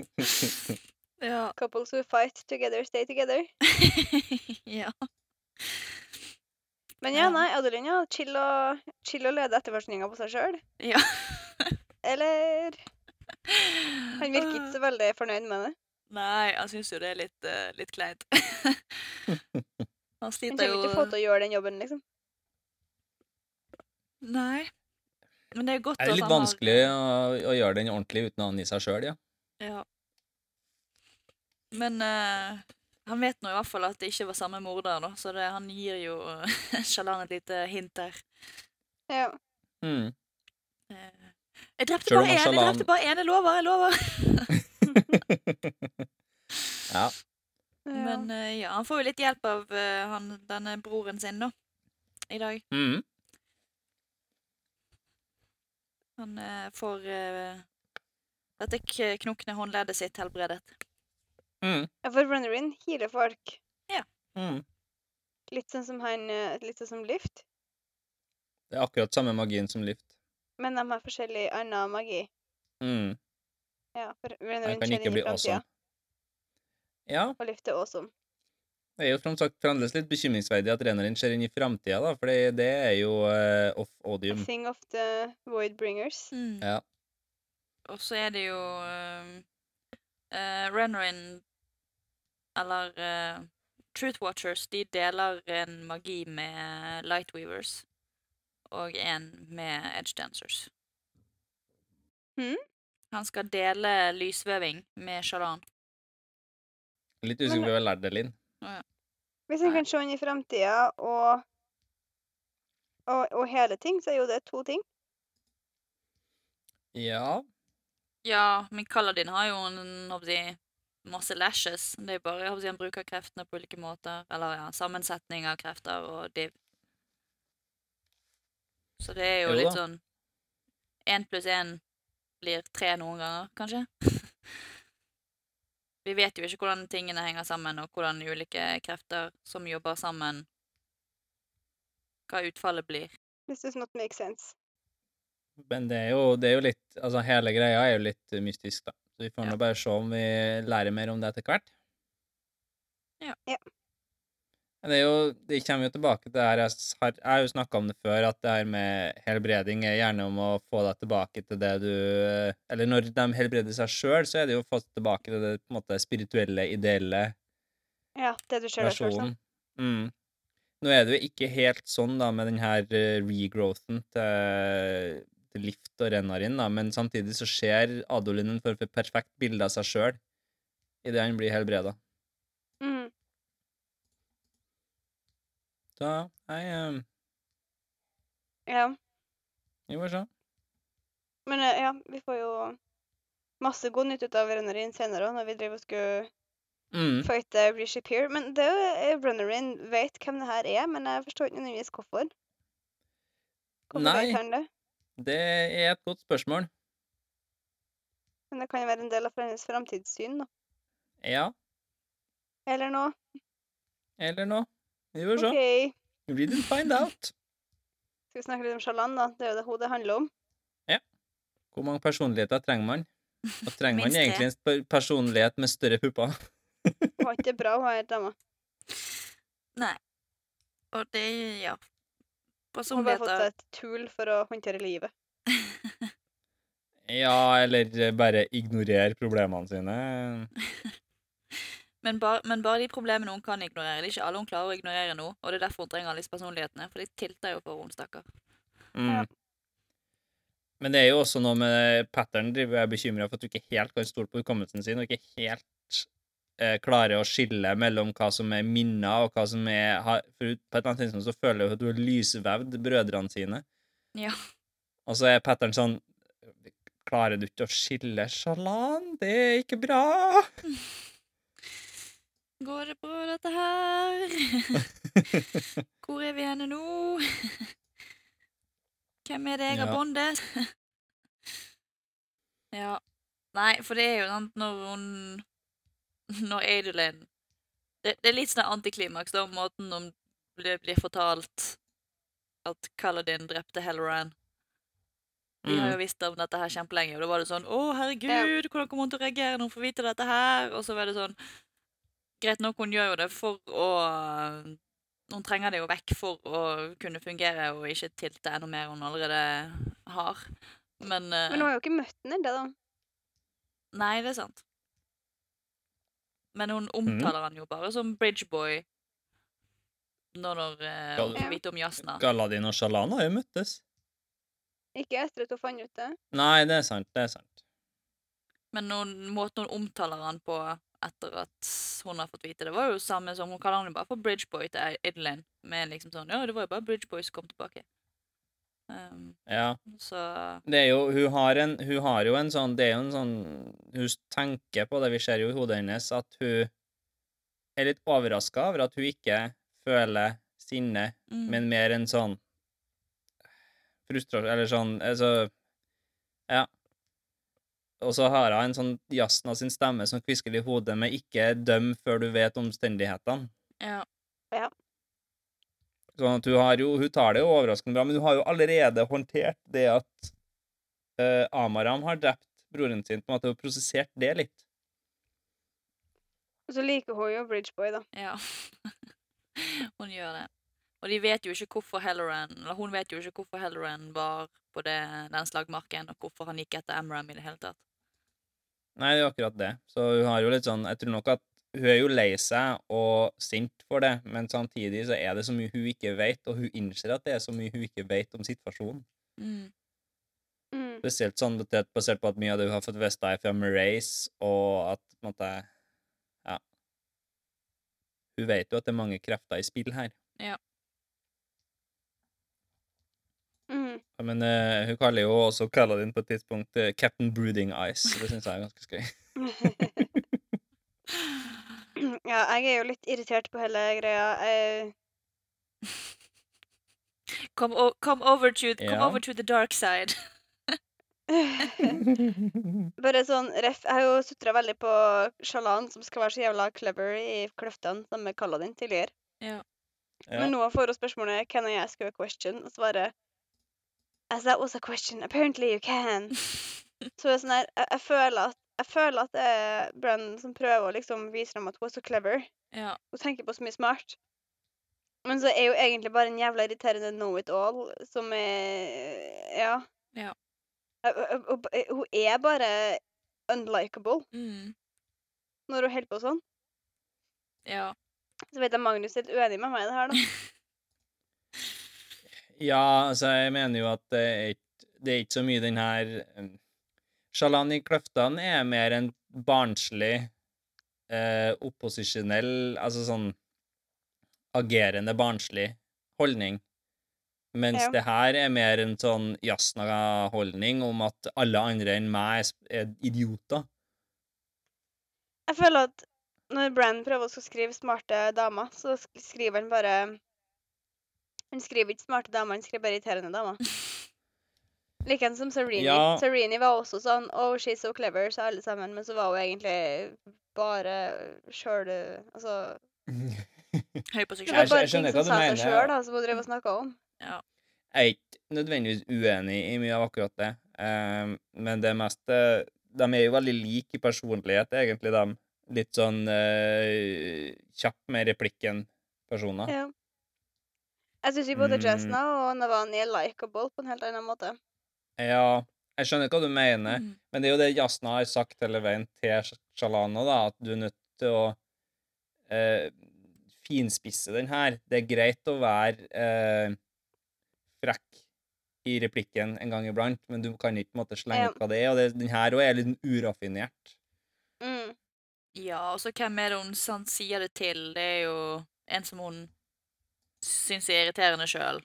ja. Couples who fight together, stay together. ja. Men ja, nei, Adeline, ja. Chill og, chill å lede etterforskninga på seg sjøl. Ja. Eller Han virker ikke så veldig fornøyd med det. Nei, han syns jo det er litt, uh, litt kleint. han Han sliter kommer jo ikke få til å gjøre den jobben, liksom. Nei. Men det er godt Det er litt vanskelig har- vanskelig å, å gjøre den ordentlig uten han i seg sjøl, ja. Ja. Men eh, han vet nå i hvert fall at det ikke var samme morder, da, så det, han gir jo uh, Shalan et lite hint der. Ja. Mm. Eh, jeg drepte bare én, jeg drepte bare én, jeg lover, jeg lover. ja. Men eh, ja, han får jo litt hjelp av eh, han, denne broren sin, da, i dag. Mm. Han eh, får eh, dette knokne håndleddet sitt helbredet. Mm. Ja, For Runnerin healer folk. Mm. Litt sånn som han eh, Litt sånn som Lift. Det er akkurat samme magien som Lift. Men de har forskjellig annen magi. Mm. Ja, for runner-in kan skjer ikke bli awesome. Ja, og Lift er awesome. det er jo som sagt fremdeles litt bekymringsverdig at reneren ser inn i framtida, da, for det, er jo uh, off A thing of the Void Bringers. Mm. Ja. Og så er det jo uh, Renarin Eller uh, Truth Watchers, de deler en magi med Lightweavers. Og en med Edge Dancers. Hmm? Han skal dele lysveving med Shalan. Litt usikker på hva jeg lærte det, Linn. Hvis en kan se inn i framtida og, og, og hele ting, så er jo det to ting. Ja. Ja, men Kaladin har jo en, masse lashes. Det er bare jeg håper han bruker kreftene på ulike måter. Eller ja, sammensetning av krefter og div. Så det er jo Jo litt sånn Én pluss én blir tre noen ganger, kanskje. Vi vet jo ikke hvordan tingene henger sammen, og hvordan ulike krefter som jobber sammen Hva utfallet blir. This does not make sense. Men det er jo, det er jo litt Altså, hele greia er jo litt mystisk, da. Så vi får Ja. nå bare se om vi lærer mer om det etter hvert. Ja. Ja. Det er jo Det kommer jo tilbake til det her Jeg har, jeg har jo snakka om det før, at det her med helbreding er gjerne om å få deg tilbake til det du uh, Eller når de helbreder seg sjøl, så er det jo å få tilbake til det på en måte spirituelle, ideelle Ja, det du sjøl versjonen. Mm. Nå er det jo ikke helt sånn da med den her eh, regrowthen til Lift og renner inn, da, men samtidig så ser Adolin en form for perfekt bilde av seg sjøl idet han blir helbreda. Mhm. Så jeg eh, Ja. Vi får se. Men eh, ja, vi får jo masse god nytt ut av Runnerin senere òg, når vi driver og skulle Mm. fighte Rishi Peer. Men det er jo eh, Runnerin vet hvem det her er, men jeg forstår ikke nødvendigvis hvorfor. Hvorfor Nei. vet han det? Det er et godt spørsmål. Men det kan jo være en del av hennes framtidssyn, da. Ja, Eller noe. eller noe. Vi får se. OK. We didn't find out. Skal vi snakke litt om Shalan, da? Det er jo det hodet handler om. Ja. Hvor mange personligheter trenger man? Og trenger man egentlig en personlighet med større pupper? Hun har ikke det bra, hun her dama. Nei. Og det er ja. Hun har bare fått seg et tool for å håndtere livet. Ja, eller bare ignorere problemene sine. Men bare, men bare de problemene hun kan ignorere. Det er ikke alle hun klarer å ignorere nå, og det er derfor hun trenger alle disse personlighetene, for de tilter jo for henne, stakkar. Mm. Ja. Men det er jo også noe med pattern driver jeg er bekymra for at du ikke helt kan stole på hukommelsen sin, og ikke helt eh, klarer å skille mellom hva som er minner, og hva som er har, For på et eller annet tidspunkt så føler jeg at du har lysvevd brødrene sine, Ja. og så er pattern sånn Klarer du ikke å skille Shalan? Det er ikke bra! Går det bra, dette her? Hvor er vi henne nå? Hvem er det jeg har Ja. bondet? ja. Nei, for det er jo sant når hun Når Adelaine det, det er litt sånn antiklimaks, da, måten om det blir fortalt at Kaladin drepte Helleran. Vi har jo Mm. visst om dette her kjempelenge, og da var det sånn 'Å, herregud, hvordan kommer hun til å reagere når hun får vite dette her?' Og så var det sånn Greit nok, hun gjør jo det for å Hun trenger det jo vekk for å kunne fungere og ikke tilte enda mer hun allerede har. Men, eh, Men hun har jo ikke møtt henne, ennå, da. Nei, det er sant. Men hun omtaler han jo bare som bridgeboy når, eh, hun får vite om Jasna. Galadin og Shalana har jo møttes. Ikke etter at hun fant ut det. Nei, det er sant. Det er sant. Men noen, måten hun omtaler han på etter at hun har fått vite det, var jo samme som hun kaller han jo bare for Bridgeboy til Idlin. Med liksom sånn Ja, det var jo bare Bridgeboy som kom tilbake. Um, Ja. så Det er jo, hun har, en, hun har jo en sånn Det er jo en sånn Hun tenker på det, vi ser jo i hodet hennes, at hun er litt overraska over at hun ikke føler sinne, mm, men mer en sånn frustrasjon Eller sånn Altså Ja. Og så har hun en sånn Jasna sin stemme som kvisker i hodet med 'ikke døm før du vet omstendighetene'. Ja. Ja. Sånn at hun har jo Hun tar det jo overraskende bra, men hun har jo allerede håndtert det at uh, Amaram har drept broren sin, på en måte, og prosessert det litt. Og så liker hun jo Bridgeboy, da. ja. hun gjør det. Og de vet jo ikke hvorfor Helleran, Eller hun vet jo ikke hvorfor Helleran var på det, den slagmarken, og hvorfor han gikk etter Amram i det hele tatt. Nei, det er akkurat det. Så hun har jo litt sånn Jeg tror nok at hun er jo lei seg og sint for det, men samtidig så er det så mye hun ikke vet, og hun innser at det er så mye hun ikke vet om situasjonen. Mm. Mm. Spesielt sånn basert basert på at mye av det hun har fått vite, fra Merace, og at på en måte Ja. Hun vet jo at det er mange krefter i spill her. Mm. Men uh, hun kaller jo også Kaladin på et tidspunkt uh, Captain Brooding Eyes, og det syns jeg er ganske skøy. ja, jeg er jo litt irritert på hele greia. Jeg, Come, come, over to, come Ja. over to the dark side. bare sånn ref Jeg har jo sutra veldig på Shalan, som skal være så jævla clever i kløftene, som vi kalla den tidligere. Ja. Ja. Men nå får hun spørsmålet 'Can I ask you a question?' og svarer As that was a question, apparently you can. Så det er sånn her, jeg, jeg føler at jeg føler at det er Brenn som prøver å liksom vise dem at hun er så clever. Ja. Hun tenker på så mye smart. Men så er hun egentlig bare en jævla irriterende know-it-all som er Ja. Ja. Hun er bare unlikable Mm. når hun holder på sånn. Ja. Så vet jeg Magnus er litt uenig med meg i det her, da. Ja, altså, jeg mener jo at det er ikke, det er ikke så mye den her um, Shalan i kløftene er mer en barnslig, eh, opposisjonell, altså sånn agerende barnslig holdning. Mens Ja. det her er mer en sånn jasna-holdning om at alle andre enn meg er idioter. Jeg føler at når Brann prøver å skrive smarte damer, så skriver han bare Han skriver ikke smarte damer, han skriver bare irriterende damer. Likeens som Serini. Ja. Serini var også sånn Oh, she's so clever, sa alle sammen, men så var hun egentlig bare sjøl Altså Høy på seg Det var sjøl. bare jeg skjønner ting som hva du sa seg selv, sjøl, da, som hun drev og snakka om. Jeg er ikke nødvendigvis uenig i mye av akkurat det, um, men det meste De er jo veldig like i personlighet, egentlig, de. Litt sånn uh, kjapp med replikken-personer. Ja. Jeg syns både Mm. Jasna og Navani er likeable på en helt annen måte. Ja, jeg skjønner hva du mener, Mm. men det er jo det Jasna har sagt hele veien til Shalana, da, at du er nødt til å eh, finspisse den her. Det er greit å være eh, frekk i replikken en gang iblant, men du kan ikke på en måte slenge ut hva det er, og det, den her òg er litt uraffinert. Mm. Ja, og så hvem er det hun sant, sier det til? Det er jo en som hun syns er irriterende sjøl.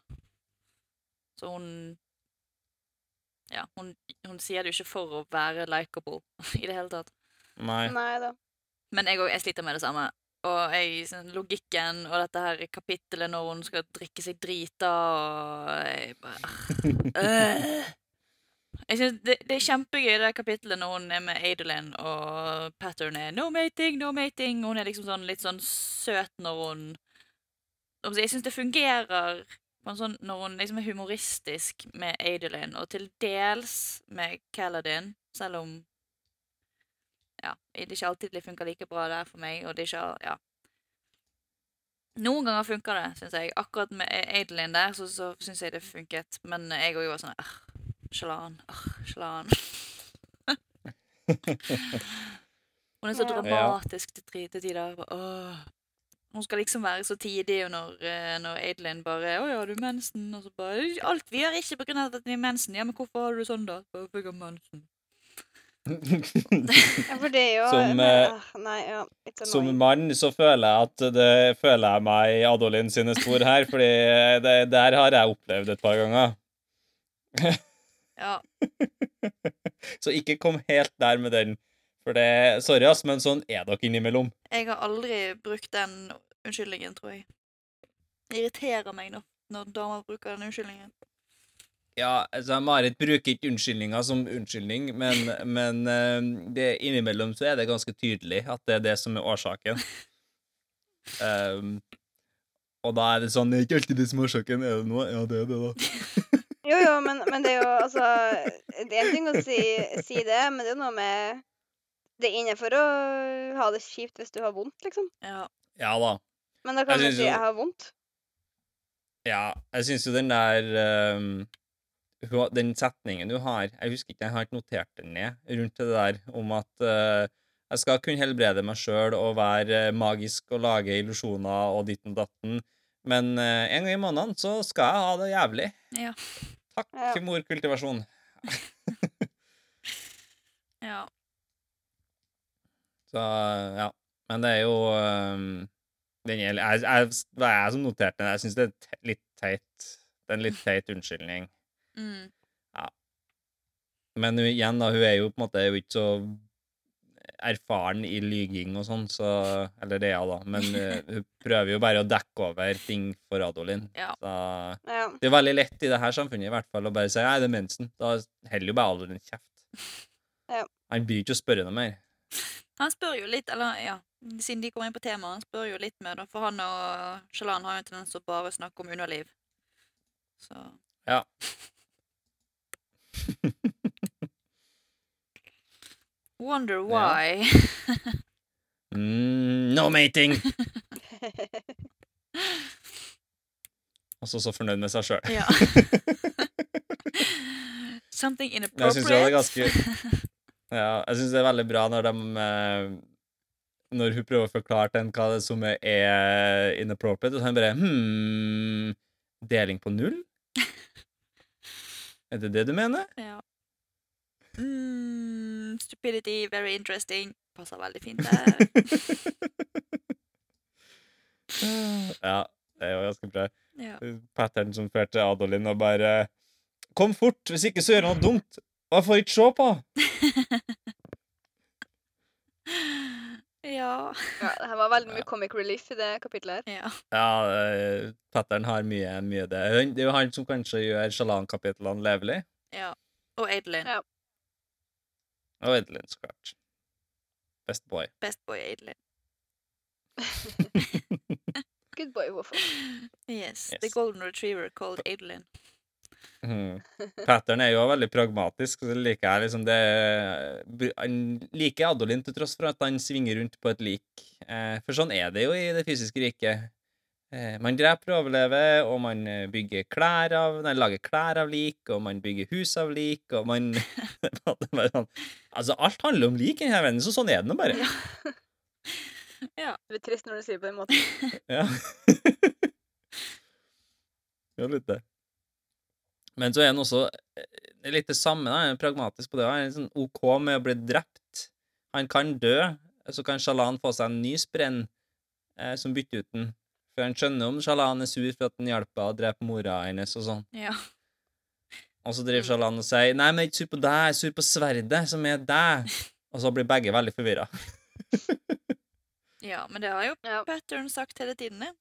Så hun Ja, hun, hun sier det jo ikke for å være likeable i det hele tatt. Nei. Nei da. Men jeg, òg, jeg sliter med det samme. Og jeg, sånn, logikken og dette her kapittelet når hun skal drikke seg drita og jeg bare øh. Jeg synes det, det er kjempegøy det kapittelet når hun er med Adolin og Pattern er 'no mating, no mating'. Hun er liksom sånn litt sånn søt når hun Jeg syns det fungerer sånn når hun liksom er humoristisk med Adolin, og til dels med Caladin, selv om ja, det ikke alltid funker like bra der for meg, og det ikke Ja. Noen ganger funker det, syns jeg. Akkurat med Adelin der, så, så syns jeg det funket. Men jeg òg var sånn Arr, Shalan. Arr, Shalan. Hun er så Ja. dramatisk til tider. bare, Åh. Hun skal liksom være så tidig, og når, eh, når Adelin bare 'Å ja, har du mensen?' Og så bare 'Alt vi gjør ikke av at vi er mensen.' 'Ja, men hvorfor har du sånn, da?' Bare jeg mensen. Ja, for det er jo Som, eh, ah, Nei, ja. Som mann så føler jeg at det føler jeg meg i Adolin sine spor her, fordi det, der har jeg opplevd et par ganger. Ja. Så ikke kom helt der med den. For det Sorry, ass, men sånn er dere innimellom. Jeg har aldri brukt den unnskyldningen, tror jeg. Det irriterer meg når, når damer bruker den unnskyldningen. Ja, altså, Marit bruker ikke unnskyldninger som unnskyldning, men, men eh, det, innimellom så er det ganske tydelig at det er det som er årsaken. Um, og da er det sånn Det er ikke alltid det som er årsaken. Er det noe? Ja, det er det, da. Jo, jo, men, men det er jo altså Det er en ting å si, si det, men det er noe med Det er innenfor å ha det kjipt hvis du har vondt, liksom. Ja. Ja da. Men da kan Jeg du si jo- 'jeg har vondt'. Ja, jeg syns jo den der um, Den setningen du har Jeg husker ikke, jeg har ikke notert den ned rundt det der om at uh, jeg skal kunne helbrede meg sjøl og være magisk og lage illusjoner og ditten og datten, men uh, en gang i måneden så skal jeg ha det jævlig. Ja. Takk, Ja. morkultivasjon. Ja. Så ja. Men det er jo um, den er, jeg, jeg, Det er jeg som noterte den. Jeg syns det er litt teit. Det er en litt teit unnskyldning. Mm. Men hun, igjen, da, hun er jo på en måte jo ikke så erfaren i lyging og sånn, så Eller det hun, da. Men uh, hun prøver jo bare å dekke over ting for Adolin. Ja. Så Ja. det er veldig lett i det her samfunnet i hvert fall å bare si det er mensen'. Da holder jo bare Adolin kjeft. Ja. Han bryr ikke å spørre noe mer. Han spør jo litt, eller ja, siden de kommer inn på temaet, han spør jo litt mer, da. For han og Shalan har jo en tendens til å bare snakke om underliv. Så Ja. Wonder why. Mm, no mating! Også så så fornøyd med seg sjøl. ja. Something Jeg synes det er ganske Ja, jeg syns det er veldig bra når de eh, Når hun prøver å forklare til en hva det er som er inappropriate, og så han bare Hm Deling på null? Er det det du mener? Ja. Mm, stupidity, very interesting. Passer veldig fint der. ja, det er jo ganske bra. Ja. Pattern som førte Adolin og bare Kom fort, hvis ikke så gjør jeg noe dumt. Og jeg får ikke se på. ja. ja, det her var veldig mye comic relief i det kapitlet her. Ja. Ja, eh, Pattern har mye, mye det. Det er jo han som kanskje gjør Shalan-kapitlene levelig. ja. Og Adelin. Ja. Og Edelin, så klart. Best boy. Best boy Adelin. Good boy, hvorfor? Yes. Yes. The golden retriever called Adelin. Mhm. Pattern er jo veldig pragmatisk, så liker jeg liksom det Han liker Adolin til tross for at han svinger rundt på et lik. Eh, for sånn er det jo i det fysiske riket. Eh, man dreper og overlever, og man eh, bygger klær av Nei, lager klær av lik, og man bygger hus av lik, og man Altså, alt handler om lik i denne verden, så sånn er det nå bare. Ja. Det blir trist når du sier det på den måten. Ja. ja, litt det. Men så er han også eh, litt det samme, da. Han er pragmatisk på det. Han er sånn OK med å bli drept. Han kan dø, så kan Shalan få seg en ny sprenn eh, som bytter ut den. For han skjønner om Shalan er sur for at han hjelper å drepe mora hennes og sånn. Ja. Og så driver Shalan og sier 'Nei, men jeg er ikke sur på deg, jeg er sur på sverdet, som er deg'. Og så blir begge veldig forvirra. ja. Men det har jo Ja. Pattern sagt hele tiden. det.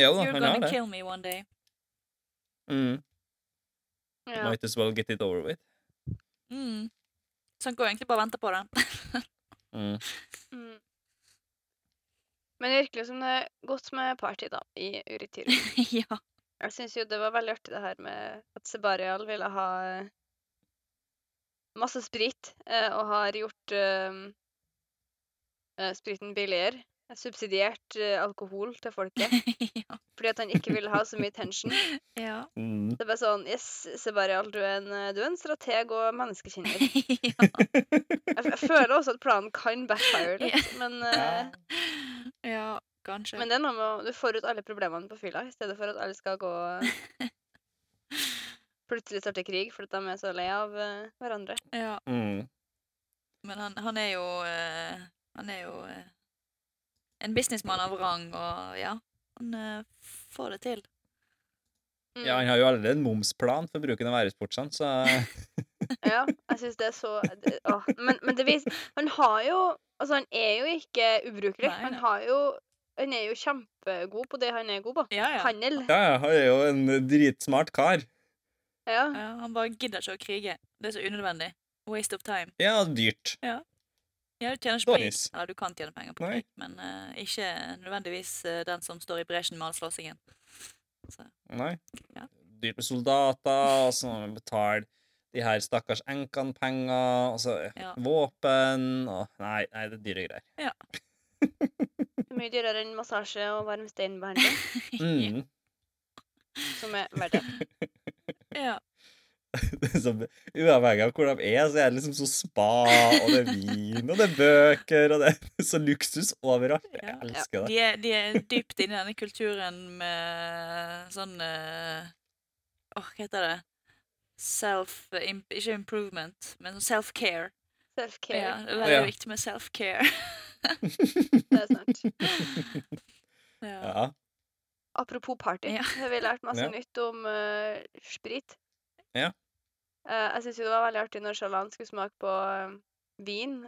Ja, da, You're han har gonna det. kill me one day. Mm. Ja. Might as well get it over with. Mm. Så han går egentlig bare og venter på det. Mm. Mm. Men det virker som det er godt med party, da, i Uritir ja. Jeg syns jo det var veldig artig det her med at Sebarial ville ha eh, masse sprit, eh, og har gjort eh, eh, spriten billigere. Subsidiert eh, alkohol til folket. ja. Fordi at han ikke ville ha så mye tension. Ja. Mm. Det er bare sånn Yes, Sebarial, du er en, eh, du er en strateg og menneskekjenner. ja. Jeg, jeg føler også at planen kan backfire litt, men, uh, ja, kanskje. men det er noe med å Du får ut alle problemene på fylla, i stedet for at alle skal gå Plutselig starte krig fordi de er så lei av uh, hverandre. ja. Mm. Men han, han er jo uh, Han er jo en businessmann av rang, og ja, han uh, får det til. Mm. Ja, han har jo allerede en momsplan for bruken av æresportsene, så Ja, jeg syns det er så det. Men, men det viser Han har jo Altså, han er jo ikke ubrukelig. Nei, Han har jo Han er jo kjempegod på det han er god på. Ja, ja. Handel. Ja, ja, han er jo en dritsmart kar. Ja. ja. Han bare gidder ikke å krige. Det er så unødvendig. Waste of time. Ja, dyrt. Ja, du tjener ikke Doris. penger. Eller du kan tjene penger på sprit, krig, men uh, ikke nødvendigvis uh, den som står i bresjen med all slåssingen. Nei. Ja. Dyrt med soldater, og så må man betale de her stakkars enkene penger, og så Ja. våpen og Nei, nei, det er dyre greier. Er mye dyrere enn massasje og varm steinbehandling, Mm. som er verdt det. Ja. Det er uavhengig av hvor de er, så er det liksom så spa, og det er vin, og det er bøker, og det er så luksus overalt. Jeg elsker det. De er, de er dypt inne i denne kulturen med sånn Åh, Åh, hva heter det? Self Ikke improvement, men sånn self-care. Self-care. Ja, det er veldig ja. viktig med self-care. Det er sant. ja. Ja. Apropos party, Ja. har vi lært masse Ja. nytt om uh, sprit. Ja. Eh, jeg syns jo det var veldig artig når Charlan skulle smake på eh, vin.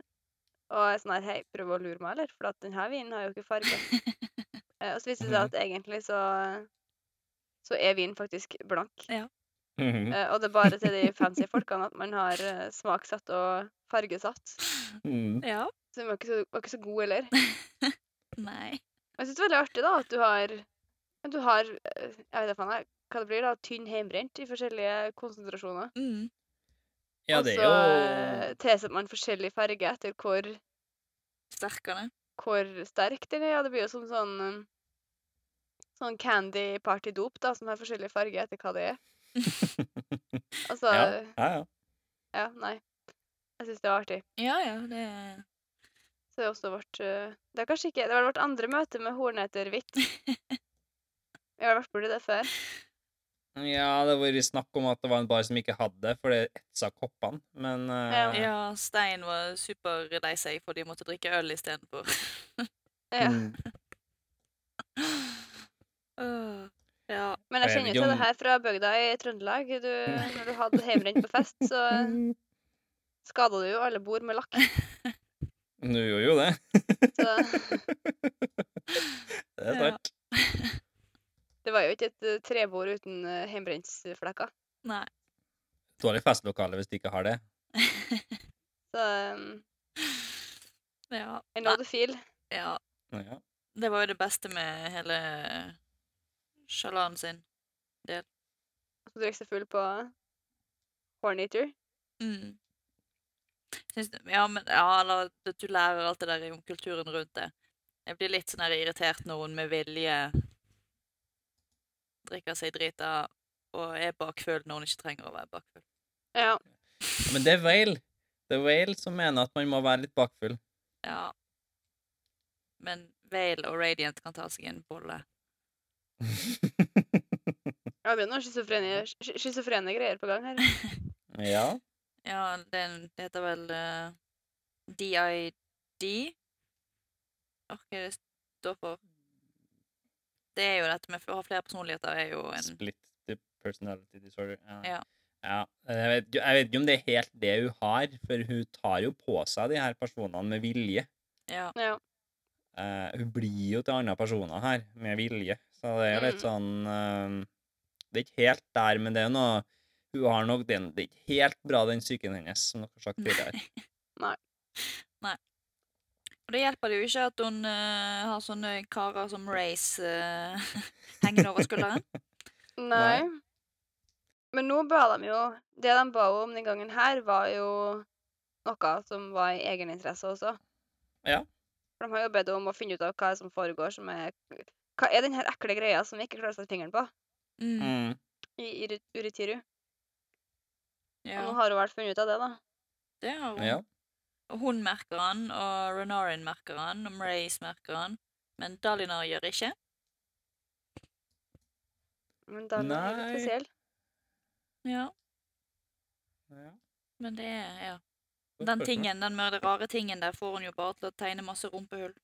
Og jeg sånn her Hei, prøv å lure meg, eller? For at denne vinen har jo ikke farge. Eh, og så viste det seg at egentlig så så er vin faktisk blank. Mhm. Eh, og det er bare til de fancy folkene at man har smaksatt og fargesatt. Mm. ja. Så den var ikke så, var ikke så god heller. Nei. Jeg syns det er veldig artig da at du har du har Jeg vet ikke hva det blir, da, tynn heimbrent i forskjellige konsentrasjoner. Mm. Ja, og det er så jo tilsetter man forskjellig farge etter hvor, Sterkere. hvor sterk den er. Ja, det blir jo som sånn eh, Sånn candy party dop, da, som har forskjellig farge etter hva det er. Altså Ja, Ja, ja. ja. nei. Jeg syns det var artig. Ja, ja, det Så det er også vårt eh, Det er kanskje ikke Det var vårt andre møte med horneter hvitt. Vi har vært borti det før. Ja, det har vært snakk om at det var en bar som ikke hadde for det etsa koppene, men Ja. eh, Ja, Stein var superlei seg for de måtte drikke øl istedenfor. Ja. mm. Ja. Men jeg kjenner jo til det her fra bygda i Trøndelag. Du, når du hadde hjemmebrent på fest, så skada du jo alle bord med lakk. Du gjorde jo det. Så Det er Ja. Det var jo ikke et eh, trebord uten uh, hjemmebrentsflekker. Nei. Dårlig festlokale hvis de ikke har det. Så um, Ja. I know the feel. ja. Ja. Det var jo det beste med hele Shalan sin. Så drikker seg full på Horneater. Mm. Syns du, ja, men ja, eller at du lærer alt det der om kulturen rundt det. Jeg blir litt sånn irritert når hun med vilje drikker seg drita og er bakfull når hun ikke trenger å være bakfull. Ja. Men det er Whale. Det er Whale som mener at man må være litt bakfull. Ja. Men Whale og Radiant kan ta seg en bolle. ja det har noen schizofrene greier på gang her. ja. Ja, den det heter vel uh, DID? Åh, hva er det står for? Det er jo dette med å ha flere personligheter er jo en Split the personality disorder. Ja. Ja. Ja, Jeg vet, jeg vet ikke om det er helt det hun har, for hun tar jo på seg de her personene med vilje. Ja. Ja. Uh, hun blir jo til andre personer her, med vilje. Så det er litt Mm. sånn uh, Det er ikke helt der, men det er noe Hun har nok den Det er ikke helt bra, den psyken hennes, som dere har sagt tidligere. Og det hjelper det jo ikke at hun uh, har sånne karer som Race uh, hengende over skulderen. Nei. Men nå ba de jo Det de ba om den gangen her, var jo noe som var i egeninteresse også. Ja. For de har jo bedt om å finne ut av hva som foregår, som er Hva er den her ekle greia som vi ikke klarer å sette fingeren på Mm. I, i Uritiru. Ja. Og nå har hun vel funnet ut av det, da. det har hun. Ja. Hun merker han, og Renarin merker han, og Mrace merker han. Men Dalinar gjør ikke. Men Dalinar er litt spesiell. Ja, ja. men det er ja. Den tingen, den med rare tingen der får hun jo bare til å tegne masse rumpehull.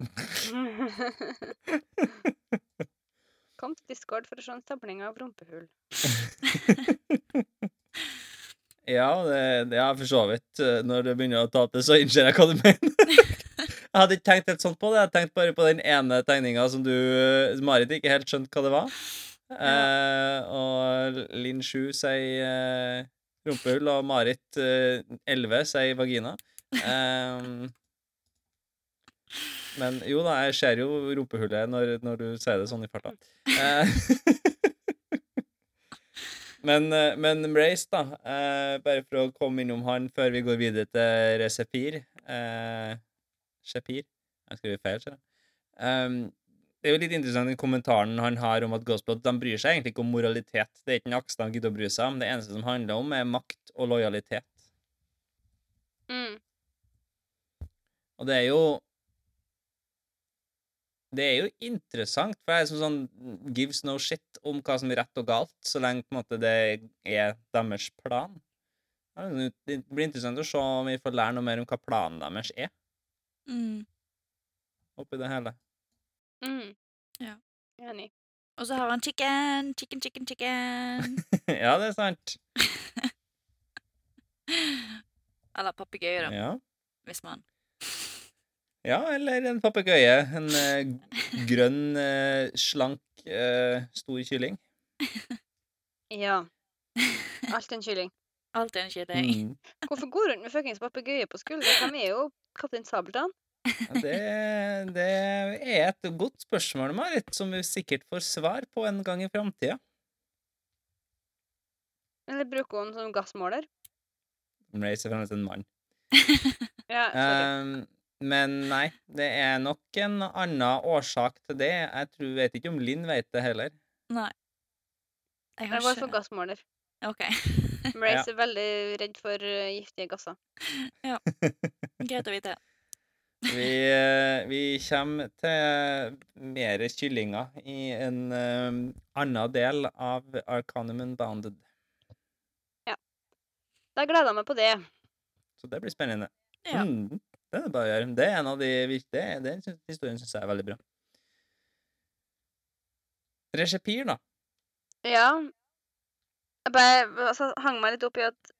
Kom til Discord for å se en stabling av rumpehull. Ja, det, det er for så vidt. eh, Når det begynner å ta til, så innser jeg hva du mener. Jeg hadde ikke tenkt helt sånn på det. Jeg tenkte bare på den ene tegninga som du eh, Marit ikke helt skjønte hva det var. Eh, og Linn 7 sier eh, rumpehull, og Marit eh, 11 sier vagina. Eh, men jo da, jeg ser jo rumpehullet når, når du sier det sånn i farta. Men, eh, men Race, da. Eh, bare for å komme innom han før vi går videre til Resepir. Eh, Shepir. Jeg skriver feil, ser jeg. Um, det er jo litt interessant den kommentaren han har om at Ghostblood de bryr seg egentlig ikke om moralitet. Det er ikke en aks de gidder å bry seg om. Det eneste som handler om, er makt og lojalitet. Mm. Og det er jo Det er jo interessant, for jeg er som sånn gives no shit om hva som er rett og galt, så lenge på en måte det er deres plan. Det blir interessant å se om vi får lære noe mer om hva planen deres er Mm. oppi det hele. Mm. Ja. Enig. Og så har han chicken, chicken, chicken, chicken. ja, det er sant. Eller papegøye, da, Ja. hvis man ja, eller en papegøye. En eh, grønn, eh, slank, eh, stor kylling. Ja. Alt en kylling. Alt er en kylling. Mm. Hvorfor går rundt med fuckings papegøye på skuldra? De er jo Kaptein Sabeltann. Ja, Det, det er et godt spørsmål, Marit, som vi sikkert får svar på en gang i framtida. Eller bruker hun som gassmåler? Hun er fremdeles en mann. Ja, sorry. Ehm, men nei, det er nok en annen årsak til det. Jeg tror, vet ikke om Linn vet det heller. Nei. Jeg Jeg går for gassmåler. OK. Mace er veldig redd for eh, giftige gasser. Ja. Greit å vite. Vi, eh, vi kommer til mer kyllinger i en um, annen del av Arcanum Unbounded. Da gleder jeg meg på det. Så det blir spennende. Ja. Mm, det er bare å gjøre. Det er en av de viktige. Den historien syns jeg er veldig bra. Reshepir, da. Ja. Jeg bare altså, hang meg litt opp i at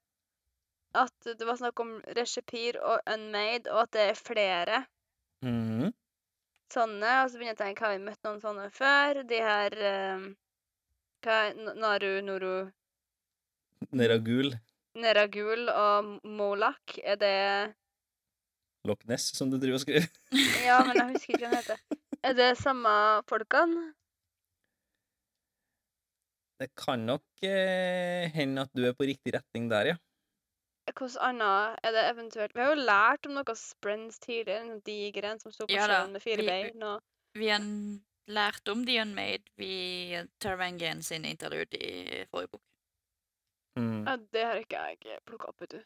at det var snakk om Reshepir og Unmade, og at det er flere Mhm. sånne. Og så begynner jeg å tenke, har vi møtt noen sånne før? De her um, hva Naru, Noru, Neragul. Neragul og Molak, er det Loch Ness, som du driver og skriver. Ja, men jeg husker ikke hva den heter. Er det samme folkene? Det kan nok eh, hende at du er på riktig retning der, ja. Hvordan annet er det eventuelt Vi har jo lært om noe sprens tidligere, den digeren som sto på Ja sjøen med fire vi- bein og Vi har lært om The Unmade vi Tarangian sin interlude i forrige bok. Mm. ja, Det har ikke jeg plukka opp, vet du.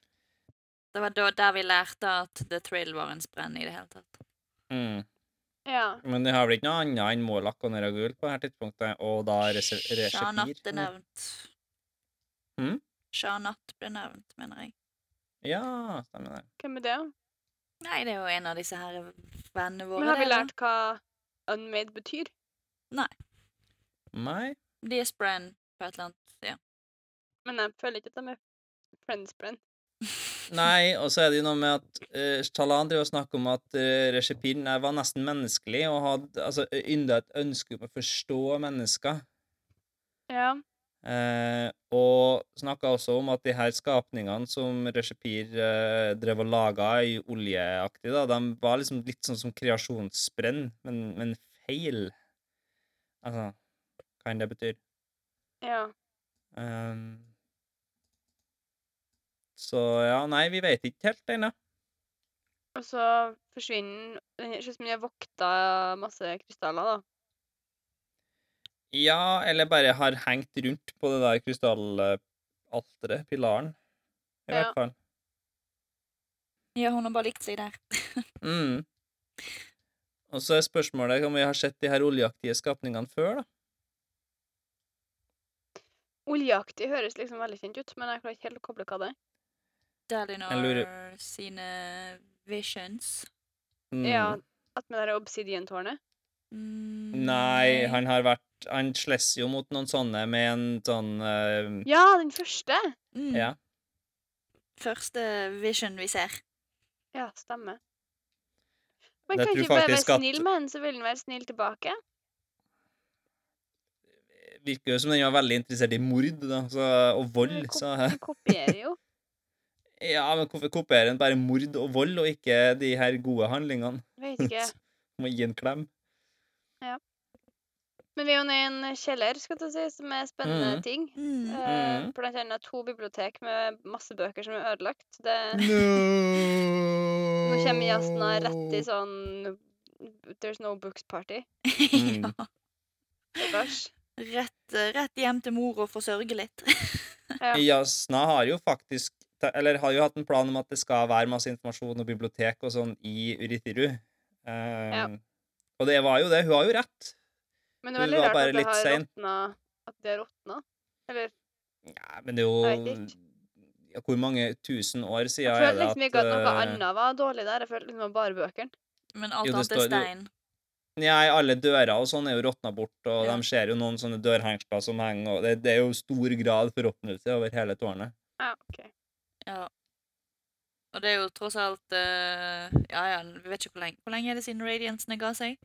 Det var da, der vi lærte at The Thrill var en sprenn i det hele tatt. Mm. Ja. Men det har vel ikke noe annet enn Målak og Neragul på dette tidspunktet, og da Rese- Shanat er nevnt. Hm? Shanat ble nevnt, mener jeg. Ja, stemmer det. Hvem er det? Nei, det er jo en av disse her vennene våre. Men har vi lært hva unmade betyr? Nei. De er sprenn på et eller annet ja. Men jeg føler ikke at de er friends-brenn. Nei, og så er det jo noe med at uh, Talan driver og snakker om at uh, Reshepin var nesten menneskelig og hadde altså, ynda et ønske om å forstå mennesker. Ja. Uh, og snakka også om at de her skapningene som Reshepir uh, drev og laga i oljeaktig, da, de var liksom litt sånn som kreasjonsbrenn, men, men feil. Altså, hva enn det betyr. Ja. Ehm, så ja, nei, vi vet ikke helt ennå. Og så forsvinner den ser ut som de har vokta masse krystaller, da. Ja, eller bare har hengt rundt på det der krystallalteret, pilaren. I Ja. hvert fall. ja, hun har bare likt seg der. Mm. Og så er spørsmålet om vi har sett de her oljeaktige skapningene før, da. Oljeaktig høres liksom veldig kjent ut, men jeg klarer ikke helt å koble hva det er. Dalinor sine visions. Mm. Ja, at med det obsidientårnet? Mm, Nei, han har vært Han slåss jo mot noen sånne med en sånn uh, Ja, den første! mm, Ja. Første vision vi ser. Ja, stemmer. Men kan ikke bare være at- snill med henne, så vil den være snill tilbake? Virker jo som den var veldig interessert i mord da, så, og vold. Så Den kopierer jo. Ja, men hvorfor kopierer den bare mord og vold, og ikke de her gode handlingene? Vet ikke. Må gi en klem. Ja. Men vi er jo nede i en kjeller, skal jeg si, som er spennende mm. ting. Mm. Eh, Mhm. Blant annet to bibliotek med masse bøker som er ødelagt. Det, No! nå kommer Jasna rett i sånn There's no books party. Mm. ja. Rett, rett hjem til mor og forsørge litt. Ja. Jasna har jo faktisk Eller har jo hatt en plan om at det skal være masse informasjon og bibliotek og sånn i Urithiru. Um, Ja. Og det var jo det. Hun har jo rett. Men det er veldig rart at det har sen. råtna At det har råtna. Eller Ja, men det er jo ja, Hvor mange tusen år siden Jeg er følte det liksom ikke at noe eh, annet var dårlig der. Jeg følte liksom det var bare bøkene. Men alt annet er stein. Nei, alle dører og sånn er jo råtna bort, og Ja. de ser jo noen sånne dørhengsler som henger, og det, det er jo stor grad forråtnelse over hele tårnet. Ja, OK. Ja. Og det er jo tross alt eh, Ja, ja, vi vet ikke hvor lenge Hvor lenge er det siden radiansene ga seg?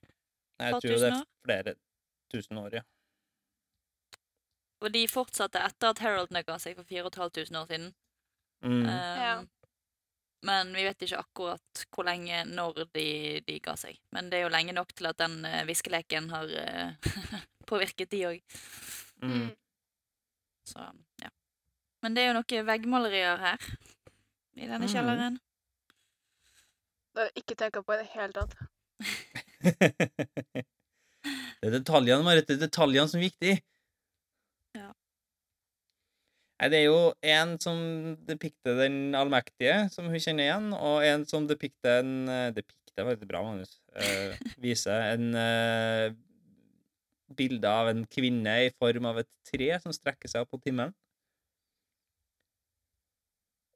Nei, Jeg tror det er flere tusen år, ja. Og de fortsatte etter at Heraldene ga seg for 4500 år siden. Mm. Ja. Um, Men vi vet ikke akkurat hvor lenge når de, de ga seg. Men det er jo lenge nok til at den uh, viskeleken har uh, påvirket de òg. Mm. Så ja. Men det er jo noen veggmalerier her. I denne Mhm. kjelleren. Det har jeg ikke tenkt på i det hele tatt. det er detaljene, Marit. Det er detaljene som er viktig. Ja. Nei, det er jo en som depikter den allmektige, som hun kjenner igjen, og en som depikter en eh, Depikter var et bra manus. Uh, viser en uh, bilde av en kvinne i form av et tre som strekker seg opp mot himmelen.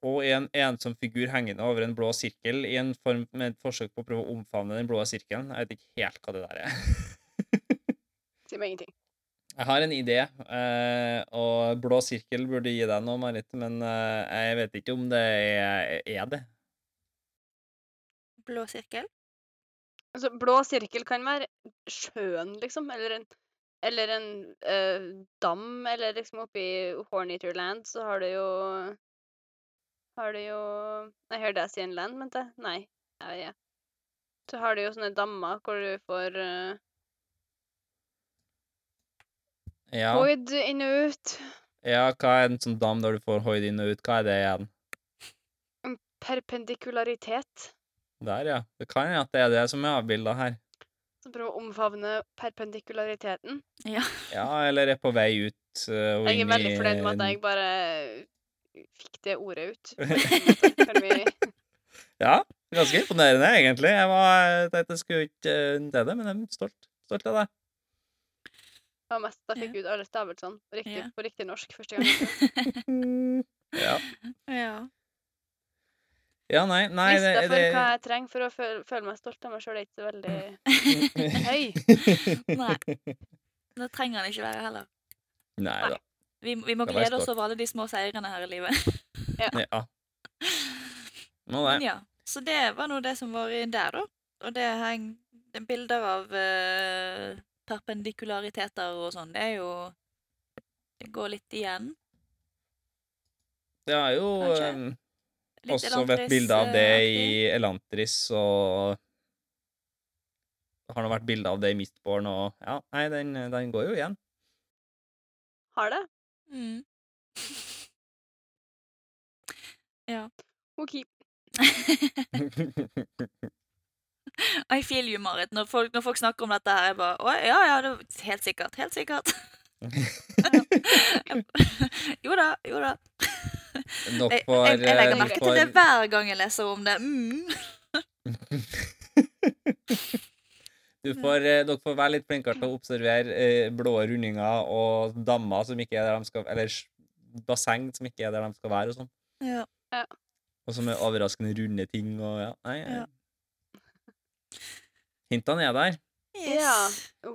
Og en ensom figur hengende over en blå sirkel i en form med et forsøk på å prøve å omfavne den blå sirkelen. Jeg vet ikke helt hva det der er. Si meg ingenting. Jeg har en idé, eh, og blå sirkel burde gi deg noe, Marit, men eh, jeg vet ikke om det er, er det. Blå sirkel. Altså, blå sirkel kan være sjøen, liksom, eller en, eller en ø, dam, eller liksom oppi i så har du jo Har du jo Jeg hørte jeg si en land, mente jeg? Nei. Jeg vet ikke. Så har du jo sånne dammer hvor du får uh, Ja. hoid inn og ut. ja, hva er en sånn dam der du får hoid inn og ut? Hva er det igjen? Perpendikularitet. Der, ja. Det kan hende at det er det som er avbilda her. Så prøver å omfavne perpendikulariteten. Ja. Ja, eller er på vei ut uh, og Jeg inn er veldig i fornøyd med at jeg bare fikk det ordet ut. Ja, ganske imponerende, egentlig. Jeg var jeg tenkte jeg skulle ikke eh, til det, men jeg er stolt. Stolt av deg. var mest da jeg fikk ut alle stavelsene på riktig, Ja. på riktig norsk første gang. Ja. ja. ja, nei, nei det, det, for det hva jeg trenger for å føle, føle meg stolt av meg sjøl, er ikke så veldig høy. Nei. Det trenger han ikke være heller. Nei da. Vi, vi må glede oss over alle de små seirene her i livet. Ja. Må det. Ja, så det var nå det som var der, da. Og det heng det er bilder av uh, perpendikulariteter og sånn. Det er jo Det går litt igjen. Det er jo eh, også vært bilde av det i Elantris-aktig. Og det har nå vært bilde av det i Midtborn og ja, nei, den, den går jo igjen. Har det? Mm. ja. OK. I feel you, Marit. Når folk, når folk snakker om dette her, jeg bare Å, ja, ja, det er helt sikkert. Helt sikkert. jo da, jo da. Dere Jeg, får, jeg, jeg eh, legger dere merke til det hver gang jeg leser om det. Mm. Du får, eh, dere får være litt flinkere til å observere eh, blå rundinger og dammer som ikke er der de skal Eller basseng som ikke er der de skal være, og sånn. Ja. Og som er overraskende runde ting og ja. Nei, Ja. Hintene er der. Ja.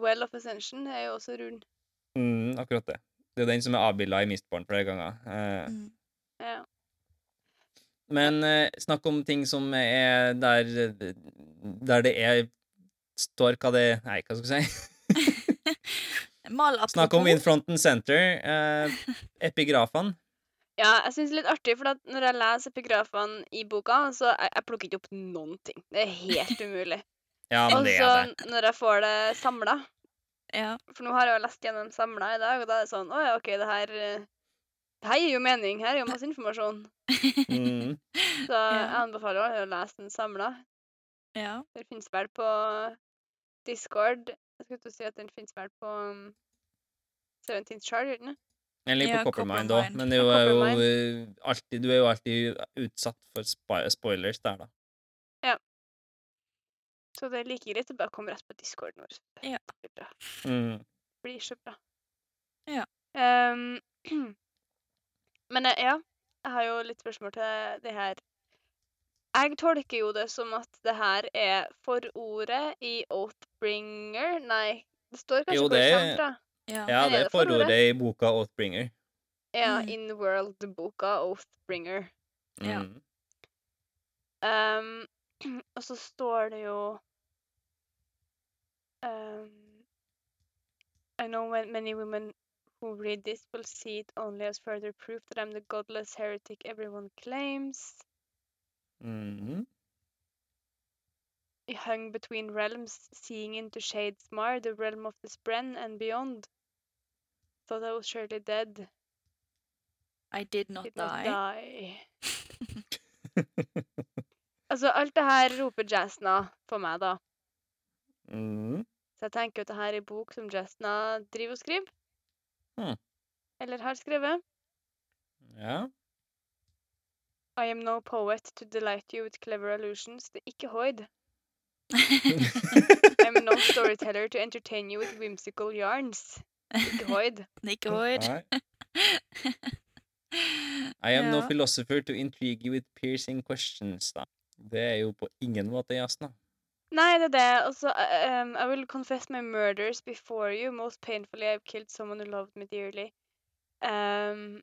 Well of Ascension er jo også rund. Mm, akkurat det. Det er jo den som er avbilda i Mistborn flere ganger. Eh, Mm. Ja. Men eh, snakk om ting som er der Der det er står hva det Nei, hva skal jeg si? Snakk om in front and center. Eh, epigrafene. ja, jeg syns det er litt artig, for at når jeg leser epigrafene i boka, så jeg, jeg plukker ikke opp noen ting. Det er helt umulig. Ja, men det er det. når jeg får det samla Ja. For nå har jeg jo lest gjennom samla i dag, og da er det sånn Å ja, OK, det her eh, Det her gir jo mening. Her er jo masse informasjon. Mm. Så jeg anbefaler å lese den samla. ja. Det finnes vel på Discord Jeg skulle til å si at den finnes vel på um, 17th gjør den det? Liker Ja, på Coppermind òg, men du er jo, alltid, du er jo alltid utsatt for spoilers der, da. Ja. Så det er like greit å bare komme rett på discorden vår. Ja. Det blir bra. Mm. Det blir så bra. Ja. Um, men eh, ja, jeg har jo litt spørsmål til det her. Jeg tolker jo det som at det her er forordet i Oathbringer Nei, det står kanskje Jo, hvor det det kommer er- fra. Ja. Ja, det er forordet? i boka Oathbringer. Ja, Mm. In World-boka Oathbringer. Ja. Mm. Um, og så står det jo um, I know when many women who read this will see it only as further proof that I'm the godless heretic everyone claims. Mhm. I hung between realms, seeing into Shadesmar, the realm of the Spren, and beyond. Thought I was surely dead. I did not Did not die. die. Altså, alt det her roper Jasna for meg, da. Mm. Så jeg tenker at det her er en bok som Jasna driver og skriver. Mm. Eller har skrevet. Ja. I am no poet to delight you with clever allusions. Det er ikke Hoid. I am no storyteller to entertain you with whimsical yarns. Ikke Hoid. Ikke Hoid. I am no philosopher to intrigue you with piercing questions, da. Det er jo på ingen måte Jasna. Nei, det er det. Altså, um, I will confess my murders before you. Most painfully I've killed someone who loved me dearly. Um,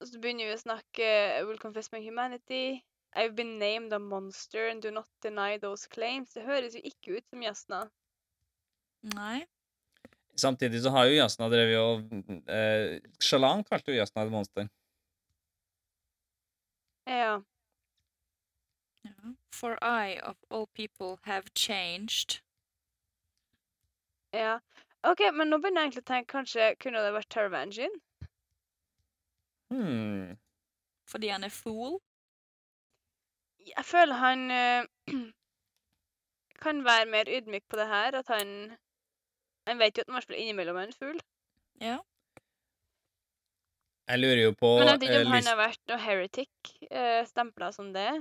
og så begynner vi å snakke I will confess my humanity. I've been named a monster and do not deny those claims. Det høres jo ikke ut som Jasna. Nei. Samtidig så har jo Jasna drevet og eh, Shalan kalte jo Jasna et monster. Ja. Ja. For I of all people have changed. ja. OK, men nå begynner jeg egentlig å tenke kanskje kunne det vært Tarvanjin? Hmm. Fordi han er fool. Jeg føler han eh, kan være mer ydmyk på det her. At han Han vet jo at han i innimellom er en fugl. Ja. Jeg lurer jo på Men jeg vet ikke om om han har vært noe heretic, uh, stempla som det.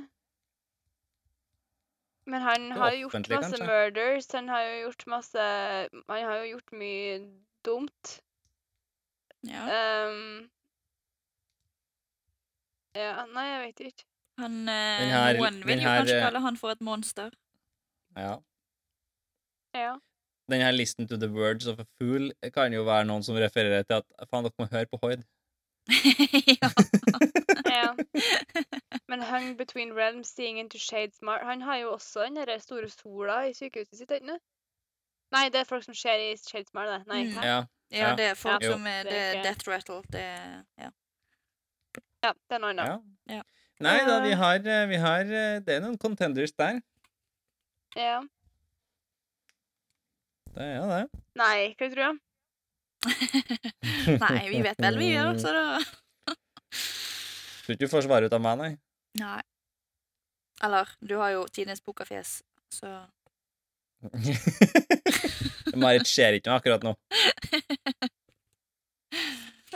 Men han har jo gjort masse kanskje? murders, han har jo gjort masse Han har jo gjort mye dumt. ja. Um, ja, nei, jeg vet ikke. Han, eh, her- noen vil jo her, kanskje eh, kalle han for et monster. Ja. Ja. Den her 'Listen to the words of a fool' kan jo være noen som refererer til at faen, dere må høre på Hoid. ja. ja. Men hung between realms, seeing into Shadesmart Han har jo også den der store sola i sykehuset sitt, ikke? Nei, det er folk som ser i Shadesmar, det. Nei, Mm. Ja. ja, Ja. det er folk Ja. som er, Det er er death rattle. Det ja. Ja, den er noe ja. Ja. Nei da, vi Eh. har, eh, vi har eh, Det er noen contenders der. Ja. Det er jo det. Nei, hva tror du? Nei, vi vet vel vi gjør, så da Tror ikke du får svar ut av meg, nei. Nei. Eller, du har jo tidenes pokerfjes, så Marit ser ikke noe akkurat nå.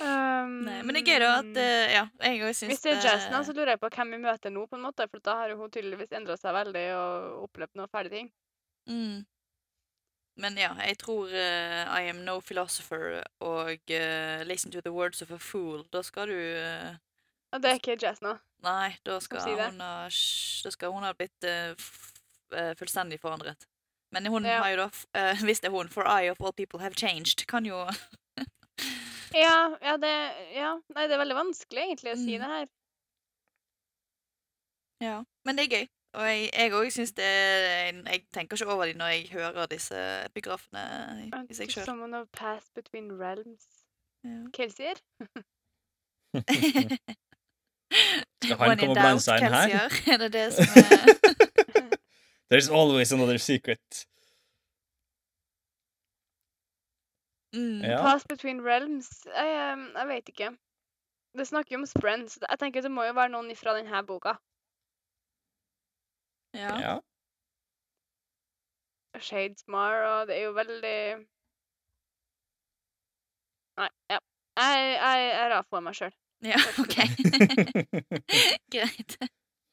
Um, Nei, men det er gøy, da, at uh, Ja, jeg òg syns Hvis det er Jasna, så lurer jeg på hvem vi møter nå, på en måte, for da har hun tydeligvis endra seg veldig og opplevd noen fæle ting. mm. Men ja, jeg tror uh, I am no philosopher og uh, listen to the words of a fool. Da skal du uh, det er ikke Jasna. Nei, da skal, si hun ha, da skal hun ha blitt fullstendig forandret. Men hun Ja. har jo da, hvis det er hun, for I of all people have changed, kan jo Ja, ja, det Ja, nei, det er veldig vanskelig egentlig å si Mm. det her. Ja. Men det er gøy. Og jeg- òg syns det er Jeg tenker ikke over det når jeg hører disse epigrafene i, i seg sjøl. Someone of passed between realms. Ja. Kelsier? Skal han komme og blande seg inn her? Er det det som er There's always another secret. Mm. Ja. Pass between realms? Jeg, um, jeg vet ikke. Det snakker jo om sprens så jeg tenker det må jo være noen fra denne boka. ja. Ja. Shadesmar, og det er jo veldig Nei, ja. Jeg, jeg, jeg rafer meg sjøl. Ja, OK. Greit.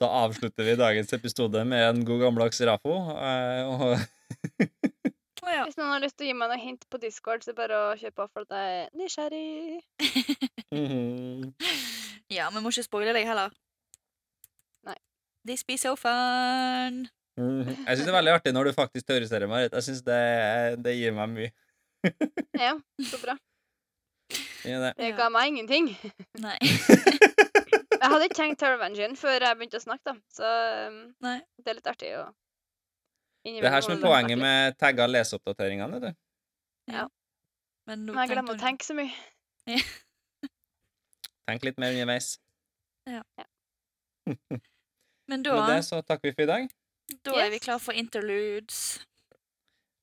Da avslutter vi dagens episode med en god gammeldags Rafo. eh, Og Å ja. Hvis noen har lyst til å gi meg noe hint på Discord, så bare å kjøre på, for at jeg er nysgjerrig. Mhm. ja, vi må ikke spoile deg heller. Nei. This be so fun. Mm. Jeg syns det er veldig artig når du faktisk teoriserer, Marit. Jeg syns det, det gir meg mye. Ja, så bra. Det gir det. Det ga meg ingenting. Nei. Jeg hadde ikke tenkt Terror Engine før jeg begynte å snakke, da. Så um, Nei. det er litt artig å Det er her som er poenget med tagga leseoppdateringene. vet du. Men nå Men jeg glemmer å tenke så mye. Tenk litt mer underveis. Men da, Med det så takker vi for i dag. da er vi klar for interludes.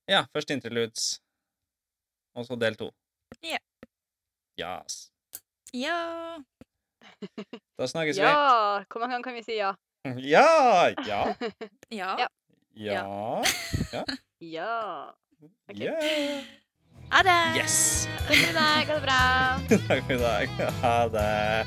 Ja, først interludes, og så del to. Ja. Yes. Ja. Da snakkes Ja! Hvor mange ganger kan vi si ja? vi. Ja! Ja. Ja. Ja. Ja. Ja. Okay. Yeah. Ha det! Yes! I dag. Ha det bra. Takk for god dag. Ha det.